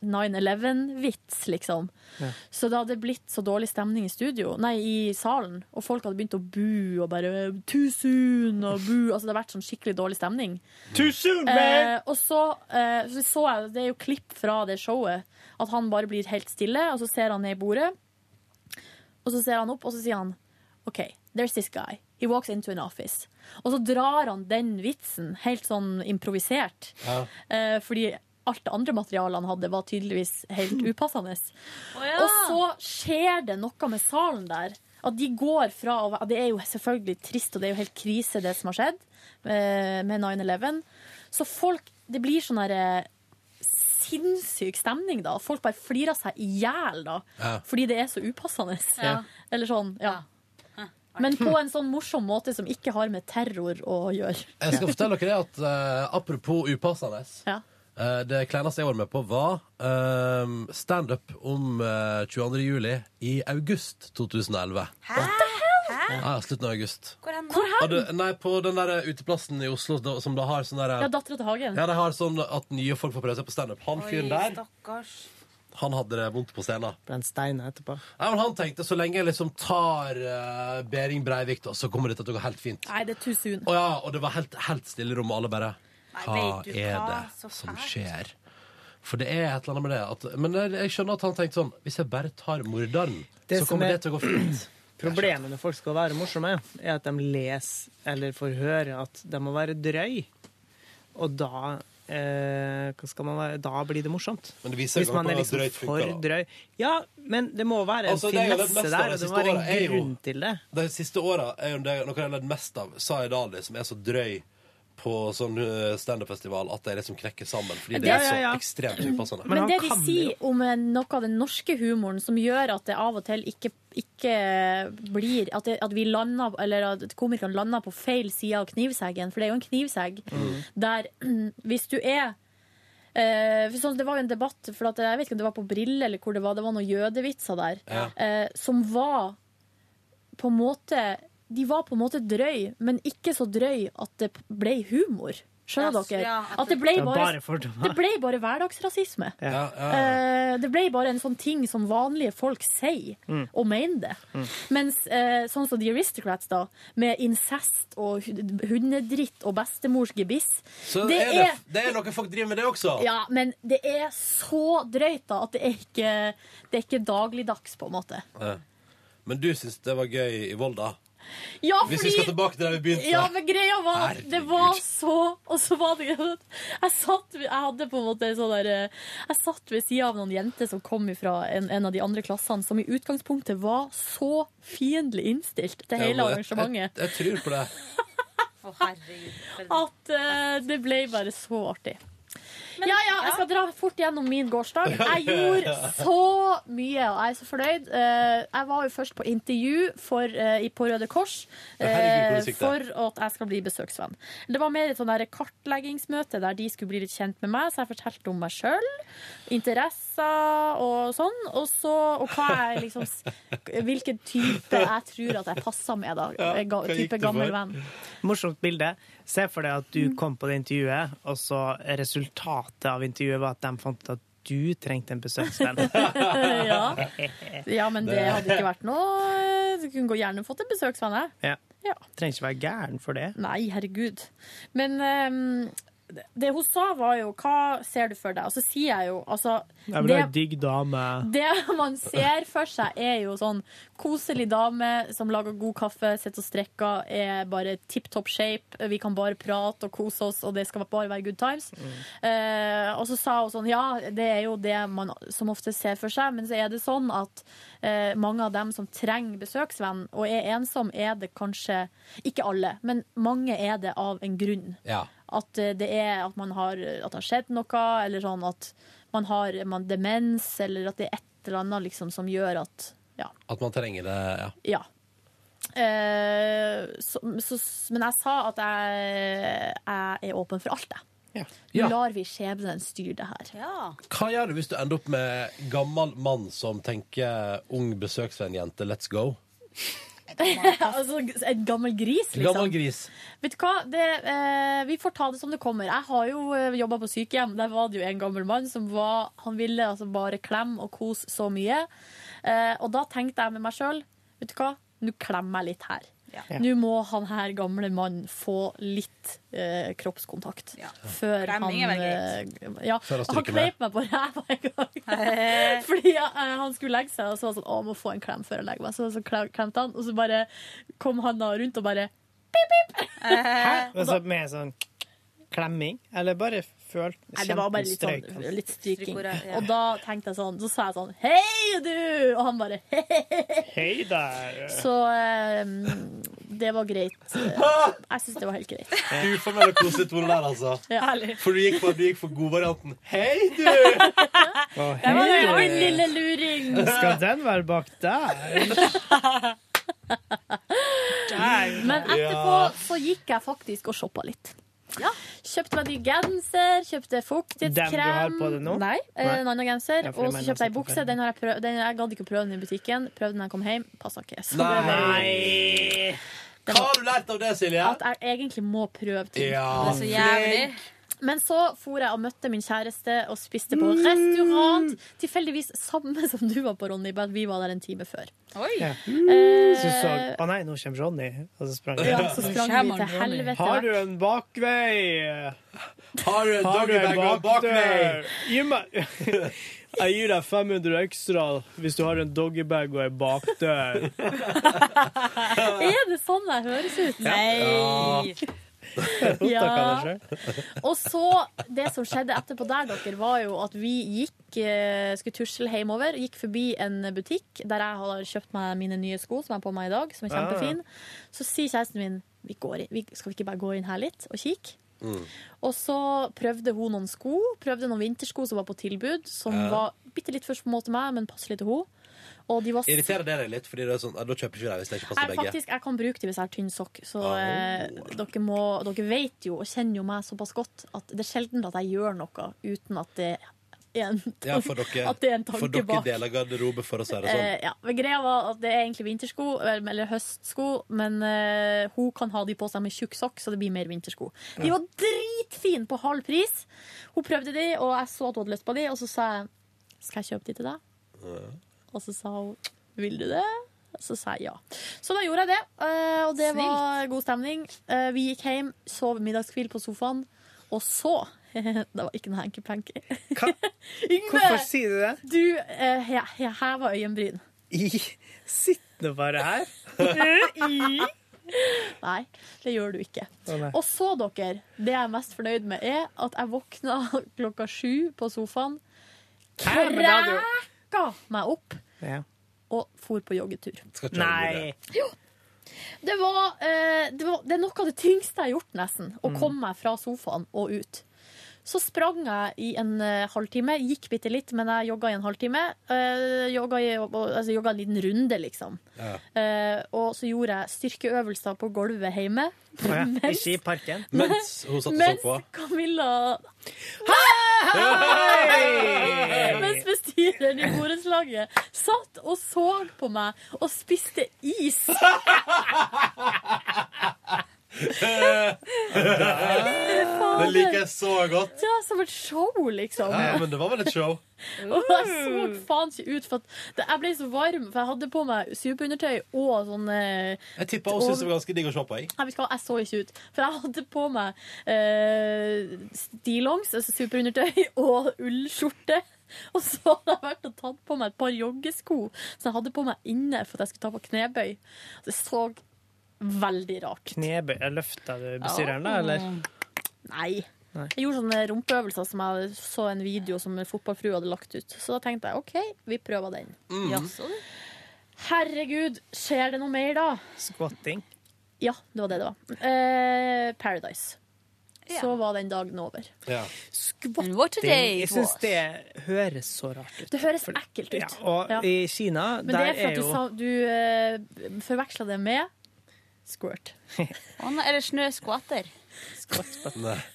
9-11-vits, liksom. Ja. Så det hadde blitt så dårlig stemning i studio, nei, i salen. Og folk hadde begynt å bu og bare Too soon! Og bu. Altså det hadde vært sånn skikkelig dårlig stemning. Too soon, Eh, og så, eh, så så jeg, det er jo klipp fra det showet, at han bare blir helt stille, og så ser han ned i bordet, og så ser han opp, og så sier han OK, there's this guy. He walks into an office. Og så drar han den vitsen, helt sånn improvisert. Ja. Eh, fordi alt det andre materialet han hadde, var tydeligvis helt upassende. ja. Og så skjer det noe med salen der. At de går fra og Det er jo selvfølgelig trist, og det er jo helt krise, det som har skjedd eh, med 9-11. Så folk Det blir sånn herre sinnssyk stemning da. Folk bare flirer seg i hjel da, Ja. fordi det er så upassende. Ja. Eller sånn, ja. Men på en sånn morsom måte som ikke har med terror å gjøre. Jeg skal fortelle dere det at uh, apropos upassende Ja. Eh, Det kleineste jeg var med på, var uh, standup om eh, 22. juli i august 2011. Hæ? Ja, slutten av august. Hvor hen? Og det, nei, på den der uteplassen i Oslo da, som da har sånn der Ja, dattera til Hagen. Ja, de har sånn at nye folk får prøve seg på standup. Han fyren der, stakkars. han hadde det vondt på scenen. Ble en stein etterpå. Nei, men han tenkte så lenge jeg liksom tar eh, Bering Breivik, da, så kommer dette til å gå helt fint. Nei, det er too soon. Og ja, og det var helt, helt stille i rommet, alle bare Hva er det som skjer? For det er et eller annet med det at, Men jeg, skjønner at han tenkte sånn Hvis jeg bare tar morderen, så kommer er- det til å gå fint. Problemet når folk skal være morsomme, er at de leser eller får høre at de må være drøy. Og da eh, hva skal man være? Da blir det morsomt. Men det viser Hvis man er liksom drøyt for da. drøy. Ja, men det må være en Altså, finesse der, og det må være en grunn jo- til det. De siste åra er jo det, noe jeg har lært mest av, Zaid Ali, som er så drøy på sånn uh, standup-festival at de liksom knekker sammen. Fordi det, Det- er så Ja, ja, ekstremt upassende. Men, det de sier om eh, noe av den norske humoren som gjør at det av og til ikke, ikke blir At, det, at vi lander, eller at komikerne lander på feil side av knivseggen, for det er jo en knivsegg, der hvis du er Uh, for sånn, det var jo en debatt, for at, jeg vet ikke om det var på Brille eller hvor det var, det var noen jødevitser der, Ja. uh, som var på en måte De var på en måte drøy, men ikke så drøy at det ble humor. Skjønner yes, dere? ja, at det ble bare, bare det ble bare hverdagsrasisme. Ja. Ja, ja, Eh, det ble bare en sånn ting som vanlige folk sier, Mm. og mener det. Mm. Mens eh, sånn som The Aristocrats, da, med incest og hundedritt og bestemors gebiss Så det er det, det er noe folk driver med, det også. Ja, men det er så drøyt da at det er ikke, det er ikke dagligdags, på en måte. Ja. Men du syns det var gøy i Volda? Ja, Hvis vi skal tilbake til der vi begynte. Ja, men greia var at det var så Og så var det Jeg satt Jeg hadde på en måte sånn der eh, Jeg satt ved sida av noen jenter som kom fra en, en av de andre klassene, som i utgangspunktet var så fiendtlig innstilt til hele ja, jeg- arrangementet Jeg, jeg tror på det. Herregud. at uh, det ble bare så artig. Ja, ja, jeg skal dra fort gjennom min gårsdag. Jeg gjorde så mye, og jeg er så fornøyd. Eh, jeg var jo først på intervju for, eh, på Røde Kors eh, for at jeg skal bli besøksvenn. Det var mer et sånn kartleggingsmøte der de skulle bli litt kjent med meg, så jeg fortalte om meg sjøl, interesser og sånn, og, så, og hva jeg liksom Hvilken type jeg tror at jeg passer med, da. Type gammel venn. Morsomt bilde. Se for deg at du kom på det intervjuet, og så resultatet av intervjuet var at de fant ut at du trengte en besøksvenn. ja. ja, men det hadde ikke vært noe Du kunne gjerne fått en besøksvenn, jeg. Ja. Trenger ikke være gæren for det. Nei, herregud. Men ehm, det, hun sa, var jo Hva ser du for deg? Og så sier jeg jo altså Jeg vil ha det- ei digg dame. det man ser for seg, er jo sånn koselig dame som lager god kaffe, sitter og strekker, er bare tipp topp shape. Vi kan bare prate og kose oss, og det skal bare være good times. Eh, og så sa hun sånn Ja, det er jo det man som ofte ser for seg, men så er det sånn at eh, mange av dem som trenger besøksvenn og er ensom, er det kanskje Ikke alle, men mange er det av en grunn. Ja. At det er at man har At det har skjedd noe, eller sånn at man har man demens, eller at det er et eller annet liksom som gjør at Ja. At man trenger det, ja. ja. Eh, så, så, men jeg sa at jeg, jeg er åpen for alt, jeg. Ja. Lar vi skjebnen styre det her. Hva gjør du hvis du ender opp med gammel mann som tenker ung besøksvennjente, let's go? altså, en gammel gris, liksom. Gammel gris. Vet du hva? Det, eh, vi får ta det som det kommer. Jeg har jo eh, jobba på sykehjem. Der var det jo en gammel mann som var Han ville altså bare klemme og kose så mye. Eh, og da tenkte jeg med meg sjøl, vet du hva, nå klemmer jeg litt her. Ja. Nå må han her gamle mannen få litt eh, kroppskontakt før han Klemming er vel eh, ja, Før han Han kleip meg på ræva en gang. Fordi ja, eh, han skulle legge seg, og så var han sånn Å, må få en klem før jeg legger meg. Så, så klemte han, og så bare kom han da rundt og bare pip, pip. Altså, med sånn klemming? Eller bare følt Nei, det var bare litt, strøyk, sånn, litt stryking. Ja. Og da tenkte jeg sånn, så sa jeg sånn Hei, du! Og han bare Hei der. Så um, det var greit. Jeg syns det var helt greit. Uformelle tone der, altså. Ja. For du gikk for, du gikk for godvarianten. Hei, du! Det var jo min lille luring. Skal den være bak der? Men etterpå så gikk jeg faktisk og shoppa litt. Kjøpte meg ny genser, kjøpte fuktighetskrem. Den du har på deg nå? Nei, eh, Nei. en annen genser. Ja, og så kjøpte jeg jeg bukse. Den har jeg, prøv, den, jeg gadd ikke å prøve den i butikken. Prøvde den da jeg kom hjem. Passa ikke. Så Nei! Hva har du lært av det, Silje? At jeg egentlig må prøve ting. Ja. Det er så jævlig. Men så for jeg og møtte min kjæreste og spiste på restaurant. Tilfeldigvis samme som du var på, Ronny, bare at vi var der en time før. Ja. Eh, Så du så Å nei, nå kommer Ronny. Og så sprang Ja, så sprang vi til helvete. Har du en bakvei? Har du en doggybag og en bakvei? Gi meg Jeg gir deg 500 ekstra hvis du har en doggybag og ei bakdør. Er det sånn jeg høres ut? Nei. Ja. Og så, det som skjedde etterpå der, dere, var jo at vi gikk, eh, skulle tusle hjemover, gikk forbi en butikk der jeg har kjøpt meg mine nye sko, som jeg har på meg i dag, som er Ah. kjempefine. Så sier kjæresten min, vi går inn, vi, skal vi ikke bare gå inn her litt og kikke? Og så prøvde hun noen sko, prøvde noen vintersko som var på tilbud, som Ja. var bitte litt for små til meg, men passelig til henne. Og de var Irriterer det deg litt? Fordi det er sånn, da kjøper ikke det hvis det ikke passer jeg, begge. faktisk, jeg kan bruke det hvis jeg har tynn sokk. Så Oh. eh, dere, må, dere vet jo og kjenner jo meg såpass godt at det er sjelden at jeg gjør noe uten at det en, Ja, for dere, at det er en for dere bak. deler garderobe, for å si det sånn. Eh, ja, men Greia var at det er egentlig vintersko, eller høstsko, men eh, hun kan ha de på seg med tjukk sokk, så det blir mer vintersko. De var dritfine på halv pris. Hun prøvde de, og jeg så at hun hadde lyst på de, og så sa jeg skal jeg kjøpe de til deg? Og så sa hun vil du det? Så sa jeg ja. Så da gjorde jeg det, eh, og det var god stemning. Eh, Vi gikk hjem, sov middagskvil på sofaen, og så Det var ikke noe hanky-panky. Hvorfor sier du det? Du eh, jeg, he- heva øyenbryn. I nå bare her. Nei, det gjør du ikke. Oh. Og så, dere, det jeg er mest fornøyd med, er at jeg våkna klokka sju på sofaen, Hæ? Kræka meg opp Ja. og for på joggetur. Nei. Jo. Det var, eh, det var Det er noe av det tyngste jeg har gjort, nesten. Å Mm. komme meg fra sofaen og ut. Så sprang jeg i en eh, halvtime. Gikk bitte litt, men jeg jogga i en halvtime. Uh, jogga, i, altså, jogga en liten runde, liksom. Eh, og så gjorde jeg styrkeøvelser på gulvet hjemme. Å ja, Mens- Ikke i parken? Mens hun satt og så Mens på. Camilla Hei! Mens bestyreren i borettslaget satt og så på meg og spiste is. Det liker jeg så godt. Ja, som et show, liksom. Ja, men det var vel et show. Og jeg så faen ikke ut, for det, jeg ble så varm, for jeg hadde på meg superundertøy og sånn eh, Jeg tippa hun syntes det var ganske digg å se på. Jeg. Nei, jeg så ikke ut. For jeg hadde på meg eh, stillongs, altså superundertøy, og ullskjorte. Og så hadde jeg vært og tatt på meg et par joggesko som jeg hadde på meg inne for at jeg skulle ta på knebøy. Det så veldig rart Knebøy. Løfta du bestyreren, da, eller? Nei. Nei. Jeg gjorde sånne rumpeøvelser som jeg så en video som en fotballfrue hadde lagt ut. Så da tenkte jeg OK, vi prøver den. Mm. Jaså, du. Herregud, skjer det noe mer da? Squatting. Ja, det var det det var. Eh, Paradise. Så var den dagen over. Ja. Squatting Jeg syns det høres så rart ut. Det høres ekkelt ut. Ja, og Ja. i Kina, Men det der er for er at du, jo sa, du uh, forveksla det med squirt. Eller snøskvatter.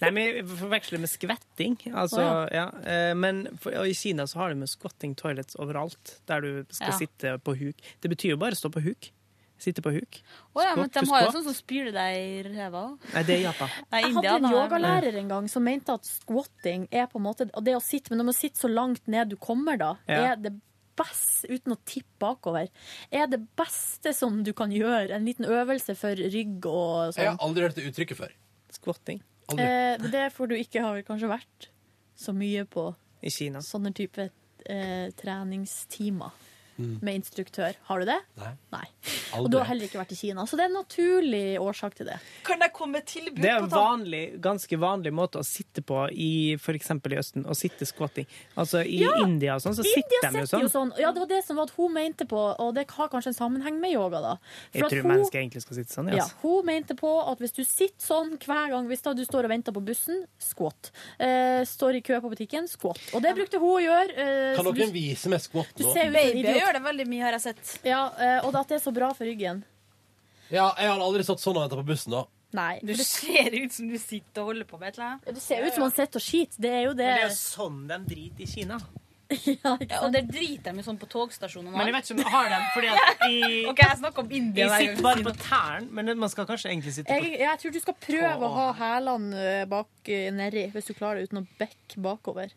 Nei, men vi forveksler med skvetting. Altså, oh, ja. Ja. Men for, og i Kina så har de med squatting toilets overalt, der du skal Ja. sitte på huk. Det betyr jo bare stå på huk. Sitte på huk. Oh, ja, men de har jo sånn som spyler deg i ræva. Nei, det er Japan. Nei, Jeg hadde en yogalærer en gang som mente at squatting er på en måte Og det å sitte, men når man sitter så langt ned du kommer, da, Ja. er det best, uten å tippe bakover, er det beste som du kan gjøre. En liten øvelse for rygg og Jeg har sånn. aldri hørt det uttrykket før. Squatting. Aldri. Eh, det er for du ikke har kanskje vært så mye på I Kina. sånne type eh, treningstimer Mm. med instruktør. Har du det? Nei. Nei. Og du har heller ikke vært i Kina. Så det er en naturlig årsak til det. Kan jeg komme tilbud Det er en vanlig, ganske vanlig måte å sitte på i f.eks. i Østen. Å sitte squatting. Altså I Ja, India og sånn, så India sitter de jo sitter sånn. Ja, det var det som var at hun mente på, og det har kanskje en sammenheng med yoga, da. For Jeg at tror hun- mennesker egentlig skal sitte sånn. Ja, hun mente på at hvis du sitter sånn hver gang Hvis da du står og venter på bussen, squat. Uh, står i kø på butikken, squat. Og det brukte hun å gjøre. Uh, Kan dere vise meg squat nå? du ser ut som en idiot. Gjør det veldig mye, har jeg sett. Ja, eh, og at det er så bra for ryggen. Ja, jeg har aldri satt sånn og venta på bussen, da. Nei. Du ser ut som du sitter og holder på med et eller annet. Du ser ut som man sitter og skiter. Det er jo det. Men det er jo sånn de driter i Kina. Ja, og det driter de jo sånn på togstasjonene. Men jeg vet ikke om de har dem, fordi at i OK, jeg snakker om India. Jeg sitter bare på tærne, men man skal kanskje egentlig sitte på Jeg, jeg tror du skal prøve å ha hælene bak eh, nedi, hvis du klarer det uten å bekke bakover.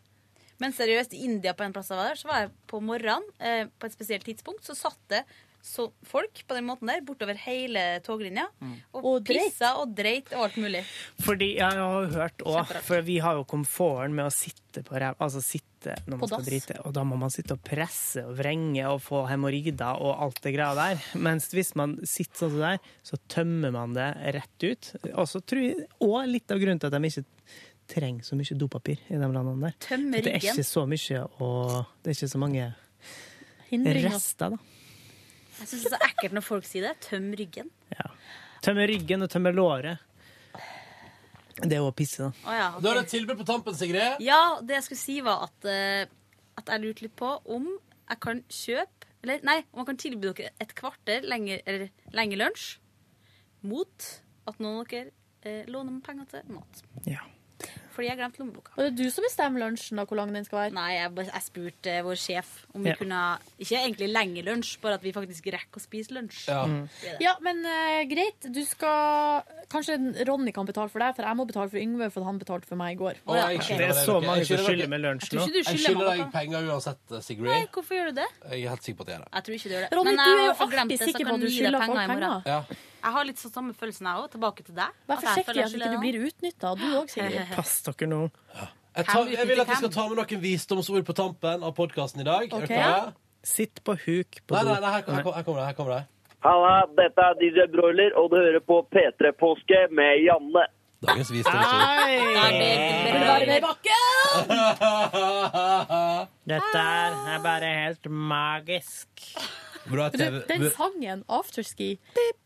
Men seriøst, i India på en plass jeg var der, så var jeg på morgenen, eh, på et spesielt tidspunkt, så satt det så folk på den måten der bortover hele toglinja og, Og pissa og dreit og alt mulig. Fordi jeg har hørt òg, for vi har jo komforten med å sitte på ræv, altså sitte når På man skal drite, og da må man sitte og presse og vrenge og få hemoroider og alt det greia der. Mens hvis man sitter sånn som der, så tømmer man det rett ut. Og så tror jeg òg litt av grunnen til at de ikke trenger så mye dopapir i de landene der. Tømme ryggen. det er ikke så mye og det er ikke så mange Hindringer. rester, da. Jeg syns det er så ekkelt når folk sier det. Tøm ryggen. Tømme ryggen og tømme låret. Det er jo å pisse, da. Oh, ja, okay. Du har et tilbud på tampen, Sigrid. Ja, det jeg skulle si var at, uh, at jeg lurte litt på om jeg kan kjøpe Eller nei, om jeg kan tilby dere et kvarter lenger, eller lenger lunsj mot at noen av dere eh, låner meg penger til mat. Ja. Fordi jeg glemte lommeboka. Og det er du som bestemmer lunsjen, da, hvor lang den skal være? Nei, jeg, jeg spurte eh, vår sjef om vi Ja. kunne Ikke egentlig lenge lunsj, bare at vi faktisk rekker å spise lunsj. Ja. Mm. Det det. Ja, men uh, greit. Du skal Kanskje Ronny kan betale for deg, for jeg må betale for Yngve, for han betalte for meg i går. Oh, jeg okay. Det er så mange Jeg som skylder med lunsj nå. Jeg skylder deg penger uansett, Nei, hvorfor gjør du det? Jeg er helt sikker på at jeg gjør det. Jeg tror ikke du gjør det. Ronny, Men du er jo alltid sikker på at du skylder penger folk i morgen. Ja. Jeg har litt sånn samme følelsen jeg òg, tilbake til deg. Vær forsiktig at jeg ikke du blir utnytta. Du òg, Sigrid. Pass dere nå. Jeg, tar, jeg vil at vi skal ta med noen visdomsord på tampen av podkasten i dag. Okay. Ok. Sitt på huk på Nei, do. nei, nei, her, her, her kommer det. Her kommer det. Halla, dette er DJ Broiler, og du hører på P3-påske med Janne. Dagens visdomsord. Dette er bare helt magisk. Bra Du, den sangen, Afterski,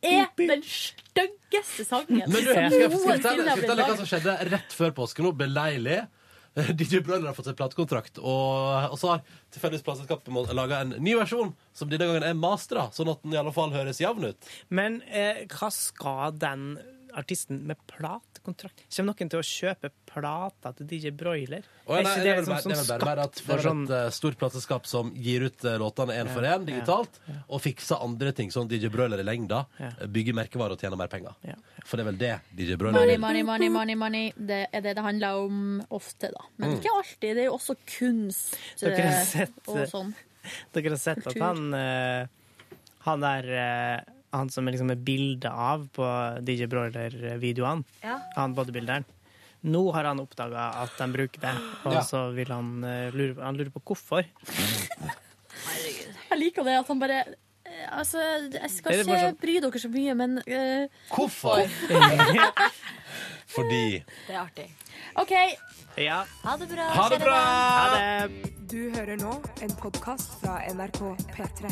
er den styggeste sangen Men du, skal jeg fortelle hva som skjedde rett før påske nå? Beleilig. DJ Brønner har fått seg platekontrakt, og, og så har tilfeldigvis plateselskapet laga en ny versjon, som denne gangen er mastra, sånn at den i alle fall høres jevn ut. Men eh, hva skal den artisten med platekontrakt Kommer noen til å kjøpe plater til DJ Broiler? Og nei, det er vel liksom bare, det er vel bare, bare at for sånn- et uh, stort plateselskap som gir ut uh, låtene én for én digitalt, og fikser andre ting, sånn DJ Broiler i lengda, eh, bygger merkevarer og tjener mer penger. For det er vel det DJ Broiler Money, vil. money, money, money, money. Det er det det handler om ofte, da. Men Mm. ikke alltid. Det er jo også kunst sett, og sånn. Dere har sett at han uh, Han der Han som er liksom er bilde av på DJ Broiler-videoene, Ja. han bodybuilderen Nå har han oppdaga at de bruker det, og Ja. så vil han eh, lure, han lurer på hvorfor. Jeg liker det at han bare eh, Altså, jeg skal ikke sånn- bry dere så mye, men uh, Hvorfor? Fordi Det er artig. OK. Ja. Ha det bra. Ha det bra. Ha det. Du hører nå en podkast fra NRK P3.